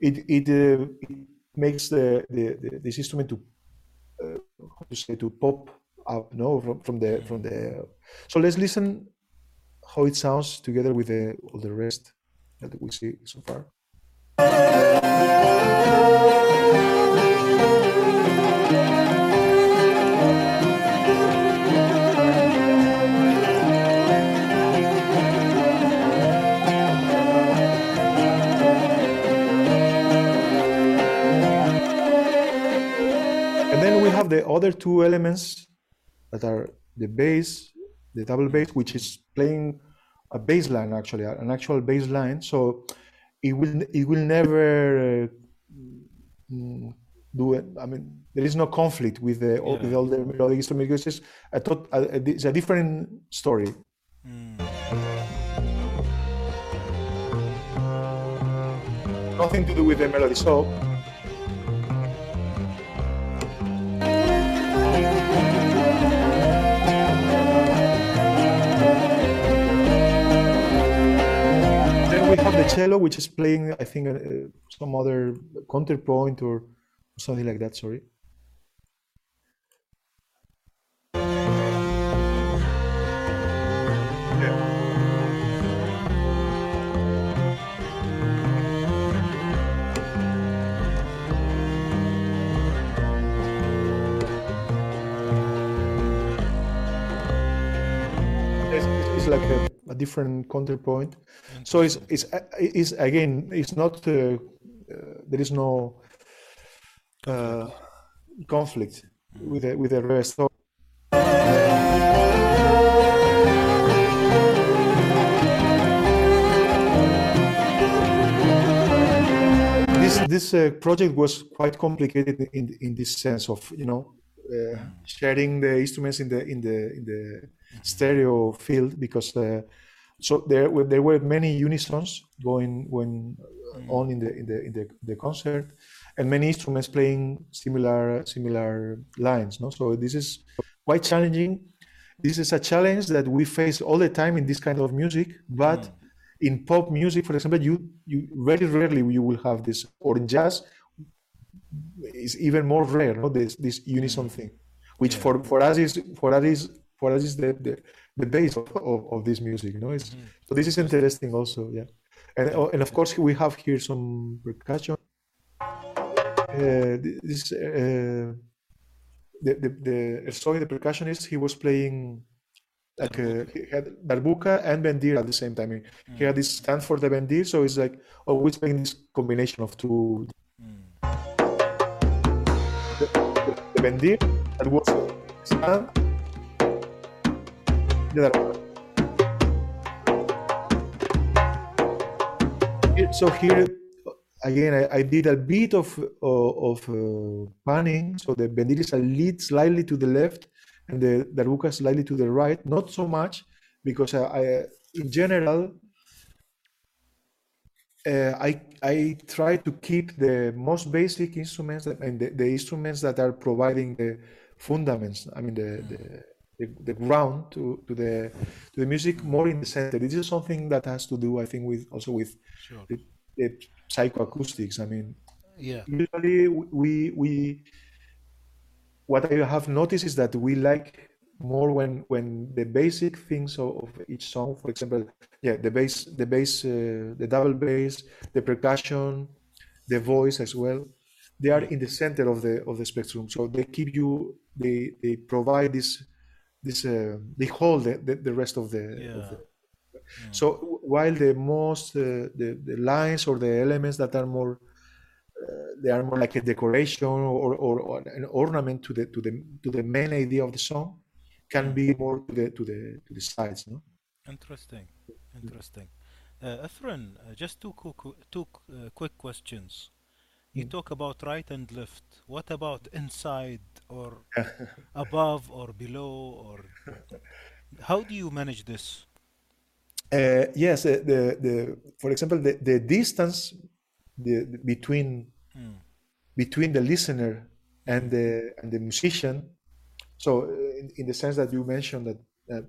it it, uh, it makes the, the, the this instrument to uh, how to say to pop up, no, from from the from the. So let's listen how it sounds together with the all the rest that we see so far. The other two elements that are the bass, the double bass, which is playing a bass line actually, an actual bass line. So it will it will never uh, mm, do it. I mean, there is no conflict with the all, with all the melodic instruments because it's a, tot- a, a- it's a different story. Nothing to do with the melody. So cello, which is playing, I think, uh, some other counterpoint or something like that. Sorry. Different counterpoint. So it's it's it's again it's not uh, uh, there is no uh, conflict with the, with the rest. So, this this uh, project was quite complicated in in this sense of you know uh, sharing the instruments in the in the in the stereo field because uh, so there were there were many unisons going going on in the in the in the, the concert and many instruments playing similar similar lines no? So this is quite challenging. This is a challenge that we face all the time in this kind of music but Mm. in pop music for example you you very rarely you will have this or in jazz is even more rare no? This this unison thing which Yeah. for for us is for us is for us is the the, the base of, of, of this music you know it's, so this is interesting also yeah. And oh, and of course we have here some percussion. Uh, this uh, the the the sorry the percussionist he was playing like uh, he had darbuka and bendir at the same time. He, he had this stand for the bendir so it's like always playing this combination of two. Mm. the, the, the bendir that was stand darbuka. So here again I, I did a bit of of, of uh, panning so the bendir is a lead slightly to the left and the darbuka slightly to the right not so much because I, I in general uh, I I try to keep the most basic instruments that, and the, the instruments that are providing the fundaments. I mean the the, the, the ground to, to the to the music more in the center. This is something that has to do, I think, with also with Sure. the, the psychoacoustics. I mean, Yeah. usually we we what I have noticed is that we like more when when the basic things of, of each song, for example, yeah, the bass, the bass, uh, the double bass, the percussion, the voice as well, they are in the center of the of the spectrum. So they keep you, they they provide this this uh, they hold the, the, the rest of the, of Yeah. the so while the most uh, the the lines or the elements that are more uh, they are more like a decoration or, or, or an ornament to the to the to the main idea of the song can be more to the to the to the sides no Interesting. Interesting. Uh, Efren, uh, just two quick, two uh, quick questions. You Mm. talk about right and left. What about inside or [LAUGHS] above or below or how do you manage this? uh, yes uh, the the for example the, the distance the, the between Mm. between the listener and the and the musician so uh, in, in the sense that you mentioned that uh,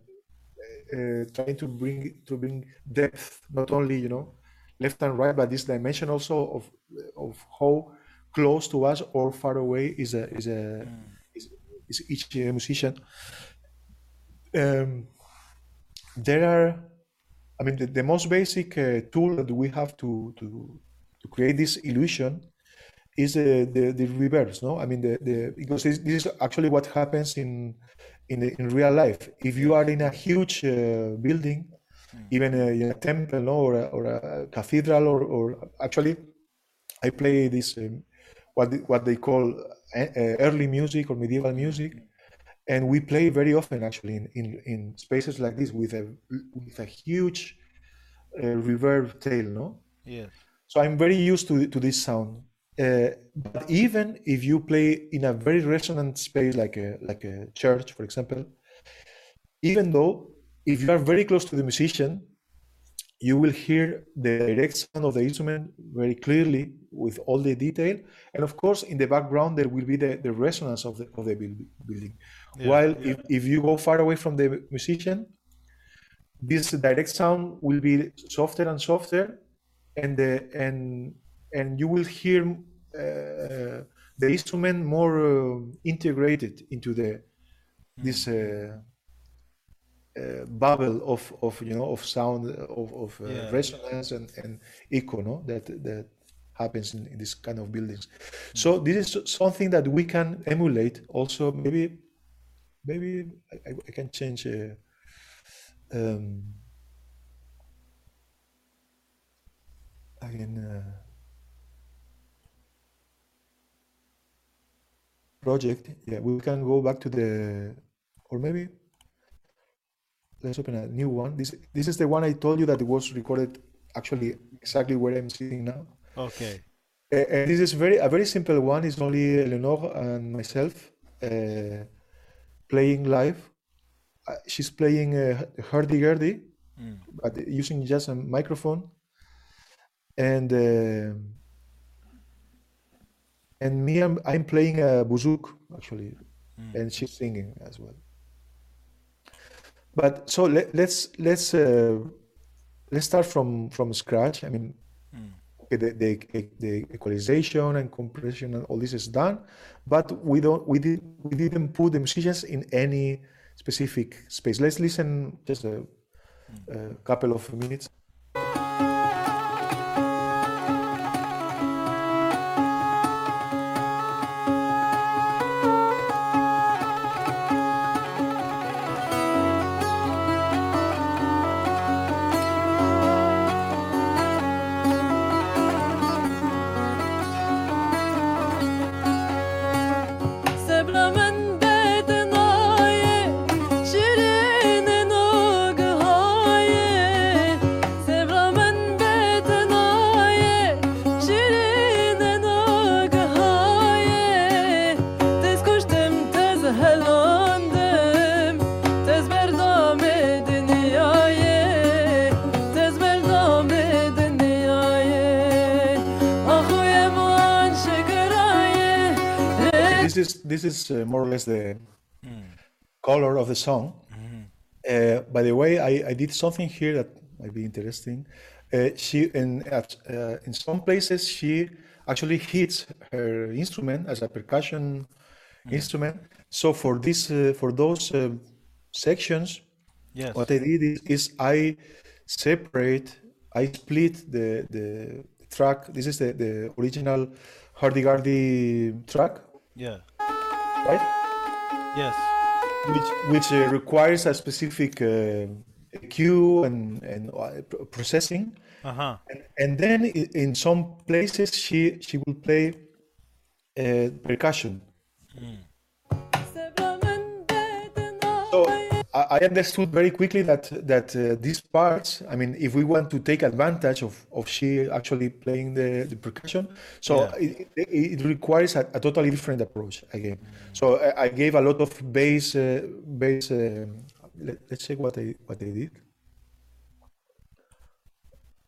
uh, trying to bring to bring depth not only you know left and right but this dimension also of of how close to us or far away is a is a Mm. is, is each musician. Um, there are i mean the, the most basic uh, tool that we have to to to create this illusion is the the, the reverbs no? I mean the, the because this, this is actually what happens in in the, in real life. If you are in a huge uh, building even a, in a temple no, or, a, or a cathedral or, or actually i play this um, what the- what they call uh, uh, early music or medieval music and we play very often actually in, in, in spaces like this with a with a huge uh, reverb tail no Yes. so I'm very used to to this sound. Uh, but even if you play in a very resonant space like a like a church, for example, even though if you are very close to the musician, you will hear the direct sound of the instrument very clearly with all the detail, and of course in the background there will be the, the resonance of the of the building. Yeah. While if, if you go far away from the musician, this direct sound will be softer and softer and the and and you will hear uh, the instrument more uh, integrated into the this uh, uh, bubble of of you know of sound of, of uh, Yeah. resonance and, and echo no that that happens in, in this kind of buildings so this is something that we can emulate also maybe maybe i, I- I can change uh, um, again uh, project. Yeah, we can go back to the or maybe let's open a new one. This this is the one I told you that it was recorded actually exactly where I'm sitting now. Okay. Uh, and this is very a very simple one. It's only Eleanor and myself uh, playing live. Uh, she's playing uh, hurdy-gurdy, Mm. but using just a microphone. And and me, I'm, I'm playing a bouzouki actually, Mm. and she's singing as well. But so let, let's let's uh, let's start from from scratch. I mean, Mm. the, the the equalization and compression and all this is done, but we don't we did we didn't put the musicians in any specific space. Let's listen just a, a couple of minutes. Is uh, more or less the Mm. color of the song. Uh, by the way, I, I did something here that might be interesting. Uh, she in at, uh, in some places she actually hits her instrument as a percussion instrument. So for this uh, for those uh, sections, Yes. what I did is, is I separate, I split the the track. This is the the original Hurdy-Gurdy track, Yeah right? Yes. Which which uh, requires a specific uh, Q and and uh, processing. Uh-huh. And, and, then in some places she she will play uh, percussion. Mm. So I, I understood very quickly that that uh, these parts I mean if we want to take advantage of of she actually playing the, the percussion so Yeah. it, it, it requires a, a totally different approach again so I, I gave a lot of bass uh, bass um let, let's check what I what they did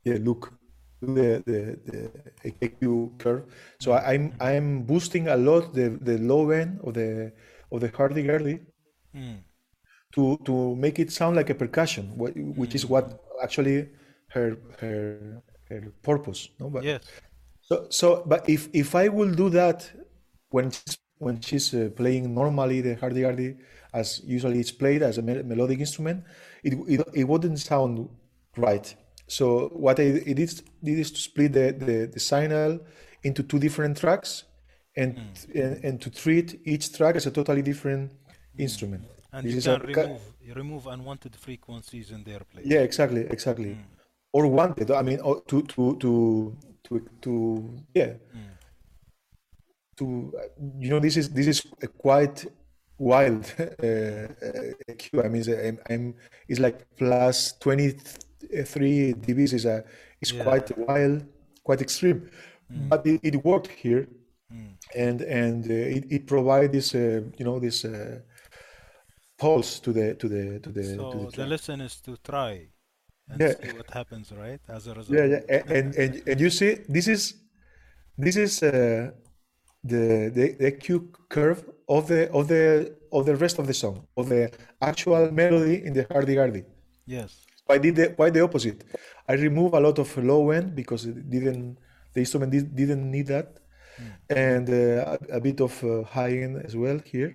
yeah look the the the EQ curve so I, I'm I'm boosting a lot the the low end of the of the hurdy-gurdy Mm. To to make it sound like a percussion, which is mm. what actually her her her purpose. No, but Yes. so so but if if I will do that when she's, when she's uh, playing normally the hurdy-gurdy as usually it's played as a mel- melodic instrument, it, it it wouldn't sound right. So what I, did, did is to split the, the, the signal into two different tracks and, mm. and and to treat each track as a totally different mm. instrument. And This you can ca- remove remove unwanted frequencies in their place. Yeah, exactly, exactly. Or wanted. I mean, to to to to to yeah. To uh, you know, this is this is a quite wild [LAUGHS] uh, uh, Q. I mean, it's, I'm, I'm it's like plus twenty three dBs is a is Yeah. quite wild, quite extreme, but it, it worked here, Mm. and and uh, it it provides this uh, you know this uh, pulse to the to the to the to So the the lesson is to try and Yeah. see what happens, right? As a result. Yeah, yeah, and and and you see, this is this is uh, the the the Q curve of the of the of the rest of the song of the actual melody in the hurdy-gurdy. Yes. I did the quite the opposite. I remove a lot of low end because it didn't the instrument did, didn't need that, and uh, a, a bit of uh, high end as well here.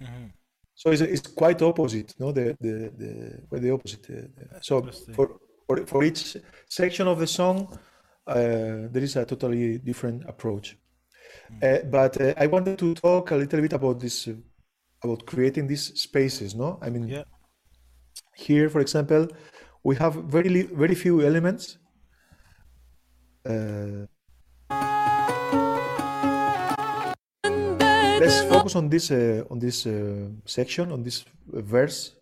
Mhm. So it's, it's quite opposite, no? The the the quite the opposite. uh, so for, for for each section of the song, uh, there is a totally different approach. Uh, but uh, I wanted to talk a little bit about this, uh, about creating these spaces, no? I mean, Yeah. here, for example, we have very very few elements. Uh, let's focus on this uh, on this uh, section on this verse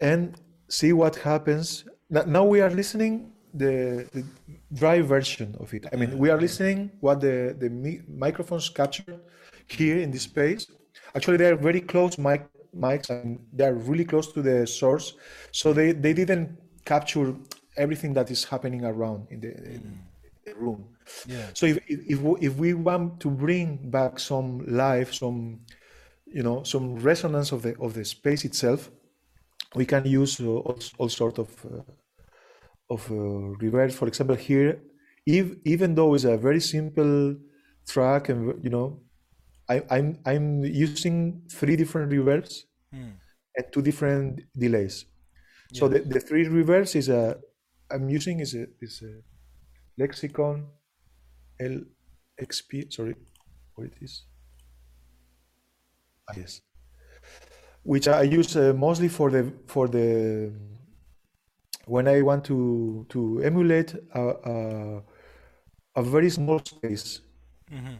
and see what happens. Now we are listening the, the dry version of it. I mean we are listening what the the mi- microphones capture here in this space. Actually they are very close mic mics and they are really close to the source. So they they didn't capture everything that is happening around in the, in the room Yeah. so if, if, if we- want to bring back some life, some, you know, some resonance of the of the space itself, we can use uh, all, all sort of uh, of uh, reverb. For example, here, if, even though it's a very simple track, and you know, I, I'm I'm using three different reverbs Mm. and two different delays. So the, the three reverbs is a I'm using is a is a Lexicon LXP. Sorry, what it is? Ah, yes, which I use uh, mostly for the for the when I want to to emulate a a, a very small space. hmm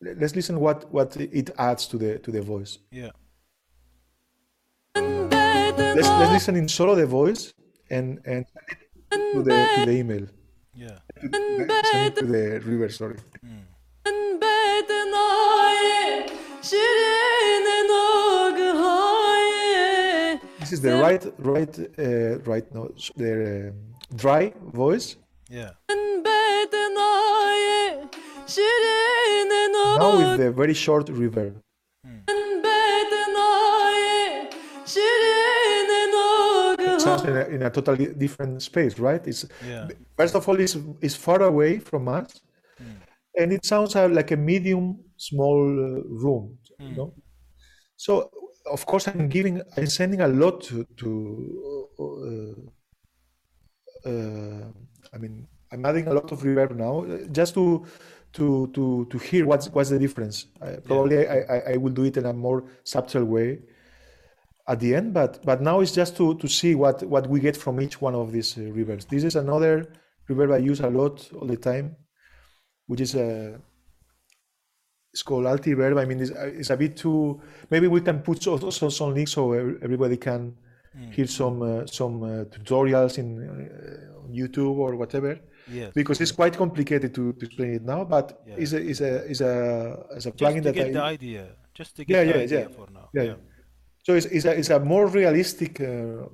Let- Let's listen what what it adds to the to the voice. Yeah. Let's let's listen in solo the voice and and to the to the email. Yeah. Reverb, sorry. This is the right, right, uh, right, no, the um, uh, dry voice. Yeah. Now with the very short reverb. Mm in a, in a, totally different space, right? It's yeah. first of all, it's, it's far away from us, mm. and it sounds like a medium small uh, room. Mm. You hmm. know? So of course, I'm giving, I'm sending a lot to. to uh, uh, I mean, I'm adding a lot of reverb now, just to to to to hear what's what's the difference. I, probably yeah. I, I, I will do it in a more subtle way at the end, but but now it's just to to see what what we get from each one of these uh, reverbs. This is another reverb I use a lot all the time, which is a it's called Altiverb. I mean, it's, uh, it's a bit too. Maybe we can put also some, links so everybody can hear some uh, some uh, tutorials in uh, on YouTube or whatever. Yes. Because it's quite complicated to, to explain it now, but Yeah. it's a is a is a is a plugin that get I the idea. Just to get Yeah, the yeah, idea yeah. for now. yeah, yeah. So it's, it's, a, it's a more realistic, uh,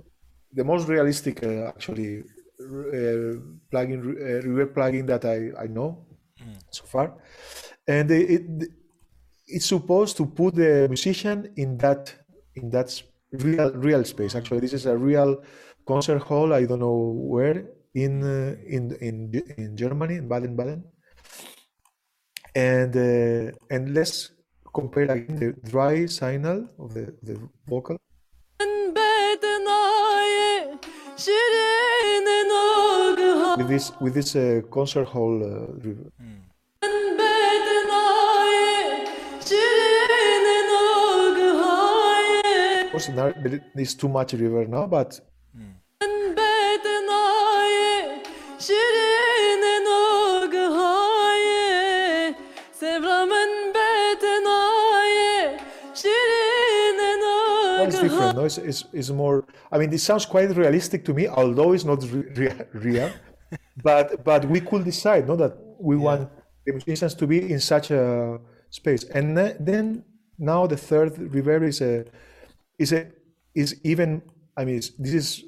the most realistic uh, actually uh, plugin, uh, plugin that I, I know so far, and it, it it's supposed to put the musician in that in that real real space. Actually, this is a real concert hall. I don't know where in uh, in in in Germany in Baden-Baden, and uh, and let's compare again the dry signal of the, the vocal. With this, with this uh, concert hall uh, reverb. Mm. Of course, there is too much reverb now, but different. No, it's, it's, it's more. I mean, this sounds quite realistic to me, although it's not re- real. [LAUGHS] but but we could decide, no, that we yeah. want the musicians to be in such a space. And then now the third reverb is a is a is even. I mean, this is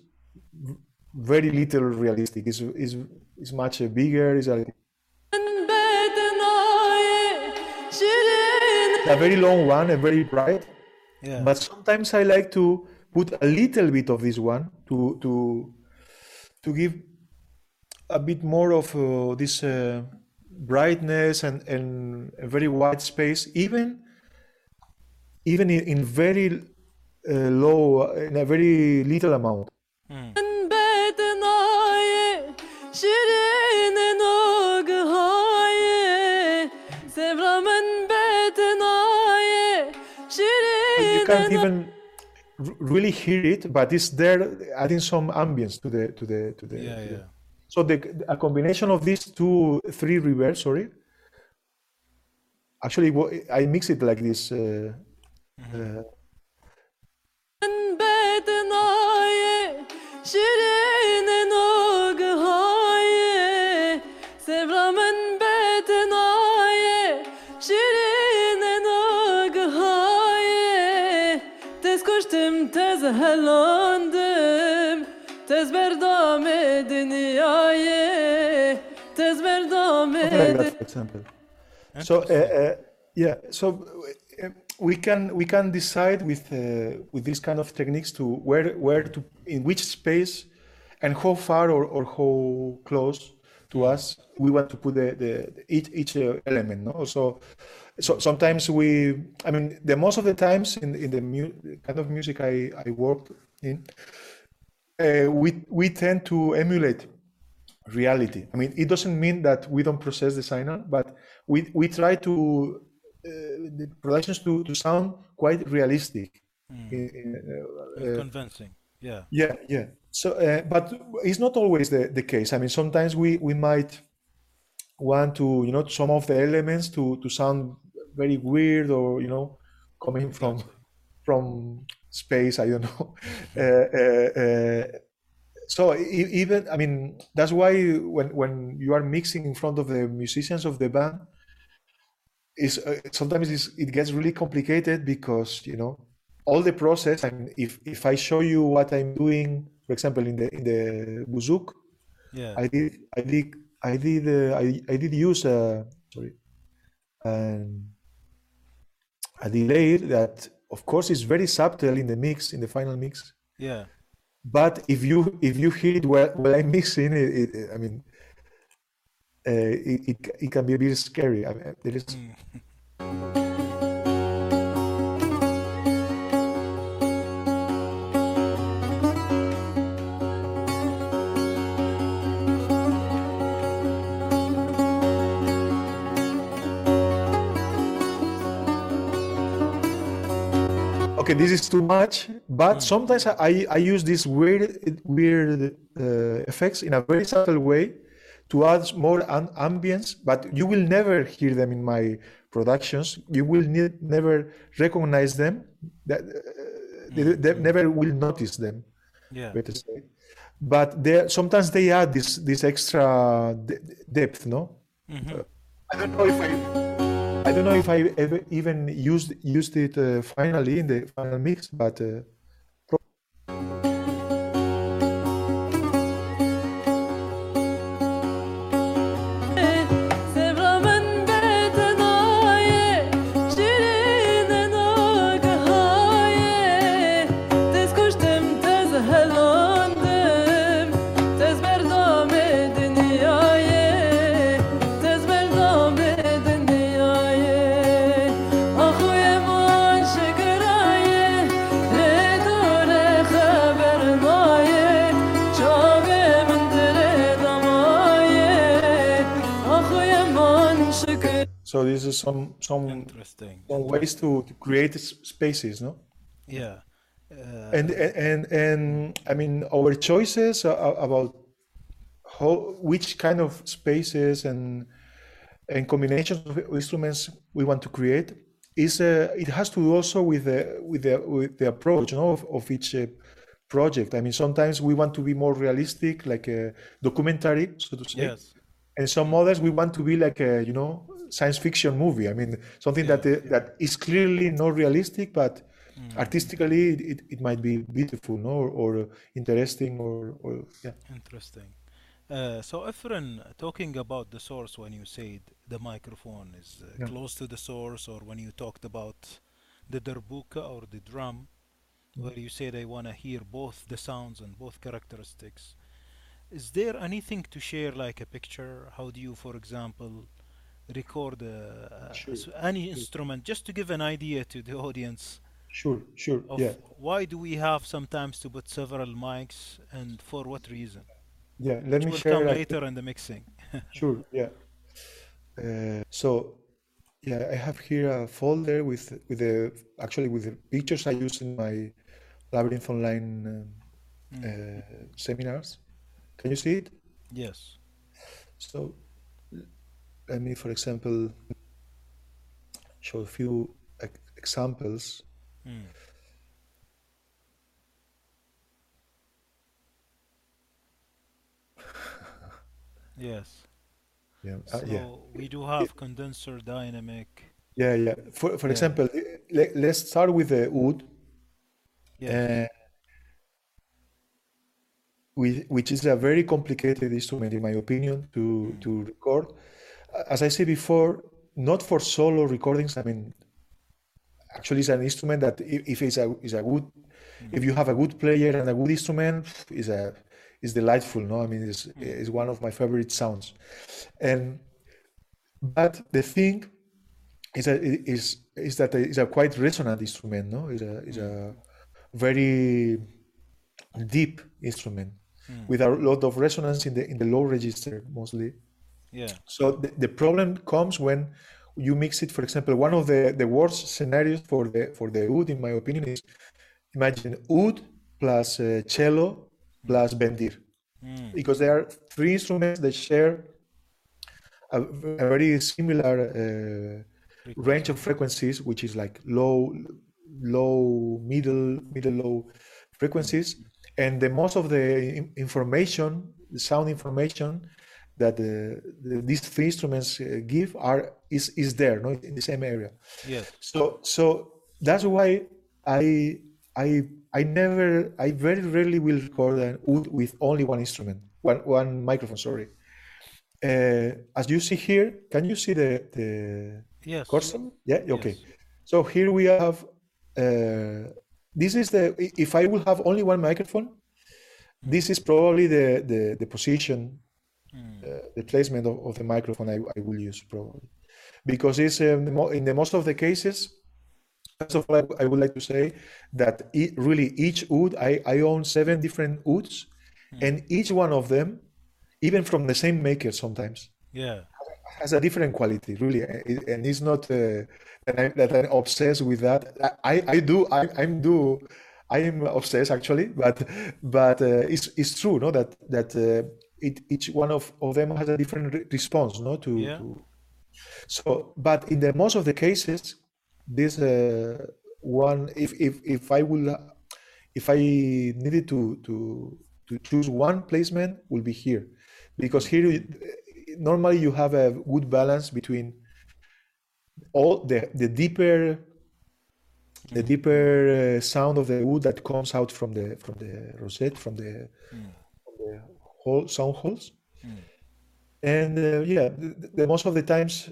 very little realistic. It's is is much bigger. Is a a very long one, a very bright. Yeah. But sometimes I like to put a little bit of this one to to to give a bit more of uh, this uh, brightness and and a very wide space, even even in, very uh, low in a very little amount. Mm. Can't even really hear it, but it's there adding some ambience to the to the to the. Yeah, to the- yeah. so the a combination of these two, three reverbs. Sorry. Actually, I mix it like this. Uh, uh, helandım Tez berdame dünyaye Tez berdame So uh, uh, yeah, so eh, we can we can decide with with these kind of techniques to where where to in which space and how far or, or how close to us we want to put the, the, the each each element. No, so so sometimes we I mean the most of the times in in the mu- kind of music I I work in uh, we we tend to emulate reality. I mean, it doesn't mean that we don't process the signal, but we we try to uh, the productions to, to sound quite realistic. In- in, uh, uh, convincing. Yeah. yeah, yeah. So, uh, but it's not always the, the case. I mean, sometimes we we might want to, you know, some of the elements to to sound very weird or you know, coming from from space. I don't know. [LAUGHS] Uh, uh, uh, so even I mean that's why when when you are mixing in front of the musicians of the band, is uh, sometimes it's, it gets really complicated because you know all the process. I mean, if if I show you what I'm doing, for example, in the in the buzouk, Yeah. I did I did I did uh, I I did use uh, sorry um, a delay that of course is very subtle in the mix in the final mix. Yeah. But if you if you hear it while, while I'm mixing, it, it, I mean, uh, it, it it can be a bit scary. I mean, there is [LAUGHS] okay. This is too much, but sometimes I I use these weird weird uh, effects in a very subtle way to add more am- ambience. But you will never hear them in my productions. You will ne- never recognize them. That uh, they, they never will notice them. Yeah. better say. But they sometimes they add this this extra de- depth, no? Uh, I don't know if I I don't know if I ever even used used it uh, finally in the final mix, but is some some Interesting. some ways to, to create spaces, no? Yeah. Uh, and and and, and I mean our choices about how which kind of spaces and and combinations of instruments we want to create is uh, it has to do also with the with the with the approach you know, of, of each uh, project. I mean sometimes we want to be more realistic, like a documentary, so to say, yes. and some others we want to be like a you know science fiction movie. I mean something that uh, that is clearly not realistic, but artistically it, it, might be beautiful, no, or, or interesting, or, or yeah. Interesting. Uh, so, Efren, talking about the source when you said the microphone is uh, Yeah. close to the source, or when you talked about the darbuka or the drum, where you said I want to hear both the sounds and both characteristics. Is there anything to share, like a picture? How do you, for example, record uh, uh, Sure, any instrument, just to give an idea to the audience Sure, sure, yeah, why do we have sometimes to put several mics and for what reason? yeah. Let Which me will share. come like, later in the mixing. [LAUGHS] Sure, yeah. Uh, so, yeah, I have here a folder with with the actually with the pictures I use in my Labyrinth Online um, Mm. uh, seminars. Can you see it? Yes. So let me, for example, show a few examples. Mm. [LAUGHS] Yes. Yeah, uh, So yeah, we do have condenser dynamic. yeah, yeah. For for Yeah. example, eh, let, let's start with the oud, Yes. uh, which is a very complicated instrument, in my opinion, to Mm. to record. As I said before, not for solo recordings. I mean, actually, it's an instrument that if, it's a is a good, if you have a good player and a good instrument, is a is delightful. No, I mean, it's it's one of my favorite sounds, and but the thing is that it is is that it's a quite resonant instrument. No, it's a it's a very deep instrument Mm. with a lot of resonance in the in the low register mostly. Yeah. So the, the problem comes when you mix it. For example, one of the, the worst scenarios for the for the oud, in my opinion, is imagine oud plus uh, cello plus bendir, Mm. because there are three instruments that share a, a very similar uh, range of frequencies, which is like low, low, middle, middle, low frequencies, and the most of the information, the sound information that the, the, these three instruments uh, give are is is there, no, in the same area. Yes. So so that's why I I I never I very rarely will record an oud with only one instrument, one one microphone. Sorry. Uh, as you see here, can you see the the Yes. cursor? Yeah. Okay. Yes. So here we have. Uh, this is the if I will have only one microphone. This is probably the the, the position. Uh, the placement of, of the microphone I, I will use probably. Because it's um, in the most of the cases first of all I, I would like to say that e- really each oud I, I own seven different ouds and each one of them even from the same maker sometimes Yeah. has a different quality really and it's not uh, that, I, that I'm obsessed with that. I, I do I, I'm do I'm obsessed actually but but uh, it's, it's true no that that uh, it, each one of, of them has a different re- response no to, Yeah. to so but in the most of the cases this uh, one if, if if I will if I needed to to to choose one placement will be here because here normally you have a good balance between all the the deeper the deeper uh, sound of the oud that comes out from the from the rosette from the from the hole sound holes and uh, yeah the, the most of the times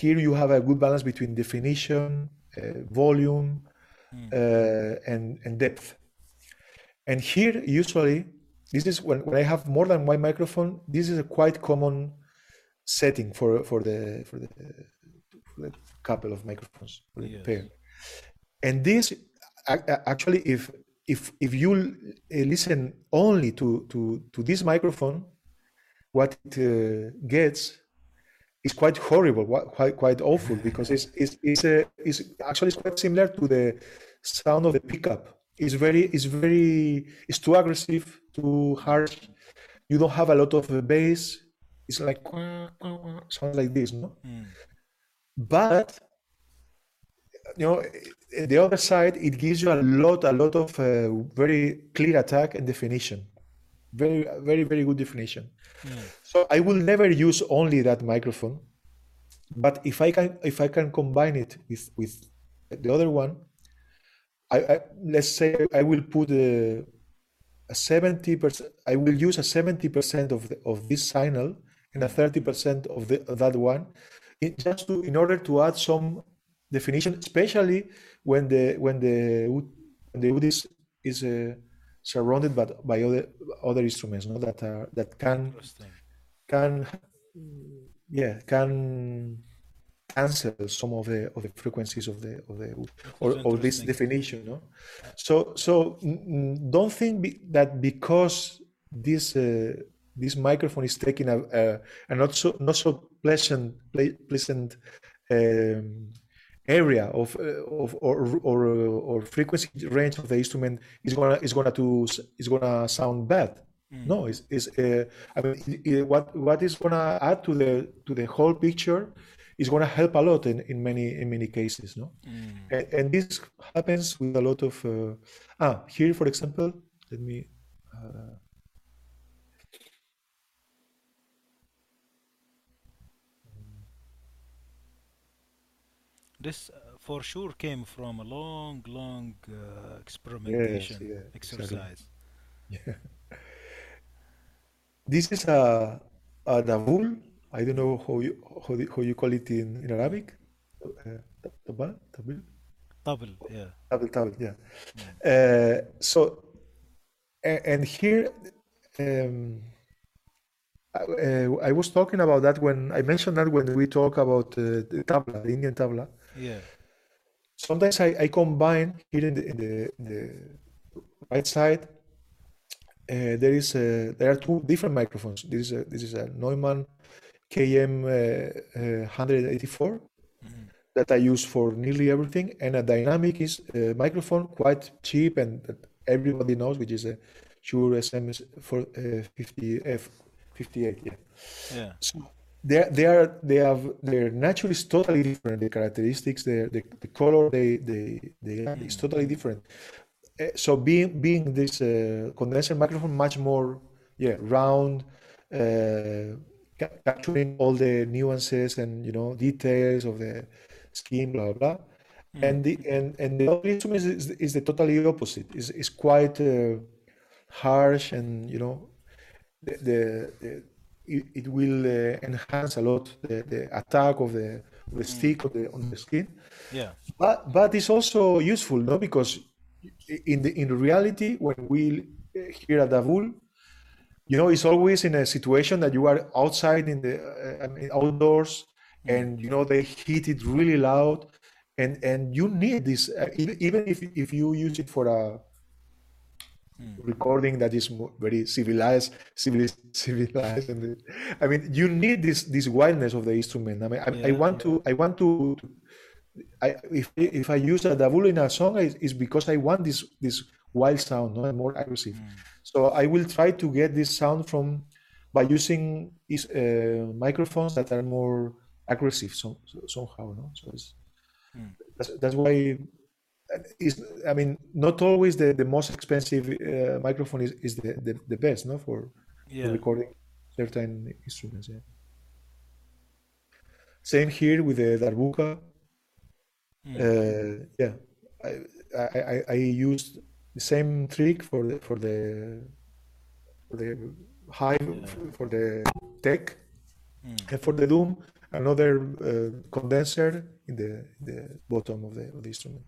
here you have a good balance between definition uh, volume uh, and and depth. And here usually this is when, when i have more than one microphone this is a quite common setting for for the for the, for the couple of microphones for the Yes. pair. And this actually if if if you uh, listen only to to to this microphone what it uh, gets is quite horrible quite quite awful because it's it's it's, a, it's actually it's quite similar to the sound of the pickup. It's very it's very it's too aggressive too harsh. You don't have a lot of uh, bass. It's like sounds like this no? Mm. but you know the other side it gives you a lot a lot of uh, very clear attack and definition. Very very very good definition. So i will never use only that microphone but if i can if i can combine it with with the other one i, I let's say i will put a, a 70% i will use a 70% of the, of this signal and a 30% of the of that one in, just to in order to add some definition especially when the when the oud when the oud is is uh, surrounded by, by other other instruments no, that are that can can yeah can cancel some of the of the frequencies of the of the or, or this definition no? So so don't think be, that because this uh, this microphone is taking a, a, a not so not so pleasant pleasant um, area of uh, of or or uh, or frequency range of the instrument is gonna is gonna to is gonna sound bad. No, it's, it's uh, I mean i- i- what what is gonna add to the to the whole picture is gonna help a lot in, in many in many cases. No, and, and this happens with a lot of uh, ah here for example. Let me. Uh, This uh, for sure came from a long, long uh, yes, experimentation yeah, exactly. exercise. [LAUGHS] This is a a davul. I don't know how you how, the- how you call it in, in Arabic. Uh, tabal, tabil, Double, yeah. tabel, yeah. Uh, so a- and here um, I, uh, I was talking about that when I mentioned that when we talk about uh, the tabla, the Indian tabla. Yeah. Sometimes I, I combine here in the, in the, in the right side. Uh, there is a, there are two different microphones. This is a, this is a Neumann KM uh, uh, 184 that I use for nearly everything, and a dynamic is a microphone quite cheap and that everybody knows, which is a Shure SM for uh, 50 F58. Yeah. Yeah. So they they are they have their nature is totally different. The characteristics, the the, the color, they they they have is totally different. Uh, so being being this uh, condenser microphone much more yeah round, uh, ca- capturing all the nuances and you know details of the scheme, blah blah. blah. And the and and the other instrument is, is the totally opposite. is is quite uh, harsh and you know the, the, the it, it will uh, enhance a lot the, the attack of the, of the stick on the on the skin. Yeah. but but it's also useful no? Because in the in reality when we uh, hear a davul you know it's always in a situation that you are outside in the uh, I mean, outdoors and you know they hit it really loud. And and you need this uh, even, even if if you use it for a Hmm. recording that is very civilized, civilized, civilized. And I mean, you need this this wildness of the instrument. I mean, I, I Yeah. want to, I want to, I if if I use a davul in a song, it's because I want this this wild sound, no, and more aggressive. Hmm. So I will try to get this sound from by using is uh, microphones that are more aggressive, so, so somehow, no. So it's, hmm. that's that's why is I mean not always the, the most expensive uh, microphone is, is the, the, the best no for, for Yeah. recording certain instruments yeah. Same here with the darbuka uh, yeah. I, I, I, I used the same trick for the for the for the high for the tek. And for the dum another uh, condenser in the the bottom of the, of the instrument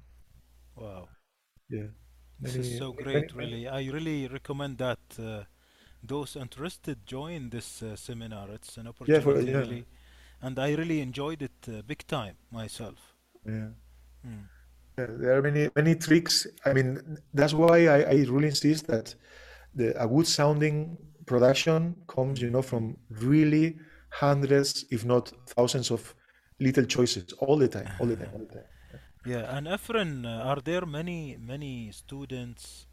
Wow. yeah This Many- is so many- great, really. I really recommend that uh, those interested join this uh, seminar. It's an Yeah, for- opportunity, yeah. really, and I really enjoyed it uh, big time myself. Yeah. Mm. Yeah, there are many many tricks. I mean, that's why I, I really insist that the a good sounding production comes, you know, from really hundreds, if not thousands of little choices all the time, all the time, all the time. Yeah, and Efren, uh, are there many many students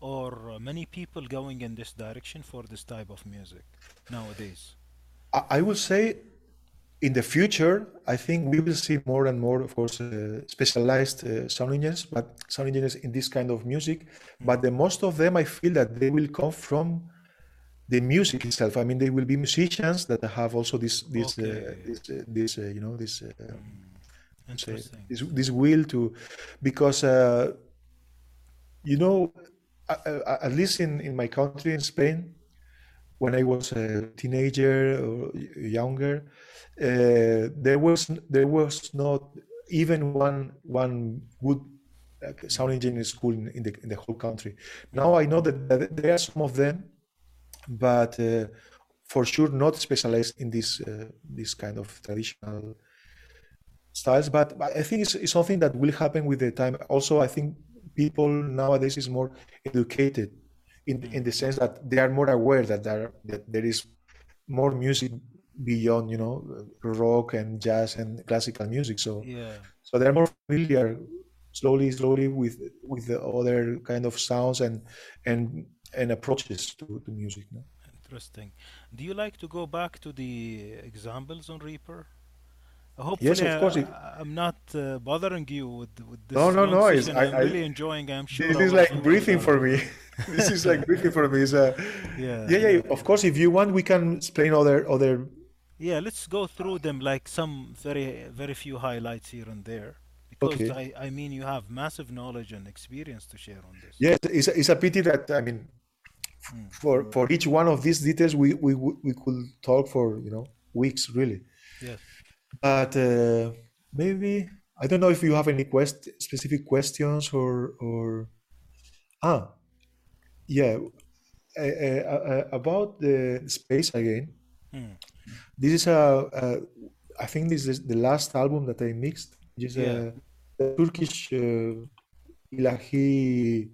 or uh, many people going in this direction for this type of music nowadays? I, I will say in the future, I think we will see more and more, of course, uh, specialized uh, sound engineers, but sound engineers in this kind of music. But the most of them, I feel that they will come from the music itself. I mean, they will be musicians that have also this this uh, Okay. this uh, this uh, you know this say, Interesting. this this will to because uh, you know at least in in my country in Spain when I was a teenager or younger, uh, there was there was not even one one good sound engineering school in, in the in the whole country. Now I know that, that there are some of them, but uh, for sure not specialized in this uh, this kind of traditional styles. But, but I think it's, it's something that will happen with the time. Also, I think people nowadays is more educated in in the sense that they are more aware that there that there is more music beyond you know rock and jazz and classical music. So Yeah. so they're more familiar slowly, slowly with with the other kind of sounds and and and approaches to, to music. No? Interesting. Do you like to go back to the examples on Reaper? Yes, of course. I, I'm not uh, bothering you with with no, this no, long no. It's. I, I'm I really enjoying. I'm sure this is like breathing for me. [LAUGHS] this is like breathing for me. It's [LAUGHS] a, Yeah, yeah, yeah. yeah, Of course, if you want, we can explain other other. yeah. Let's go through them like some very very few highlights here and there because Okay. I I mean you have massive knowledge and experience to share on this. Yes, it's a, it's a pity that I mean, Mm. for for each one of these details, we we we could talk for you know weeks really. Yes. But uh, maybe I don't know if you have any quest specific questions or or ah yeah uh, uh, uh, about the space again. Mm. This is a, a I think this is the last album that I mixed, which is Yeah. a, a Turkish uh, ilahi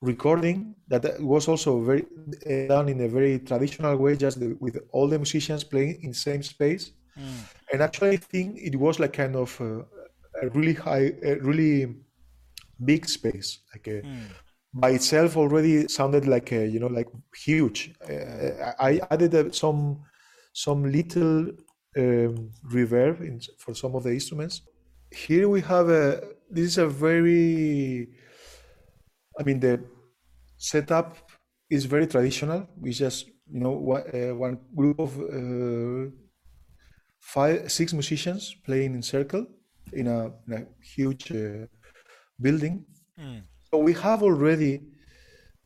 recording that was also very uh, done in a very traditional way, just the, with all the musicians playing in same space. Mm. And actually, I think it was like kind of uh, a really high, a really big space, like a, Mm. by itself already sounded like a, you know like huge. Uh, I added uh, some some little um, reverb in, for some of the instruments. Here we have a. This is a very. I mean the setup is very traditional. We just you know one, uh, one group of uh, five six musicians playing in circle in a, in a huge uh, building. Mm. So we have already,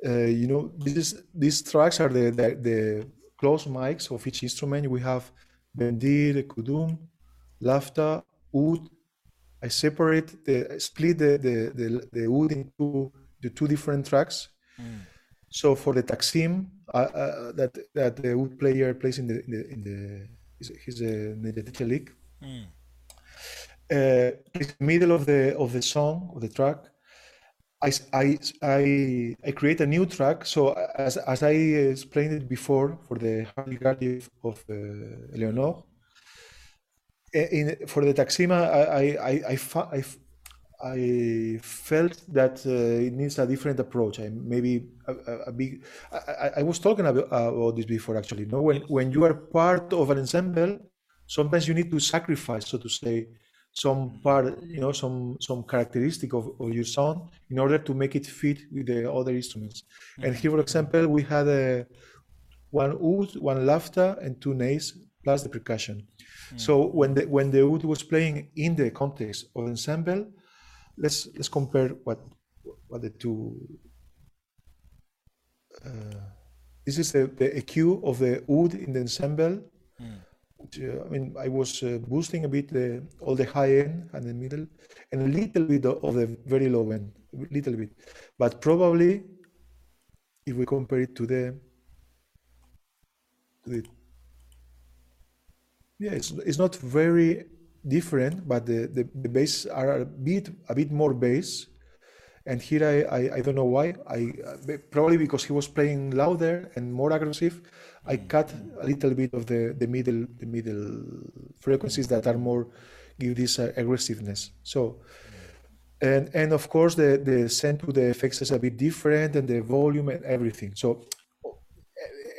uh, you know, this is, these tracks are the, the the close mics of each instrument. We have bendir, kudum, lafta, oud. I separate the split the the the, the oud into the two different tracks. Mm. So for the taksim uh, uh, that that the oud player plays in the in the, in the he's, he's a Necati Çelik. Mm. uh, in the middle of the of the song of the track I I I create a new track so as, as i explained it before for the hurdy of uh, eh, in, for the taxima i i i, I, I, felt that uh, it needs a different approach. I maybe a, a, a big I, I, I was talking about, about this before actually no when when you are part of an ensemble sometimes you need to sacrifice so to say some part you know some some characteristic of, of your sound in order to make it fit with the other instruments. And here for mm-hmm. example we had a one oud one lafta and two neys plus the percussion. Mm. So when the when the oud was playing in the context of ensemble let's let's compare what what the two uh, this is the, the EQ of the oud in the ensemble Mm. which, uh, I mean, I was uh, boosting a bit the, all the high end and the middle, and a little bit of the very low end, a little bit. But probably, if we compare it to the, to the yeah, it's, it's not very different, but the, the, the bass are a bit a bit more bass. And here I, I, I don't know why. I uh, probably because he was playing louder and more aggressive. I cut a little bit of the, the middle the middle frequencies that are more give this uh, aggressiveness. So and and of course the the send to the effects is a bit different and the volume and everything. So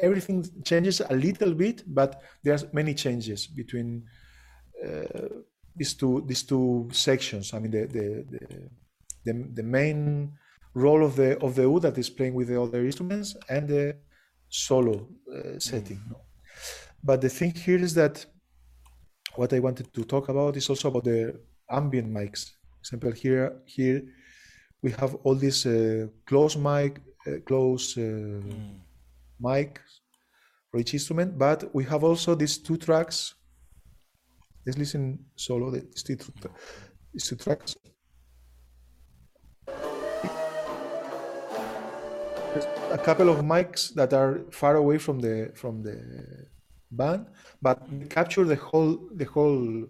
everything changes a little bit, but there's many changes between these two these two sections. I mean the the the, the, the main role of the of the oud that is playing with the other instruments and the solo uh, setting. no? But the thing here is that what I wanted to talk about is also about the ambient mics. For example, here here we have all these uh, close mic, uh, close uh, mic for each instrument, but we have also these two tracks. Let's listen solo. the- two, tracks. A couple of mics that are far away from the from the band, but capture the whole the whole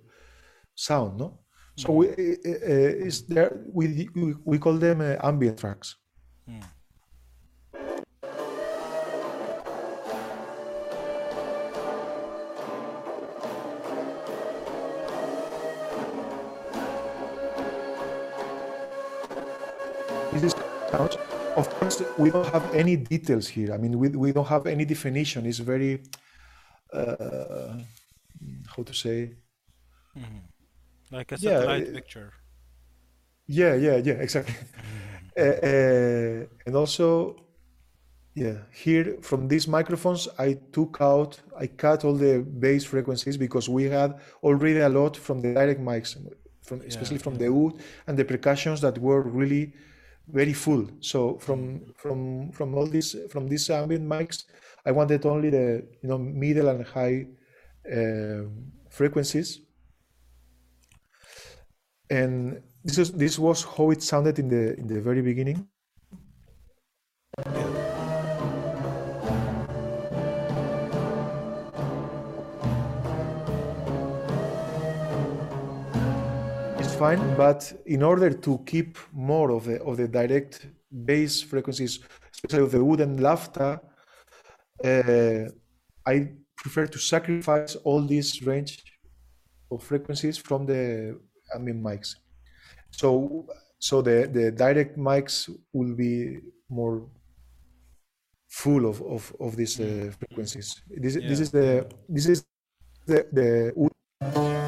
sound. No, so we uh, is there we we, call them uh, ambient tracks. Sounds. Of course, we don't have any details here. I mean, we, we don't have any definition. It's very, uh, how to say, Mhm. Like a satellite uh, picture. yeah, yeah, yeah, exactly. [LAUGHS] Uh, uh, and also, yeah, here from these microphones, I took out, I cut all the bass frequencies because we had already a lot from the direct mics, from especially Yeah, from yeah. the oud and the percussions that were really very full. So from from from all these from these ambient mics, I wanted only the you know middle and high um frequencies, and this is this was how it sounded in the in the very beginning. Fine, but in order to keep more of the of the direct bass frequencies, especially of the oud and lafta, uh, I prefer to sacrifice all this range of frequencies from the ambient mics. So so the, the direct mics will be more full of, of, of these uh, frequencies. This, this is the this is the, the oud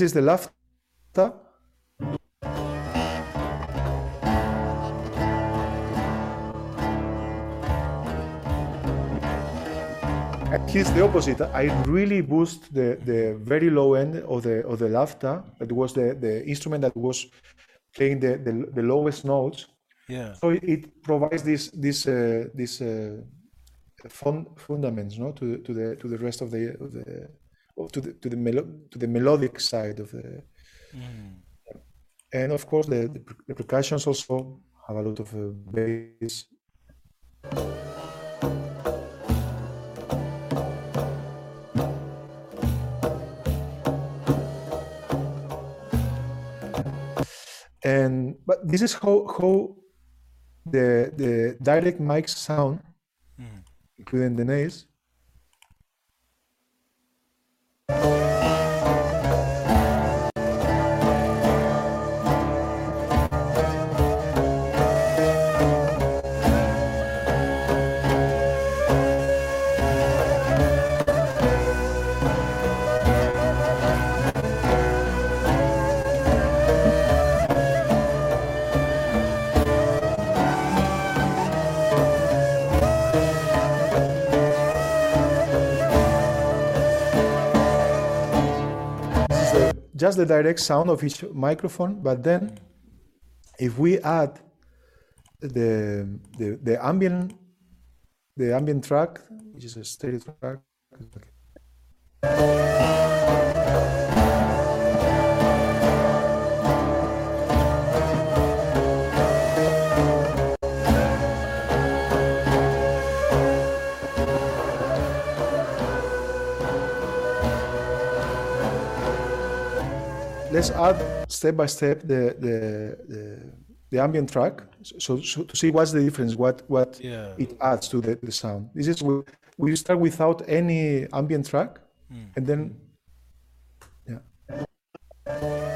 This is the lafta. And here's the opposite. I really boost the, the very low end of the of the lafta. That was the, the instrument that was playing the, the, the lowest notes. Yeah. So it, it provides this this uh, this uh, fun, fundaments, no, to to the to the rest of the of the to the to the melo- to the melodic side of the Mhm. and of course the, the, the percussions also have a lot of uh, bass. And but this is how how the the direct mics sound, Mhm. including the nails. This just the direct sound of each microphone, but then if we add the the, the ambient the ambient track, which is a stereo track. okay. Let's add step by step the the the, the ambient track, so, so to see what's the difference, what what Yeah. it adds to the, the sound. This is we, we start without any ambient track, Mm. and then yeah.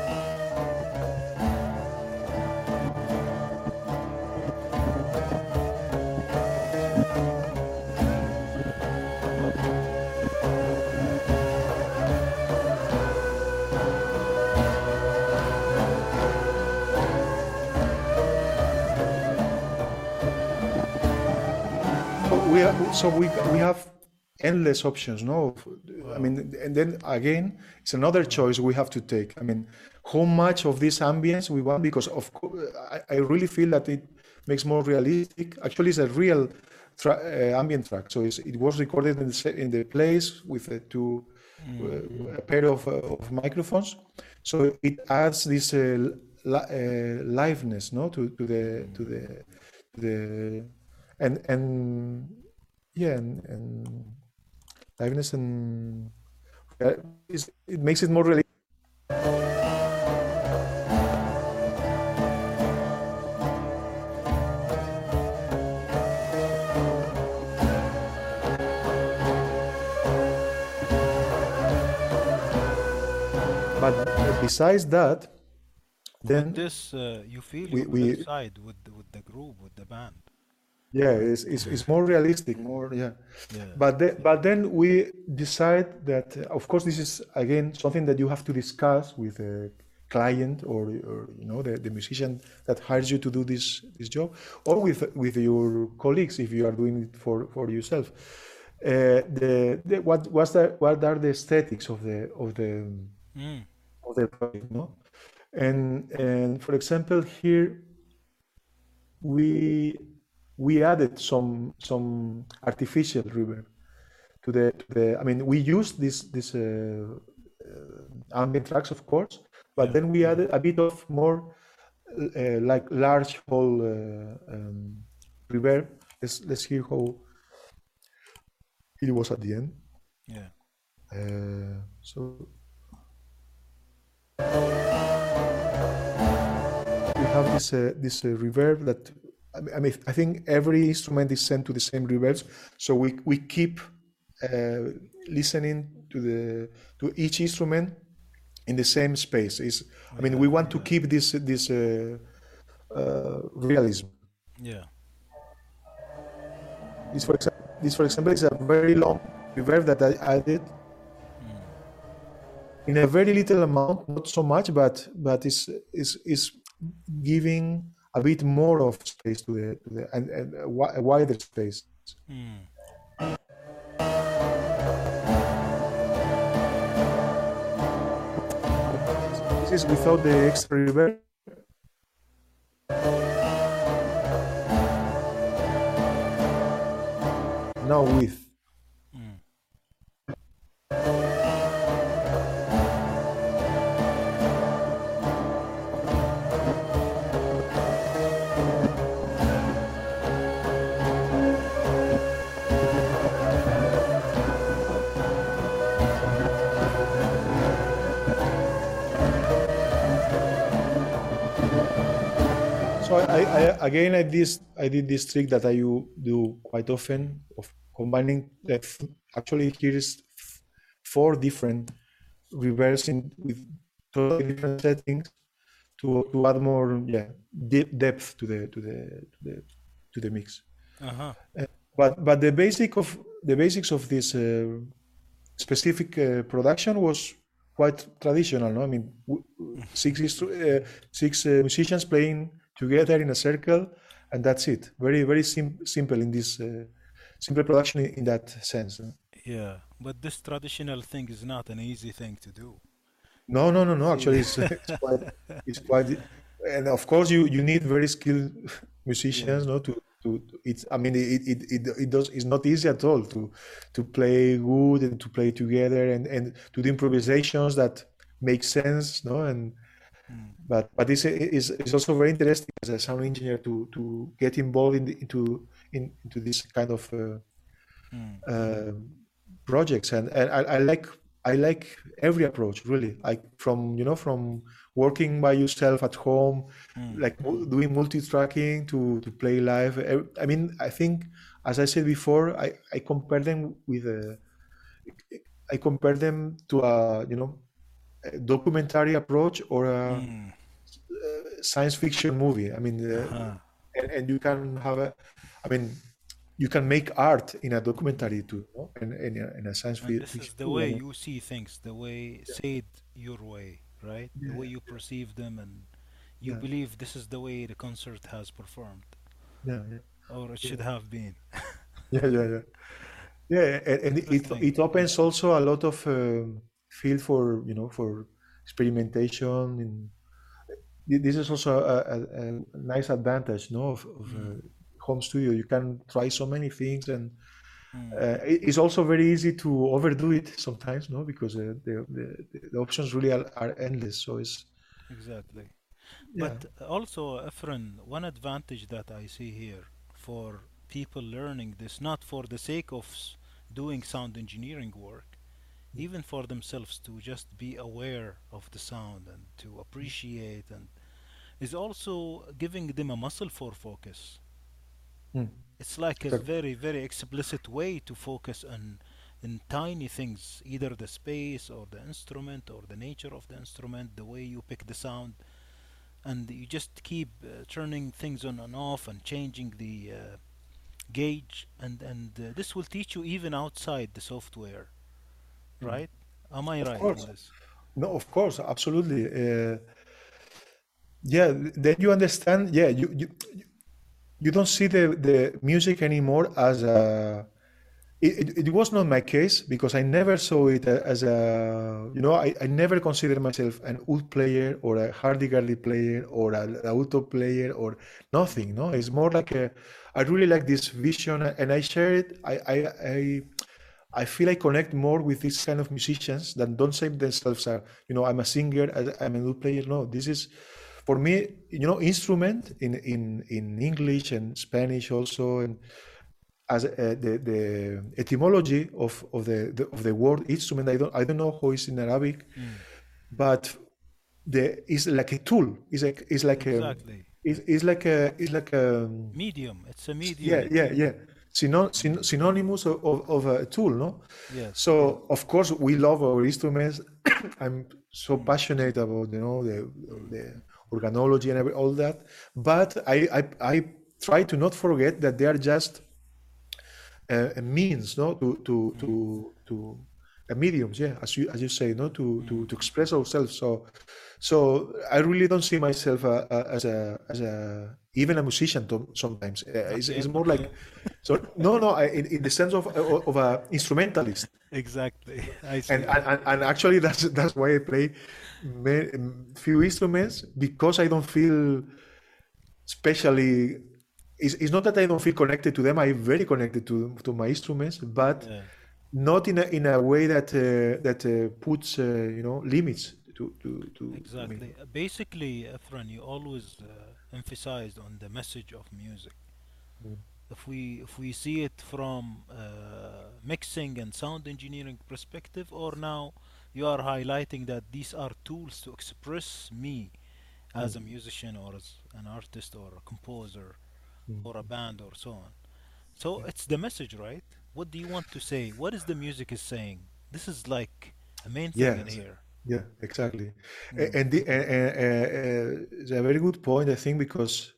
So we we have endless options no? I mean and then again it's another choice we have to take. I mean how much of this ambience we want because of i, I really feel that it makes more realistic. Actually it's a real tra- uh, ambient track. So it was recorded in the, in the place with uh, two uh, a pair of, uh, of microphones. So it adds this uh, li- uh, liveness no? To, to the to the the and and yeah and, and liveness and uh, it makes it more real. but besides that then this uh, you feel we, we side with with the group with the band yeah, it's, it's, it's more realistic, more yeah. Yeah. But then, but then we decide that, uh, of course, this is again something that you have to discuss with a client or, or you know the, the musician that hires you to do this this job, or with with your colleagues if you are doing it for for yourself. Uh, the, the what what's the what are the aesthetics of the of the Mm. of the project, no? And and for example, here we we added some some artificial reverb to the to the. I mean, we used this this uh, uh, ambient tracks, of course, but Yeah. then we added a bit of more uh, like large hole uh, um, reverb. Let's let's hear how it was at the end. Yeah. Uh, so we have this uh, this uh, reverb that I mean- I think every instrument is sent to the same reverbs, so we we keep uh, listening to the to each instrument in the same space. Is I mean we want to keep this this uh, uh, realism. Yeah. This for example this for example is a very long reverb that I added in a very little amount, not so much, but but is is is giving a bit more of space to the to the and, and a, wider space. Mm. This is without the extra reverb. Now with. So I, I again I this I did this trick that I do quite often of combining f- actually here is f- four different reversing with totally different settings to to add more yeah deep depth to the to the to the to the mix. Uh-huh. But but the basic of the basics of this uh, specific uh, production was quite traditional. No, I mean w- six uh, six uh, musicians playing together in a circle, and that's it. Very very sim- simple in this uh, simple production in, that sense. Yeah. But this traditional thing is not an easy thing to do. No, no, no, no. Actually, it's, it's quite, it's quite, and of course, you you need very skilled [LAUGHS] musicians, no, to to. to- It's, I mean, it it it it does. It's not easy at all to to play good and to play together and and to do improvisations that make sense, no, and but but it's is it's also very interesting as a sound engineer to to get involved in the, into in, into this kind of. Uh, Mm. uh, projects and, and I, I like I like every approach really like from you know from working by yourself at home Mm. like doing multi-tracking to to play live I mean I think as I said before I, I compare them with a I compare them to a you know a documentary approach or a Mm. science fiction movie I mean uh, Uh-huh. and, and you can have a I mean you can make art in a documentary too no? and, in a in a science And fi- this fiction is the way you see things, the way say it your way, right? The way you perceive them and you Yeah. believe this is the way the concert has performed yeah yeah or it should have been. [LAUGHS] yeah yeah yeah yeah and, and it, it opens also a lot of um, field for you know for experimentation and this is also a, a, a nice advantage no of, of uh, home studio you can try so many things and Mm. uh, it's also very easy to overdo it sometimes no because uh, the, the the options really are, are endless so it's Exactly. yeah But also, Efren, one advantage that I see here for people learning this, not for the sake of doing sound engineering work, even for themselves to just be aware of the sound and to appreciate and is also giving them a muscle for focus. Mm. It's like a very, very explicit way to focus on in tiny things, either the space or the instrument or the nature of the instrument, the way you pick the sound, and you just keep uh, turning things on and off and changing the uh, gauge, and and uh, this will teach you even outside the software, right? Am I Of right course. No, of course, absolutely. Uh, yeah, then you understand. Yeah, you you you don't see the the music anymore as a. It, it, it was not my case because I never saw it as a. You know, I, I never considered myself an oud player or a hurdy-gurdy player or a auto player or nothing. No, it's more like a. I really like this vision and I share it. I I I. I feel I connect more with these kind of musicians that don't say themselves, uh, you know, I'm a singer, I'm a good player. No, this is for me, you know, instrument in in in English and Spanish also, and as uh, the the etymology of of the, the of the word instrument. I don't I don't know how it's in Arabic, Mm. but the is like a tool. It's like it's like a Exactly. it's, it's like a it's like a Medium. It's a medium. yeah yeah yeah Syno- syn- synonymous of, of, of a tool no Yes. so of course we love our instruments [COUGHS] i'm so Mm. passionate about you know the the organology and every, all that but I, I i try to not forget that they are just a, a means no to to Mm. to to a mediums yeah as you as you say no to to Mm. to express ourselves so so i really don't see myself uh, uh, as a as a even a musician sometimes uh, it's, it's more like so no no I, in, in the sense of of of a instrumentalist Exactly. [LAUGHS] I and see. and, and and actually [LAUGHS] that's that's why i play few instruments because i don't feel especially it's, it's not that i don't feel connected to them i'm very connected to to my instruments but Yeah. not in a in a way that uh, that uh, puts uh, you know limits to to to, to me Exactly. Uh, Basically, Efren, you always uh, emphasized on the message of music. Mm. If we if we see it from uh, mixing and sound engineering perspective, or now you are highlighting that these are tools to express me as a Mm. musician or as an artist or a composer Mm. or a band or so on. So Yeah. it's the message, right? What do you want to say? What is the music is saying? This is like a main thing in here. Yeah exactly Mm. and the, uh, uh, uh, it's a very good point i think because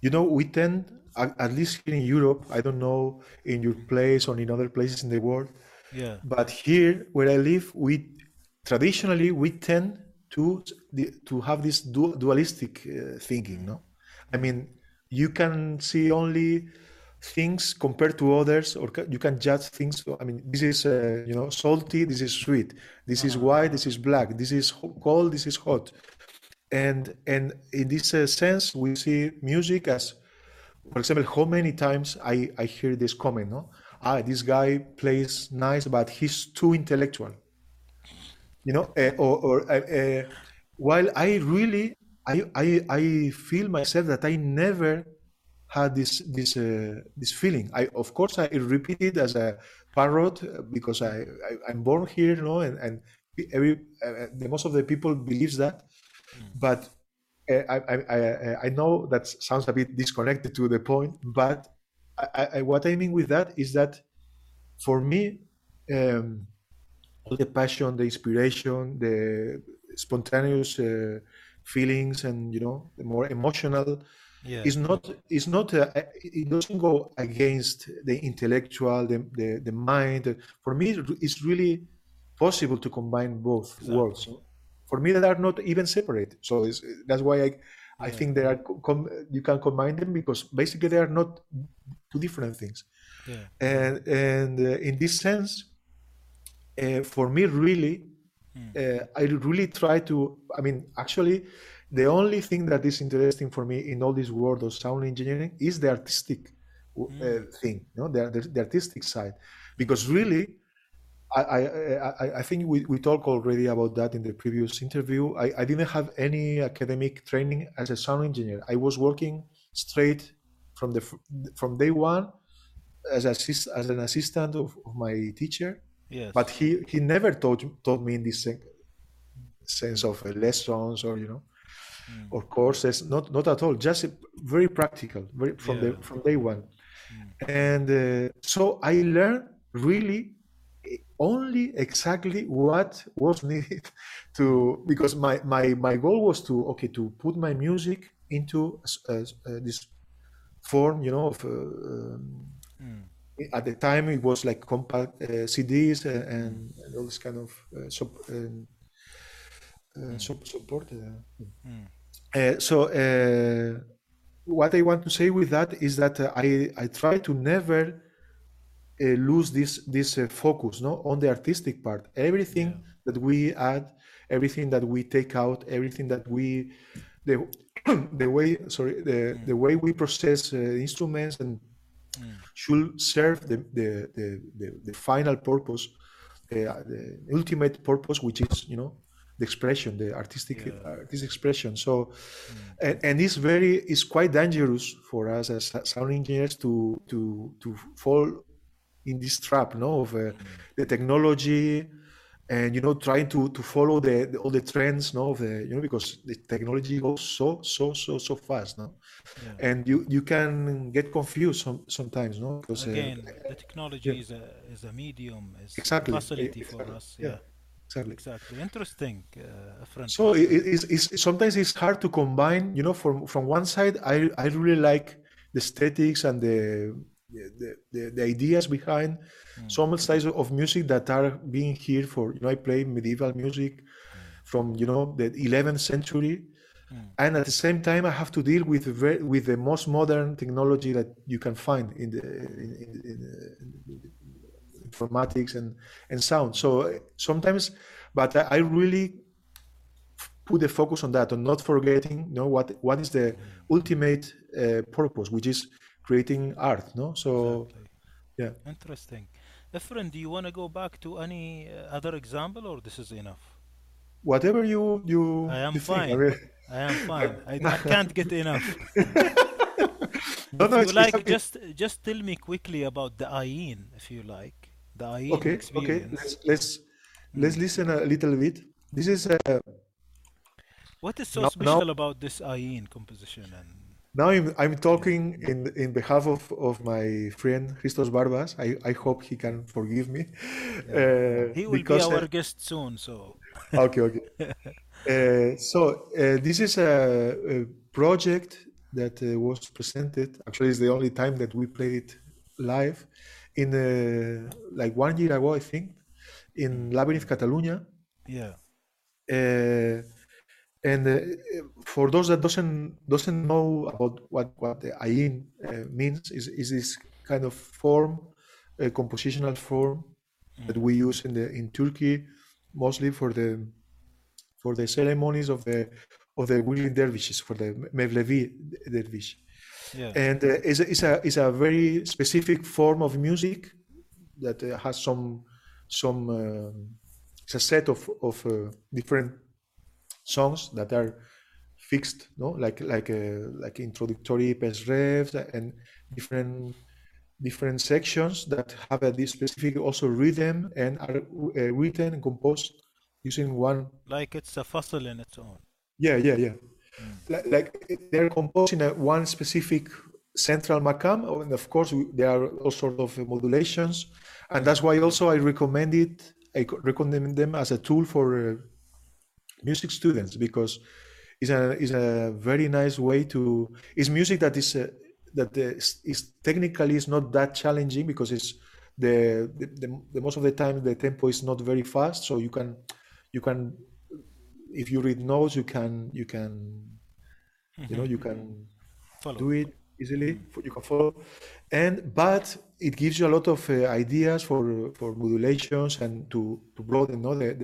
you know we tend at, at least here in europe i don't know in your place or in other places in the world Yeah. but here where i live we traditionally we tend to to have this dualistic uh, thinking no i mean you can see only things compared to others or you can judge things i mean this is uh, you know salty this is sweet this is Uh-huh. white this is black this is cold this is hot and and in this uh, sense we see music as for example, how many times I, I hear this comment, no? Ah, this guy plays nice, but he's too intellectual, you know? Uh, or or uh, uh, while I really, I, I, I feel myself that I never had this this uh, this feeling. I of course I repeat it as a parrot uh, because I, I I'm born here, no, and and every uh, the most of the people believes that, Mm. but uh, I, I, I, I know that sounds a bit disconnected to the point, but I, I, what I mean with that is that for me, um, all the passion, the inspiration, the spontaneous uh, feelings, and you know, the more emotional Yeah. is not is not uh, it doesn't go against the intellectual, the the, the mind. For me, it's really possible to combine both worlds. For me, they are not even separate. So it's, that's why I I Yeah. think they are com- you can combine them because basically they are not two different things. Yeah. And and uh, in this sense, uh, for me, really, Mm. uh, I really try to. I mean, actually, the only thing that is interesting for me in all this world of sound engineering is the artistic uh, Mm. thing, you know, the, the, the artistic side, because really, I I, I, think we, we talked already about that in the previous interview. I, I didn't have any academic training as a sound engineer. I was working straight from the from day one as assist, as an assistant of, of my teacher, Yes. but he he never taught taught me in this sense of lessons or you know Mm. or courses not not at all just very practical very from the from day one Mm. and uh, so i learned really only exactly what was [LAUGHS] needed to because my my my goal was to okay to put my music into uh, uh, this form you know of uh, um, Mm. at the time it was like compact uh, CDs and, and all this kind of uh, um, uh, sup- support. Uh, Mm. Uh, so uh, what I want to say with that is that uh, I I try to never uh, lose this this uh, focus no on the artistic part. Everything Yeah. that we add, everything that we take out, everything that we the [CLEARS THROAT] the way sorry the the way we process uh, instruments and Mm. should serve the the the, the, the final purpose, uh, the ultimate purpose, which is you know the expression, the artistic Yeah. Mm. artistic expression. So, and, and it's very it's quite dangerous for us as sound engineers to to to fall in this trap, no, of uh, Mm. the technology and you know trying to to follow the, the all the trends no of the you know because the technology goes so so so so fast no Yeah. and you you can get confused some, sometimes no because uh, the technology is a is a medium, is a Exactly. facility Eh, for exactly. us. Yeah. Exactly exactly. Interesting, uh, Efren. so it, it- it's, it's sometimes it's hard to combine you know from from one side i i really like the aesthetics and the the, the, the ideas behind some styles of music that are being here for you know i play medieval music from you know the 11th century Mm. and at the same time i have to deal with very, with the most modern technology that you can find in the in, in, in, in informatics and and sound so uh, sometimes but i, I really put the focus on that on not forgetting you know what what is the ultimate uh, purpose which is creating art no so Exactly. yeah Interesting. Efren, do you want to go back to any uh, other example, or this is enough? whatever you you, I am you I fine. mean, I am [LAUGHS] fine. I, I can't get enough. [LAUGHS] no If no you like, just just tell me quickly about the Ayin, if you like, the okay okay let's let's let's listen a little bit this is uh, What is so now, now special about this Ayin composition? And Now I'm, I'm talking in in behalf of, of my friend Christos Barbas. I, I hope he can forgive me. yeah, Uh, he will be our uh, guest soon. So okay, okay. [LAUGHS] Uh, so uh, this is a, a project that uh, was presented. Actually, it's the only time that we played it live in uh, like one year ago, I think, in Labyrinth, Catalunya. yeah, Uh, and uh, for those that doesn't doesn't know about what what the ayin uh, means is is this kind of form, a compositional form that we use in the in Turkey mostly for the for the ceremonies of the of the whirling dervishes for the Mevlevi dervish, yeah, and uh, is a, is a is a very specific form of music that uh, has some some um it's a set of of uh, different songs that are fixed, no, like like uh, like introductory peşrevs and different different sections that have a this specific also rhythm and are uh, written and composed using one. like it's a fossil in its own. Yeah, yeah, yeah. Like, like they're composing a one specific central makam, and of course we, there are all sort of modulations, and that's why also I recommend it. I recommend them as a tool for uh, music students because it's a is a very nice way to it's music that is uh, that is, is technically is not that challenging because it's the, the, the the most of the time the tempo is not very fast so you can you can if you read notes you can you can you know you can Follow. do it easily. You can follow. And but it gives you a lot of uh, ideas for for modulations and to to broaden no, the,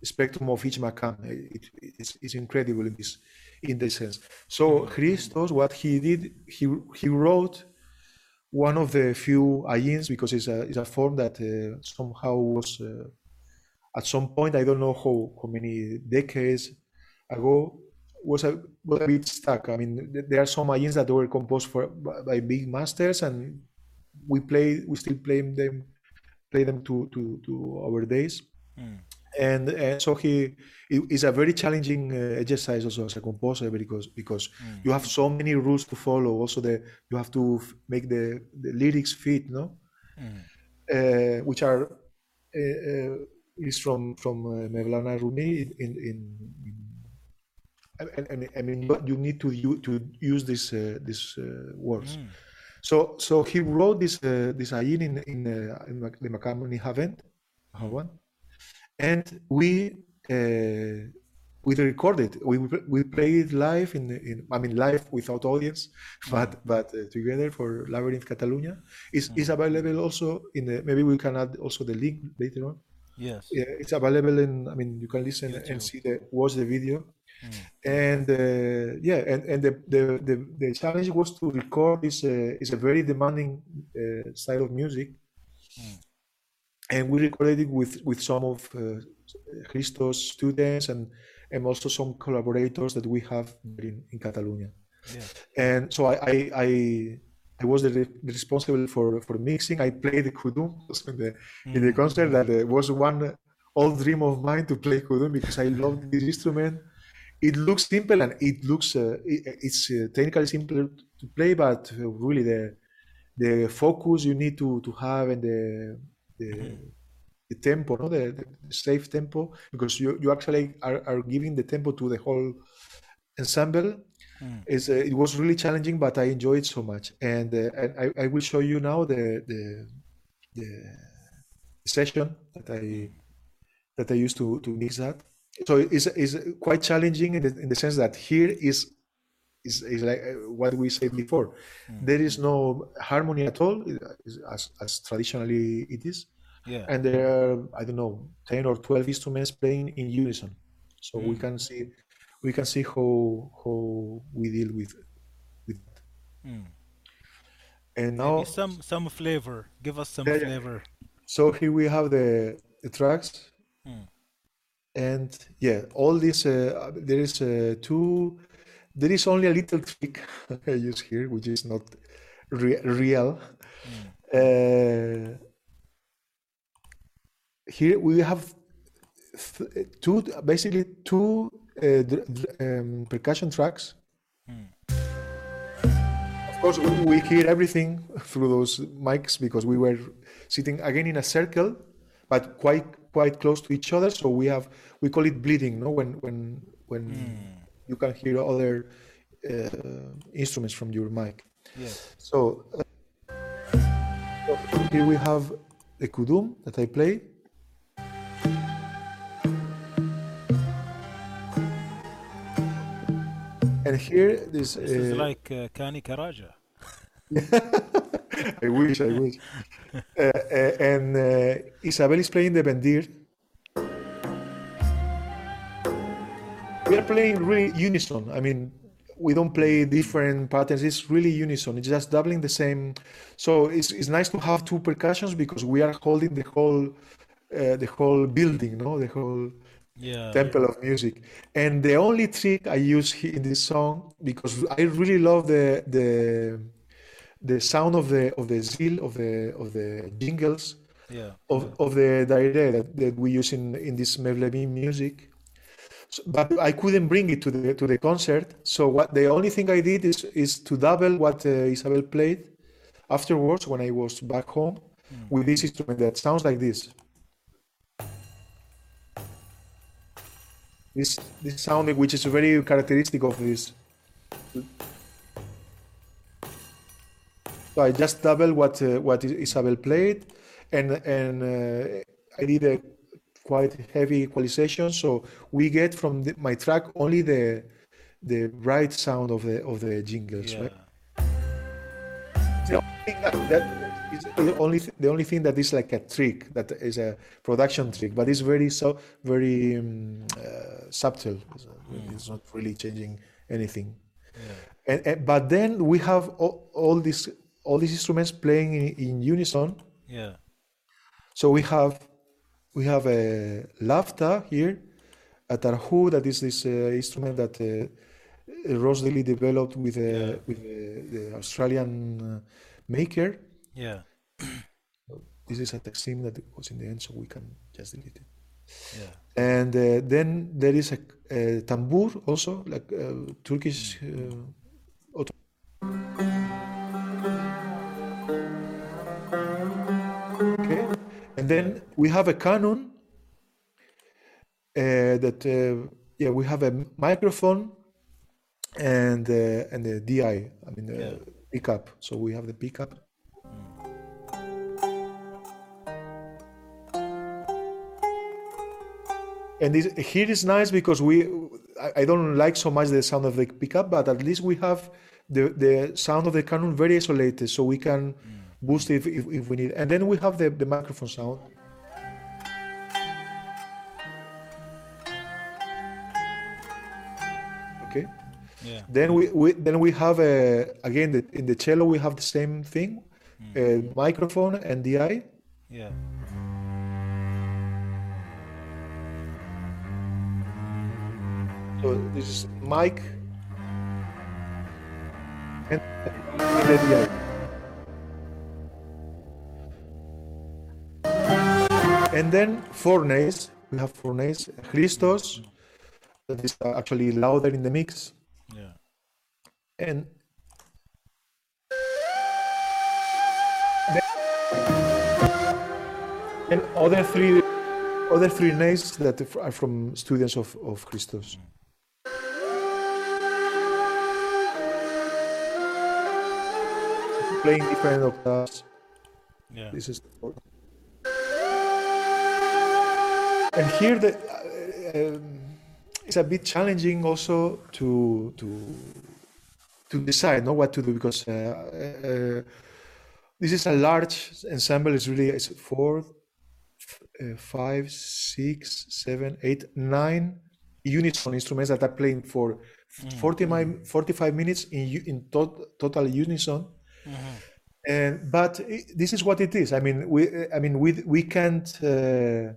the spectrum of each makam it, it- it's, it's incredible in this in this sense. So christos what he did he he wrote one of the few ayins because it's a it's a form that uh, somehow was uh, at some point i don't know how how many decades ago was a, was a bit stuck i mean there are some ayins that were composed for by, by big masters and we play we still play them play them to to to our days Mm. and, and so he it is a very challenging uh, exercise also as a composer because because Mm. you have so many rules to follow also the you have to f- make the the lyrics fit no Mm. uh, which are uh, uh, is from from uh, Mevlana Rumi in in, in I, I- I mean you, you need to u- to use these uh, these uh, words. Mm. So so he wrote this uh, this ayin in in, uh, in the Makam Haven, Hawan, and we uh, we recorded. We we played it live in in I mean live without audience, but but uh, together for Labyrinth Catalunya. is is available also in the maybe we can add also the link later on. Yes. Yeah, it's available in. I mean, you can listen and see the watch the video, Mm. and uh, yeah, and and the, the the the challenge was to record this. Uh, is a very demanding uh, style of music, Mm. and we recorded it with with some of uh, Christos students and and also some collaborators that we have in in Catalonia. Yeah. And so I I I, I was the, the responsible for for mixing. I played the kudum [LAUGHS] in the in the concert. That uh, was one old dream of mine to play kudum because I love this instrument. It looks simple and it looks uh, it, it's uh, technically simple to play, but uh, really the the focus you need to to have and the the, the tempo, no? the, the safe tempo, because you you actually are, are giving the tempo to the whole ensemble Mm. is uh, it was really challenging, but I enjoyed so much. And, uh, and I, I will show you now the the, the session that I that I used to to mix that. So it's, it's quite challenging in the, in the sense that here is is, is like uh, what we said before. There is no harmony at all, as, as traditionally it is, Yeah. and there are I don't know ten or twelve instruments playing in unison. So we Mm. can see we can see how how we deal with with that. Mm. And now Maybe some some flavor. Give us some Yeah, yeah. flavor. so here we have the the tracks Mm. and yeah all this uh, there is uh, two there is only a little trick [LAUGHS] I use here which is not re- real uh, here we have th- two basically two uh, dr- dr- um, percussion tracks. Mm. of course we, we hear everything through those mics because we were sitting again in a circle but quite quite close to each other. So we have we call it bleeding no? When when when you can hear other uh, instruments from your mic. Yes. so, uh, so here we have the kudum that I play and here this, This is uh, like uh, Kani Karaca. [LAUGHS] I wish, I wish. [LAUGHS] Uh, uh, and uh, Isabel is playing the bendir. We are playing really unison. I mean, we don't play different patterns. It's really unison. It's just doubling the same. So it's, it's nice to have two percussions because we are holding the whole uh, the whole building, no, the whole Yeah. temple of music. And the only trick I use in this song because I really love the the the sound of the of the zil of the of the jingles Yeah. of, of the direct that, that we use in in this Mevlevi music. So, but I couldn't bring it to the to the concert. So what the only thing I did is is to double what uh, Isabel played afterwards when I was back home with this instrument that sounds like this. This this sounding which is very characteristic of this. So I just double what uh, what Isabel played, and and uh, I did a quite heavy equalization. So we get from the, my track only the the right sound of the of the jingles, Yeah. right? The only thing that, that is the only th- the only thing that is like a trick that is a production trick, but it's very so very um, uh, subtle. It's, it's not really changing anything. Yeah. And, and but then we have all, all these all these instruments playing in, in unison. Yeah. So we have we have a lafta here, a tarhu that is this uh, instrument that uh, Ross Daly developed with uh, Yeah. with uh, the Australian uh, maker. Yeah. This is a Taksim that was in the end, so we can just delete it. Yeah. And uh, then there is a, a tambur also, like uh, Turkish. Uh, okay, and and then we have a kanun uh, that uh, yeah we have a microphone and uh, and the DI I mean the Yeah. pickup so we have the pickup and this, here is nice because we I, I don't like so much the sound of the pickup but at least we have the the sound of the kanun very isolated so we can boost it if, if, if we need. And then we have the, the microphone sound. Okay. Yeah. then we, we then we have a again the, in the cello we have the same thing uh, microphone and DI Yeah. So this is Mike and, DI and then Fornace we have Fornace Christos that is actually louder in the mix Yeah. and and other three other three names that are from students of, of Christos. Mm. Playing different octaves. Yeah. This is and here the uh, um, it's a bit challenging also to to to decide know what to do because uh, uh, this is a large ensemble it's really it's four uh, five six seven eight nine unison instruments that are playing for 40 mi- 45 minutes in in to- total unison and but i this is what it is. I mean we i mean we we can't uh,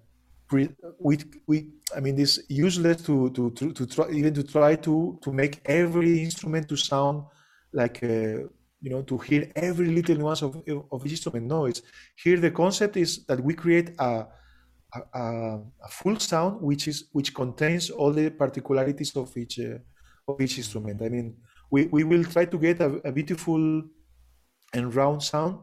we we i mean it's useless to to to, to try even to try to to make every instrument to sound like uh, you know to hear every little nuance of of each instrument. No it's here the concept is that we create a a, a, a full sound which is which contains all the particularities of each uh, of each instrument. I mean we, we will try to get a, a beautiful and round sound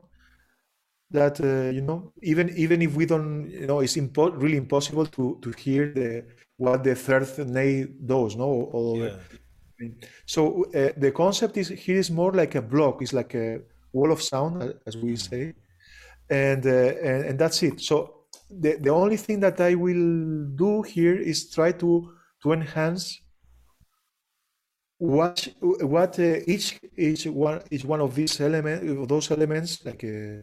that uh, you know even even if we don't you know it's impo- really impossible to to hear the what the third nail does no? All Yeah. so uh, the concept is here is more like a block. It's like a wall of sound uh, as we say. And uh, and, and that's it. So the, the only thing that i will do here is try to to enhance what what uh, each each one each one of these elements those elements like uh,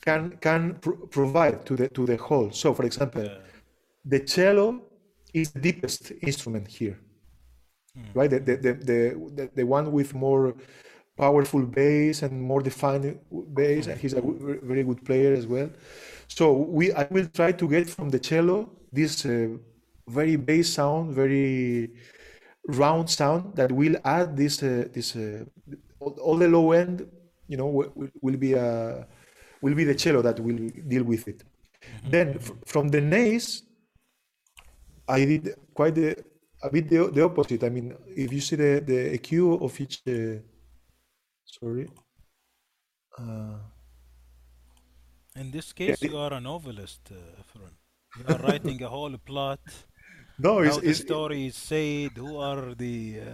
can can pr- provide to the to the whole. So for example the cello is the deepest instrument here right? The the, the the the one with more powerful bass and more defined bass and he's a very good player as well. So we i will try to get from the cello this uh, very bass sound very round sound that will add this uh, this uh, all, the low end you know will, will be uh, will be the cello that will deal with it then f- from the neys i did quite the, a bit the, the opposite i mean if you see the the eq of each uh, sorry uh, In this case, you are a novelist, uh. You are writing a whole plot. No it's, the story is said, who are the uh,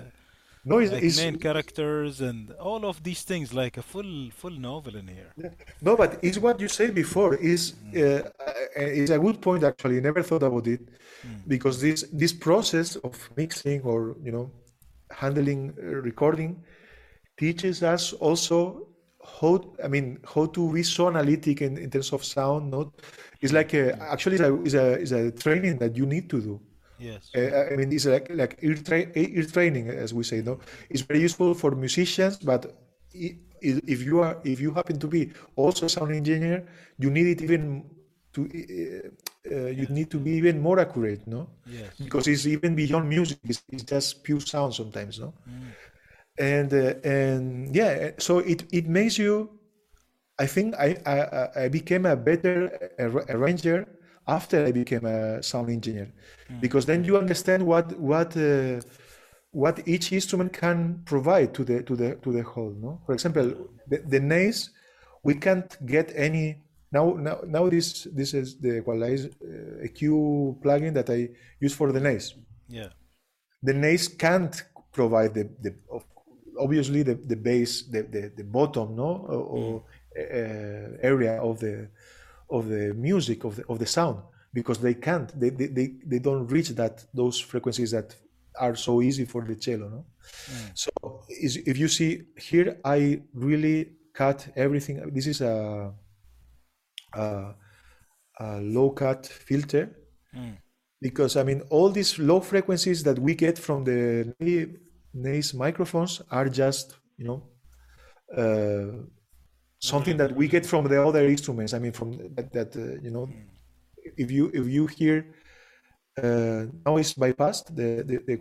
no it's, like it's main characters, and all of these things, like a full full novel in here. No, but it's what you said before. Is uh, uh, is a good point actually. I never thought about it, because this this process of mixing or you know handling uh, recording teaches us also how I mean how to be so analytic in, in terms of sound. Not it's like a, actually it's a, it's a it's a training that you need to do. Yes. Uh, I mean, it's like like ear, tra- ear training, as we say. No, it's very useful for musicians, but if you are if you happen to be also a sound engineer, you need it even to uh, uh, you need to be even more accurate, no? Yes. Because it's even beyond music. It's, it's just pure sound sometimes, no? And uh, and yeah, so it it makes you. I think I I, I- I became a better arranger after I became a sound engineer, because then you understand what what uh, what each instrument can provide to the to the to the whole. No, for example, the, the neys, we can't get any now now now this this is the equalize uh, EQ plugin that I use for the neys. Yeah. The neys can't provide the, the obviously the, the base the, the, the bottom no or, or, uh, area of the of the music of the of the sound because they can't they, they, they, they don't reach that those frequencies that are so easy for the cello no? So is, if you see here I really cut everything this is a a, a low cut filter. Because I mean all these low frequencies that we get from the neys microphones are just you know uh, something that we get from the other instruments. I mean from that, that uh, you know if you if you hear uh, noise bypassed the, the, the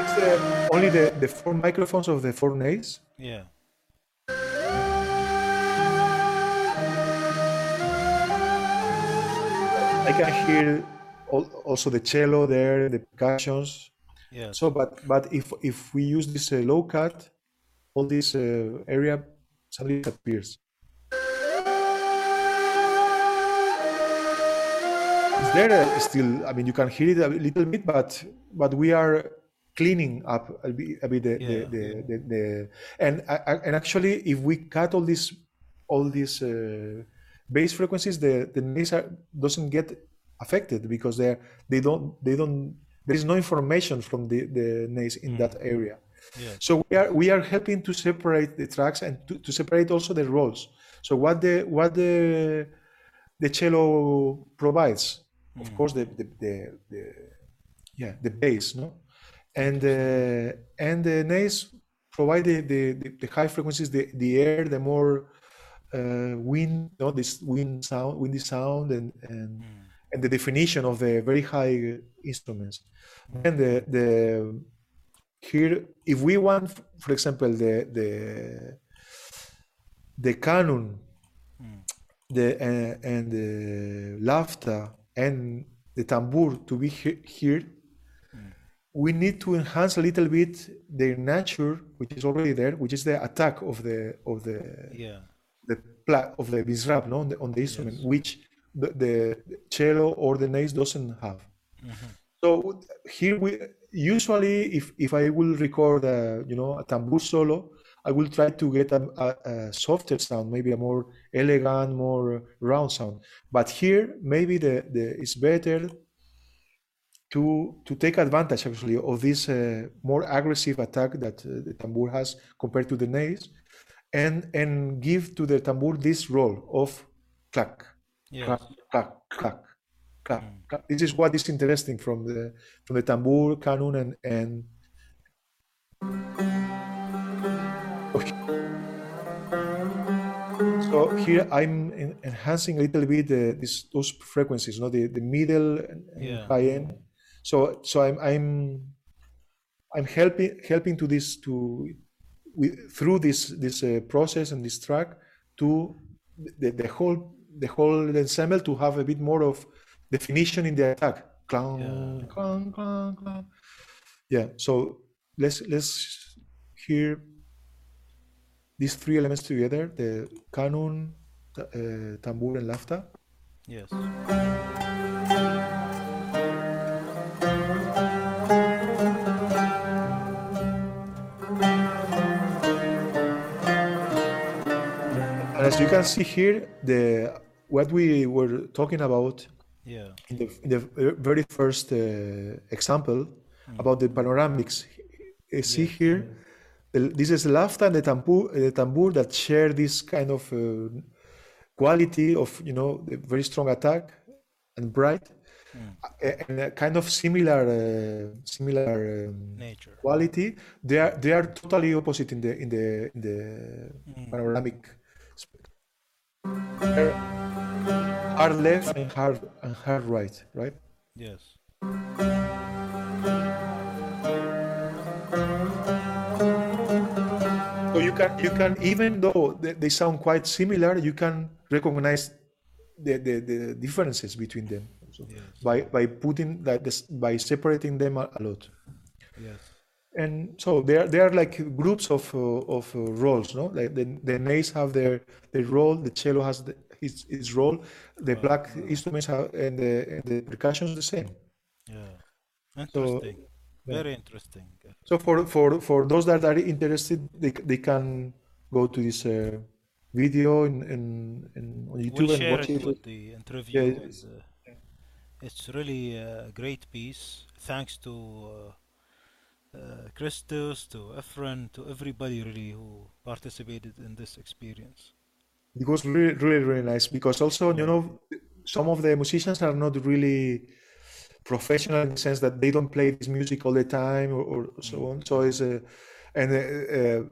it's the, only the, the four microphones of the four neys Yeah. I can hear also the cello there, the percussions. Yeah. So, but but if if we use this uh, low cut, all this uh, area suddenly disappears. It's there uh, still. I mean, you can hear it a little bit, but but we are cleaning up a bit, a bit the, Yeah. the, the, the, the and I- I- and actually, if we cut all these all these uh, bass frequencies, the the neys doesn't get affected because they they don't they don't there is no information from the the neys in that area. Yes. So we are we are helping to separate the tracks and to, to separate also the roles. So what the what the the cello provides, of course, the the, the, the yeah the bass, no, and uh, and the neys provide the, the, the, high frequencies, the, the air, the more uh, wind, no, this wind sound, windy sound, and and and the definition of the very high instruments. And the the here, if we want, for example, the the the kanun, the uh, and the laouto and the tambur to be he- here, we need to enhance a little bit their nature, which is already there, which is the attack of the of the Yeah. the pla- of the mızrap no, on, the, on the instrument, which the, the cello or the neys doesn't have. So here we usually, if if I will record a you know a tambur solo, I will try to get a, a, a softer sound, maybe a more elegant, more round sound. But here, maybe the, the it's better to to take advantage actually of this uh, more aggressive attack that uh, the tambur has compared to the neys, and and give to the tambur this role of clack, Yes. clack, clack, clack, clack, clack. This is what is interesting from the from the tambur kanun and and. So here I'm en- enhancing a little bit the, this, those frequencies, no, the, the middle and and Yeah. high end. So so I'm I'm I'm helping helping to this to with, through this this uh, process and this track to the, the whole the whole ensemble to have a bit more of definition in the attack. Clang, Yeah. clang, clang, clang. Yeah. So let's let's hear these three elements together: the kanun, uh, tambur, and laouto. Yes. Can see here, the what we were talking about Yeah. in the, in the very first uh, example about the panoramics. You see here, the, this is laouto and the tambur, the tambur that share this kind of uh, quality of you know the very strong attack and bright, a- and a kind of similar uh, similar um, Nature. quality. They are they are totally opposite in the in the in the panoramic spectrum. They're hard left and hard and hard right, right? Yes. So you can you can even though they, they sound quite similar, you can recognize the, the, the differences between them Yes. by by putting that this, by separating them a, a lot. Yes. And so they are they are like groups of uh, of uh, roles no like the, the neys have their their role the cello has the, its, its role the black instruments have and the, and the percussion is the same Yeah. so Interesting. yeah. Very interesting. so for for for those that are interested they, they can go to this uh, video in, in, in on We'll youtube and share watch it it the interview. yeah It's, uh, it's really a great piece. Thanks to uh, uh, Christos, to Efren, to everybody really who participated in this experience. it was really really really nice because also you know some of the musicians are not really professional in the sense that they don't play this music all the time or, or so on. So it's a, and uh, uh,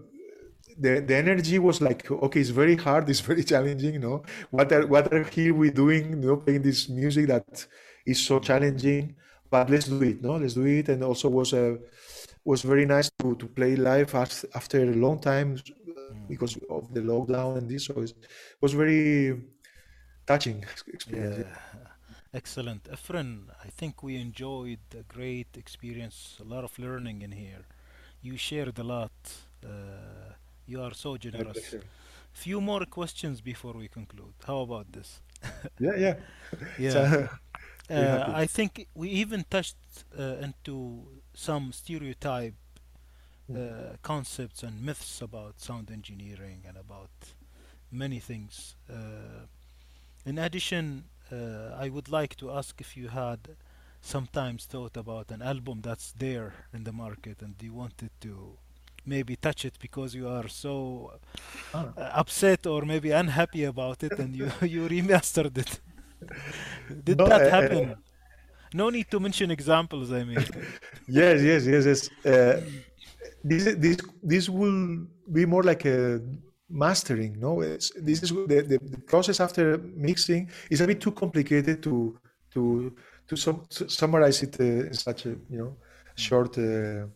the the energy was like, okay, it's very hard, [LAUGHS] it's very challenging, you know. What are what are here we doing, you know, playing this music that is so challenging, but let's do it, no, let's do it. And also was a was very nice to to play live after a long time uh, Mm. because of the lockdown and this. So it was very touching experience. Yeah, excellent. Efren, I think we enjoyed a great experience, a lot of learning in here. You shared a lot. Uh, you are so generous. Few more questions before we conclude. How about this? [LAUGHS] Yeah, yeah. [LAUGHS] Yeah. [LAUGHS] So, Uh. I think we even touched uh, into some stereotype Mm. uh, concepts and myths about sound engineering and about many things. Uh, in addition, uh, I would like to ask if you had sometimes thought about an album that's there in the market and you wanted to maybe touch it because you are so Ah. uh, upset or maybe unhappy about it and you [LAUGHS] you remastered it. [LAUGHS] Did No, that happen? No need to mention examples, I mean. [LAUGHS] yes, yes, yes, yes. Uh, this this this will be more like a mastering. No, it's, this is the, the, the process after mixing is a bit too complicated to to to, sum, to summarize it uh, in such a you know short uh,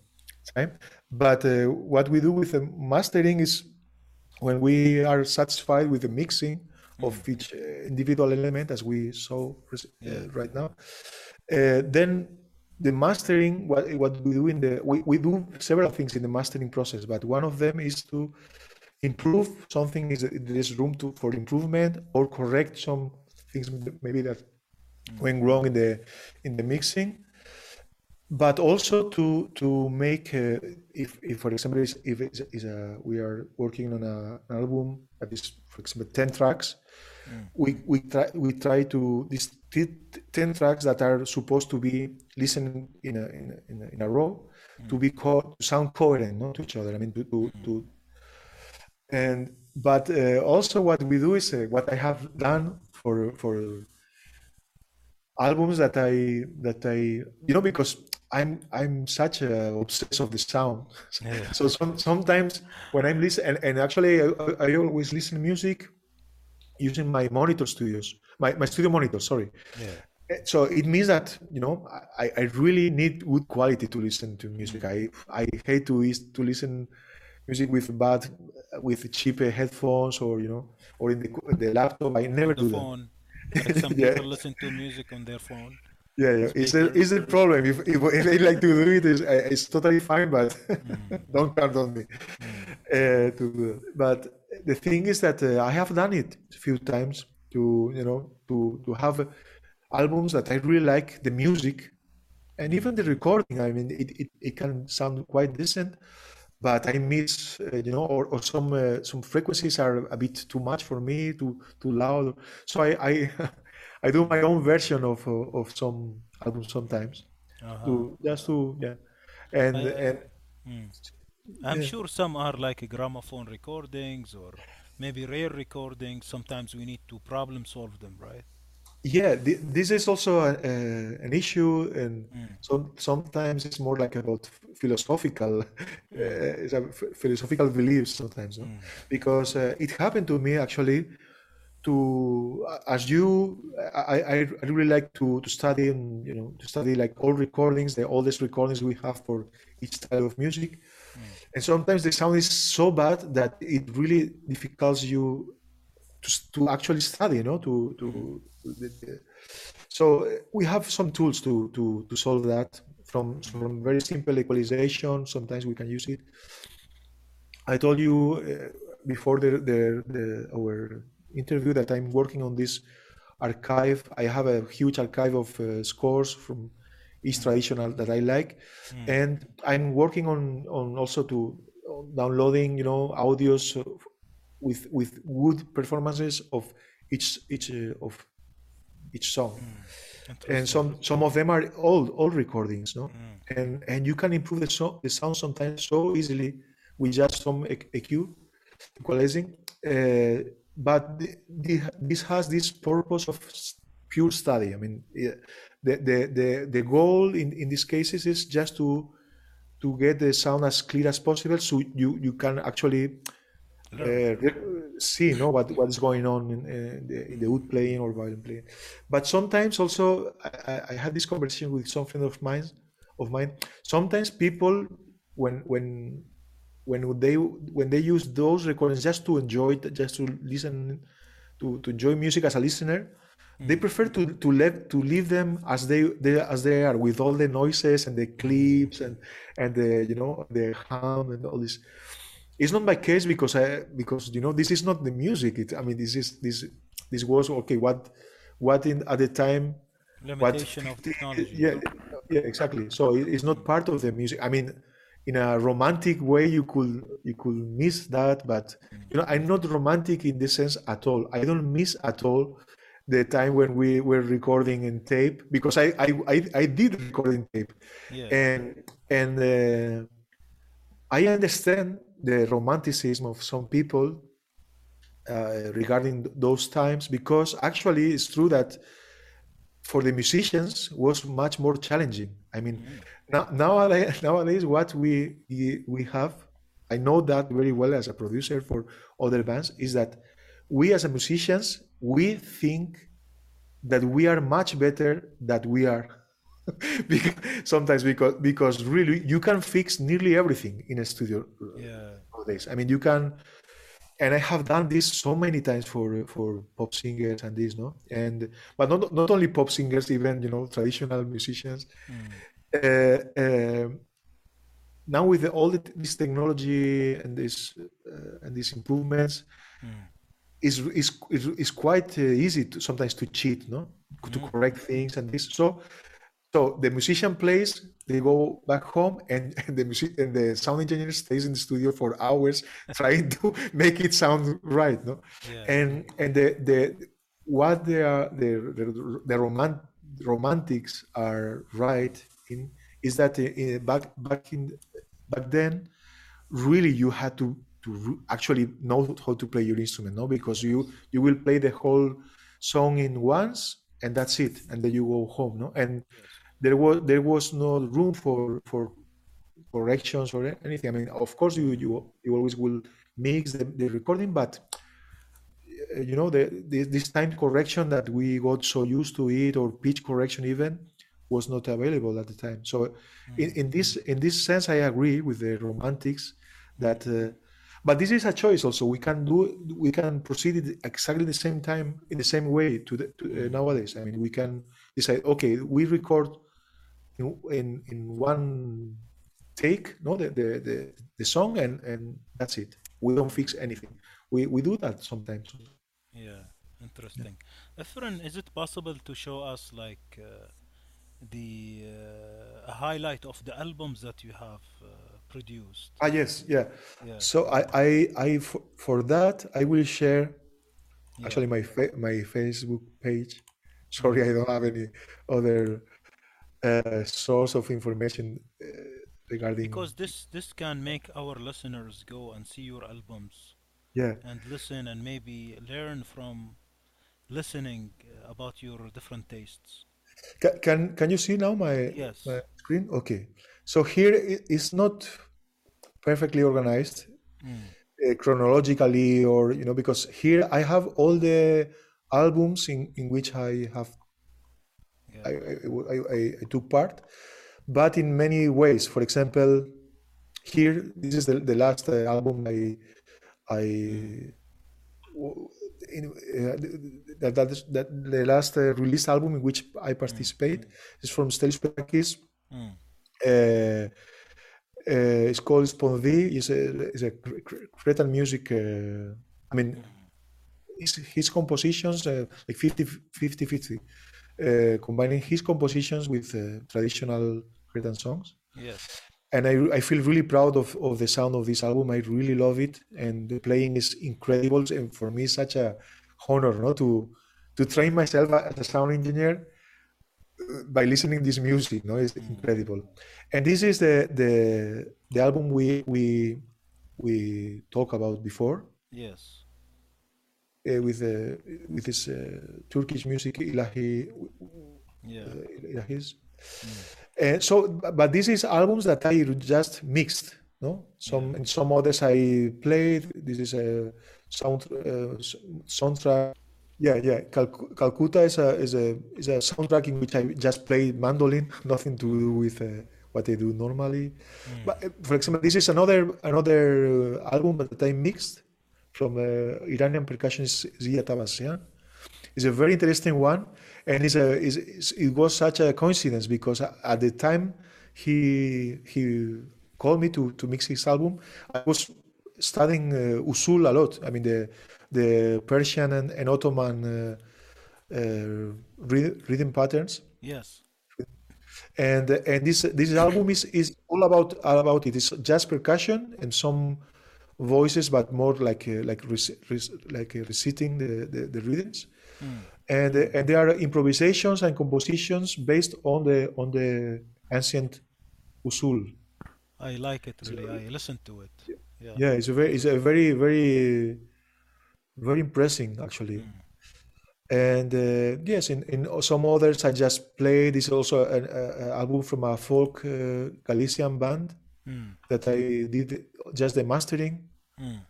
time. But uh, what we do with the mastering is when we are satisfied with the mixing of each uh, individual element, as we saw uh, Yeah. right now, uh, then the mastering, what, what we do in the, we, we do several things in the mastering process, but one of them is to improve something is there is room to for improvement or correct some things maybe that went wrong in the in the mixing. But also to to make uh, if, if for example is, if it's, is a we are working on a, an album that is for example 10 tracks we we try we try to these t- 10 tracks that are supposed to be listened in a in a, in a, in a row to be co- to sound coherent no, to each other i mean to to, to and but uh, also what we do is uh, what i have done for for albums that I that I you know because I'm I'm such a obsessed of the sound. Yeah. [LAUGHS] So some, sometimes when I'm listening and, and actually I, I I always listen to music using my monitor studios, my, my studio monitor, sorry. Yeah. Eh, So it means that you know I, I really need good quality to listen to music. I I hate to to listen music with bad with cheap uh, headphones or you know or in the the laptop. I never The do that. phone. [LAUGHS] Like some Yeah. people listen to music on their phone. Yeah, yeah. It's a, it's a problem. If, if, if they like to do it, it's, uh, it's totally fine, but [LAUGHS] don't count on me. Uh, to do it. But the thing is that uh, I have done it a few times to, you know, to, to have albums that I really like the music and even the recording. I mean, it, it, it can sound quite decent, but I miss, uh, you know, or, or some uh, some frequencies are a bit too much for me, too too loud. So I I, [LAUGHS] I do my own version of uh, of some albums sometimes Uh-huh. to just to yeah, and I- and Mm. I'm Yeah. sure some are like gramophone recordings or maybe rare recordings. Sometimes we need to problem solve them, right? yeah, th this is also a, uh, an issue, and Mm. so sometimes it's more like about philosophical, uh, it's a philosophical beliefs sometimes, no? Mm. because uh, it happened to me actually. To as you, I, I really like to to study and you know to study like all recordings, the oldest recordings we have for each style of music, and sometimes the sound is so bad that it really difficults you to, to actually study, you know, to to, to the, the- so we have some tools to to to solve that. from from very simple equalization. Sometimes we can use it. I told you uh, before the, the, the our interview that I'm working on this archive. I have a huge archive of uh, scores from each traditional that I like, and I'm working on on also to on downloading you know audios with with good performances of each each uh, of each song. And some some of them are old old recordings no? And and you can improve the, so, the sound sometimes so easily with just some EQ equalizing. Uh, but the, the, this has this purpose of pure study. I mean the, the the the goal in in these cases is just to to get the sound as clear as possible so you you can actually uh, see no what what is going on in, uh, the, in the wood playing or violin playing. But sometimes also I, I- I had this conversation with some friend of mine of mine. Sometimes people when when when they when they use those recordings just to enjoy it just to listen to, to enjoy music as a listener hmm. they prefer to to let to leave them as they, they as they are with all the noises and the clips and and the you know the hum and all this it's not my case because I because you know this is not the music. It, I mean this is this this was okay. What what in at the time what Limitation of [LAUGHS] technology. yeah yeah exactly. So it- it's not part of the music. I mean, in a romantic way you could you could miss that, but you know I'm not romantic in this sense at all. I don't miss at all the time when we were recording in tape because I I I, I did record in tape Yeah. and and. Uh, I understand the romanticism of some people uh, regarding those times because actually it's true that for the musicians was much more challenging. I mean, mm. now, nowadays, [LAUGHS] nowadays what we we have, I know that very well as a producer for other bands, is that we as a musicians we think that we are much better than we are. [LAUGHS] because, sometimes because because really you can fix nearly everything in a studio uh, Yeah. nowadays. I mean, you can, and I have done this so many times for for pop singers and this, no, and but not not only pop singers, even you know traditional musicians. Uh, um, now with the, all the, this technology and this uh, and these improvements, is is is, is quite uh, easy to sometimes to cheat, no, to correct things and this. So so the musician plays, they go back home, and, [LAUGHS] and the music and the sound engineer stays in the studio for hours [LAUGHS] trying to make it sound right, no? Yeah. And and the the what they are uh, the the, the roman, romantics are right in is that in, in- back back in back then really you had to to actually know how to play your instrument no because you you will play the whole song in once and that's it and then you go home no and there was there was no room for for corrections or anything. I mean of course you you, you always will mix the, the recording but uh, you know the, the this time correction that we got so used to it or pitch correction even was not available at the time. So in, in this in this sense i agree with the romantics that uh, but this is a choice also. We can do we can proceed it exactly the same time in the same way to, the, to uh, nowadays. I mean we can decide okay we record in in, in one take no the, the the the song and and that's it we don't fix anything we we do that sometimes Yeah, interesting. Efren, is it possible to show us like uh, the uh, highlight of the albums that you have uh, produced? ah yes yeah Yeah. so i i i for, for that i will share Yeah. actually my fa- my facebook page sorry i don't have any other uh, source of information uh, regarding Because this this can make our listeners go and see your albums yeah and listen and maybe learn from listening uh, about your different tastes. Ca- can can you see now my Yes. my screen okay so here it's not perfectly organized Mm. uh, chronologically or you know because here i have all the albums in in which i have. I, I, I, I took part. But in many ways for example here this is the, the last uh, album I, in, uh, that, that, is, that the last uh, released album in which i participate is from Stelios Petrakis Mm. Uh, uh, it's called Spondi. It's a, it's a Cre- Cre- Cretan music. Uh, I mean, his, his compositions, uh, like 50 50 50, uh, combining his compositions with uh, traditional Cretan songs. Yes. And I, I feel really proud of, of the sound of this album. I really love it. And the playing is incredible. And for me, it's such a honor no, to, to train myself as a sound engineer uh, by listening this music. No, it's incredible. And this is the, the, the album we, we, we talked about before Yes. Uh, with uh, with this uh, Turkish music ilahi Yeah. ilahis. And so, but but this is albums that I just mixed. No, some and some others I played. This is a sound uh, soundtrack. Yeah, yeah. Cal- Calcutta is a is a is a soundtrack in which I just play mandolin, [LAUGHS] nothing to do with uh, what I do normally. But uh, for example, this is another another uh, album that I mixed from uh, Iranian percussionist Zia Tabassian. It's a very interesting one, and it's a it's, it was such a coincidence because at the time he he called me to to mix his album. I was studying uh, usul a lot. I mean the the Persian and, and Ottoman uh, uh, rhythm patterns Yes. and and this this album is is all about all about it. It's just percussion and some voices, but more like uh, like rec- rec- like uh, reciting the, the, the rhythms. And uh, and there are improvisations and compositions based on the on the ancient usul. I like it really. I listen to it. Yeah. Yeah, it's a very it's a very very very impressive actually. And uh, yes, in, in some others I just played. This is also an album from a folk uh, Galician band Mm. that I did just the mastering. Mm.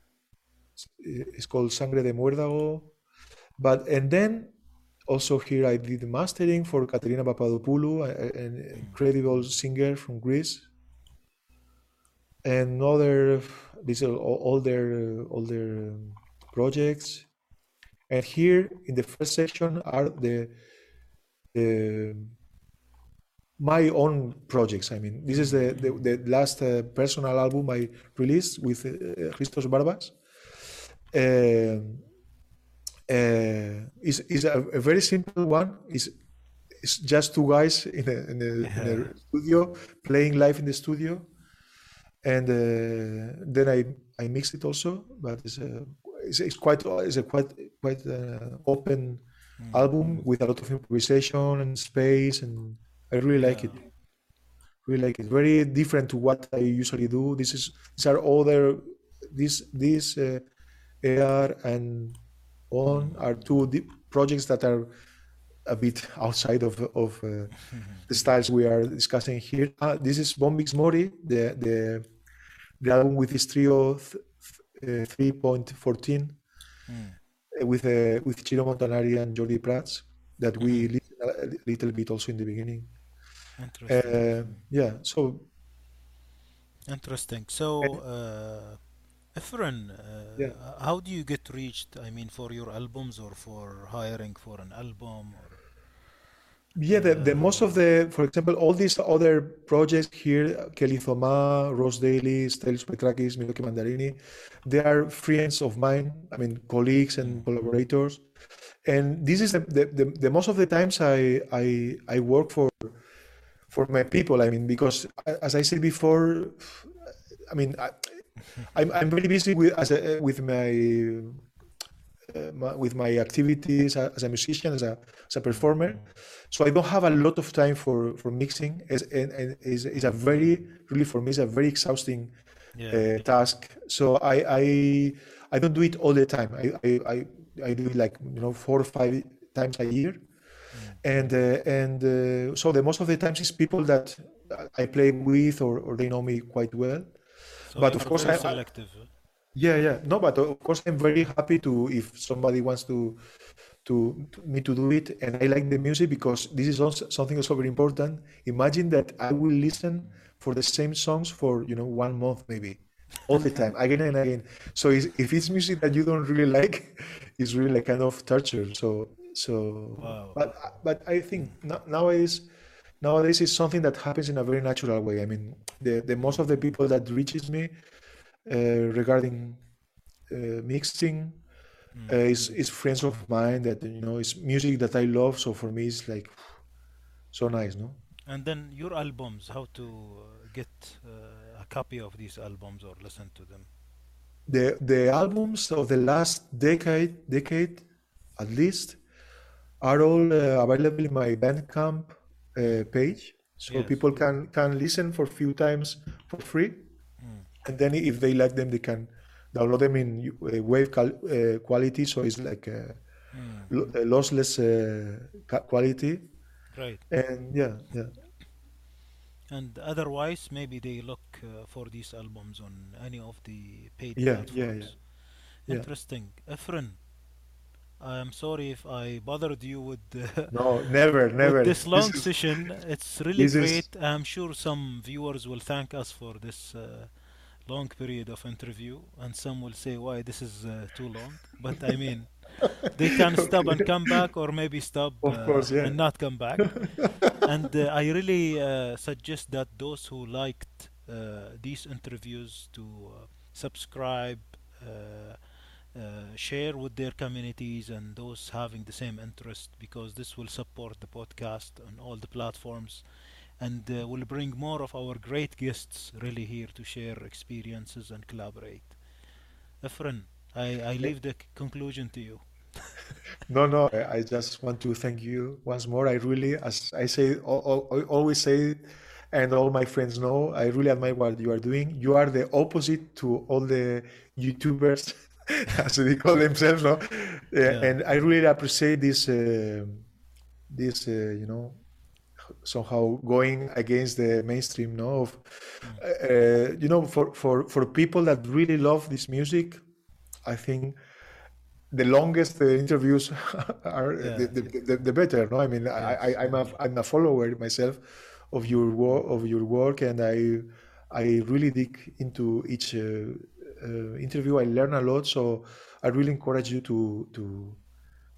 It's called Sangre de Muérdago. But and then also here I did the mastering for Katerina Papadopoulou, an incredible singer from Greece. And other these are all, their all their projects. And here in the first section are the the my own projects. I mean, this is the the, the last uh, personal album I released with uh, Christos Barbas. Um, uh, is is a, a very simple one. Is it's just two guys in a, in, a, in a [LAUGHS] studio playing live in the studio, and uh, then I I mix it also. But it's a it's, it's quite it's a quite quite uh, open album with a lot of improvisation and space, and I really like it. Really like it. Very different to what I usually do. This is these are other this this uh, AR and on are two projects that are a bit [LAUGHS] outside of of uh, [LAUGHS] the styles we are discussing here. Uh, this is Bombix Mori, the the the album with this trio th- th- uh, three point fourteen uh, with uh, with Ciro Montanari and Jordi Prats that we listen a little bit also in the beginning. Interesting. Uh, yeah, so Interesting. So, uh, Efren, uh, Yeah. how do you get reached? I mean, for your albums or for hiring for an album? Or... Yeah, the, the most of the, for example, all these other projects here, Kelly Thoma, Ross Daly, Stelios Petrakis, Miloki Mandarini, they are friends of mine, I mean, colleagues and collaborators. And this is the, the, the, the most of the times I, I, I work for, for my people. I mean, because uh, as I said before, I mean, I, [LAUGHS] I'm, I'm very busy with, as a, with my, uh, my, with my activities as a musician, as a, as a performer. So I don't have a lot of time for, for mixing. It's, and, and it's, it's a very, really for me, it's a very exhausting Yeah. uh, task. So I, I, I don't do it all the time. I, I, I, I do it like, you know, four or five times a year. And, uh, and uh, so the most of the times it's people that I play with or, or they know me quite well. So but of course I- selective. Yeah, yeah. No, but of course I'm very happy to if somebody wants to to, to me to do it and I like the music because this is also something also very important. Imagine that I will listen for the same songs for, you know, one month maybe. All the time, again and again. So if it's music that you don't really like, [LAUGHS] it's really like kind of torture. So so Wow. but but I think nowadays nowadays is something that happens in a very natural way. I mean, the, the most of the people that reaches me uh, regarding uh, mixing uh, Mm. is is friends of mine that you know it's music that I love. So for me, it's like so nice, no? And then your albums, how to uh, get uh, copy of these albums or listen to them? The the albums of the last decade decade at least are all uh, available in my Bandcamp uh, page, so Yes. people can can listen for a few times for free, Mm. and then if they like them, they can download them in uh, wave cal- uh, quality, so it's like uh, Mm. lo- uh, lossless uh, quality, Right. and yeah, yeah. And otherwise, maybe they look uh, for these albums on any of the paid Yeah, yeah, yeah, platforms. yeah. Interesting. Efren, I am sorry if I bothered you with uh, [LAUGHS] No, never, [LAUGHS] never. this long This is session. It's [LAUGHS] really this is great. I'm sure some viewers will thank us for this uh, long period of interview, and some will say, "Why this is uh, too long?" But I mean, [LAUGHS] they can stop and come back, or maybe stop Of uh, course, yeah. and not come back. [LAUGHS] And uh, I really uh, suggest that those who liked uh, these interviews to uh, subscribe, uh, uh, share with their communities and those having the same interest because this will support the podcast on all the platforms and uh, will bring more of our great guests really here to share experiences and collaborate. Efren, I, I leave the conclusion to you. No, no, I just want to thank you once more. I really, as I say, al- al- I always say, and all my friends know, I really admire what you are doing. You are the opposite to all the YouTubers, [LAUGHS] as they call themselves, no? Yeah, and I really appreciate this, uh, this, uh, you know, somehow going against the mainstream, no? Of, Mm. uh, you know, for for for people that really love this music, I think the longest uh, interviews [LAUGHS] are Yeah, the, the, the, the better no? I mean I, yes, I i'm a i'm a follower myself of your work of your work and i i really dig into each uh, uh, interview. I learn a lot so i really encourage you to to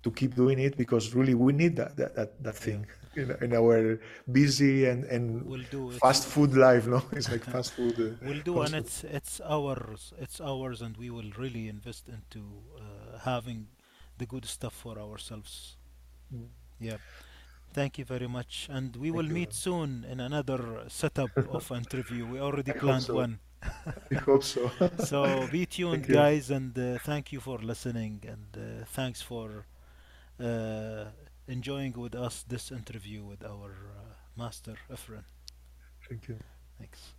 to keep doing it because really we need that that that, that yeah. thing in, in our busy and and We'll fast food life no it's like fast food uh, We'll do, and food it's it's ours. It's ours, and we will really invest into uh, having the good stuff for ourselves. Mm. Yeah. Thank you very much, and we will thank you meet soon in another setup [LAUGHS] of interview. We already i planned so one. [LAUGHS] i hope so [LAUGHS] So be tuned, guys, and uh, thank you for listening, and uh, thanks for uh, enjoying with us this interview with our uh, master Efren. thank you Thanks.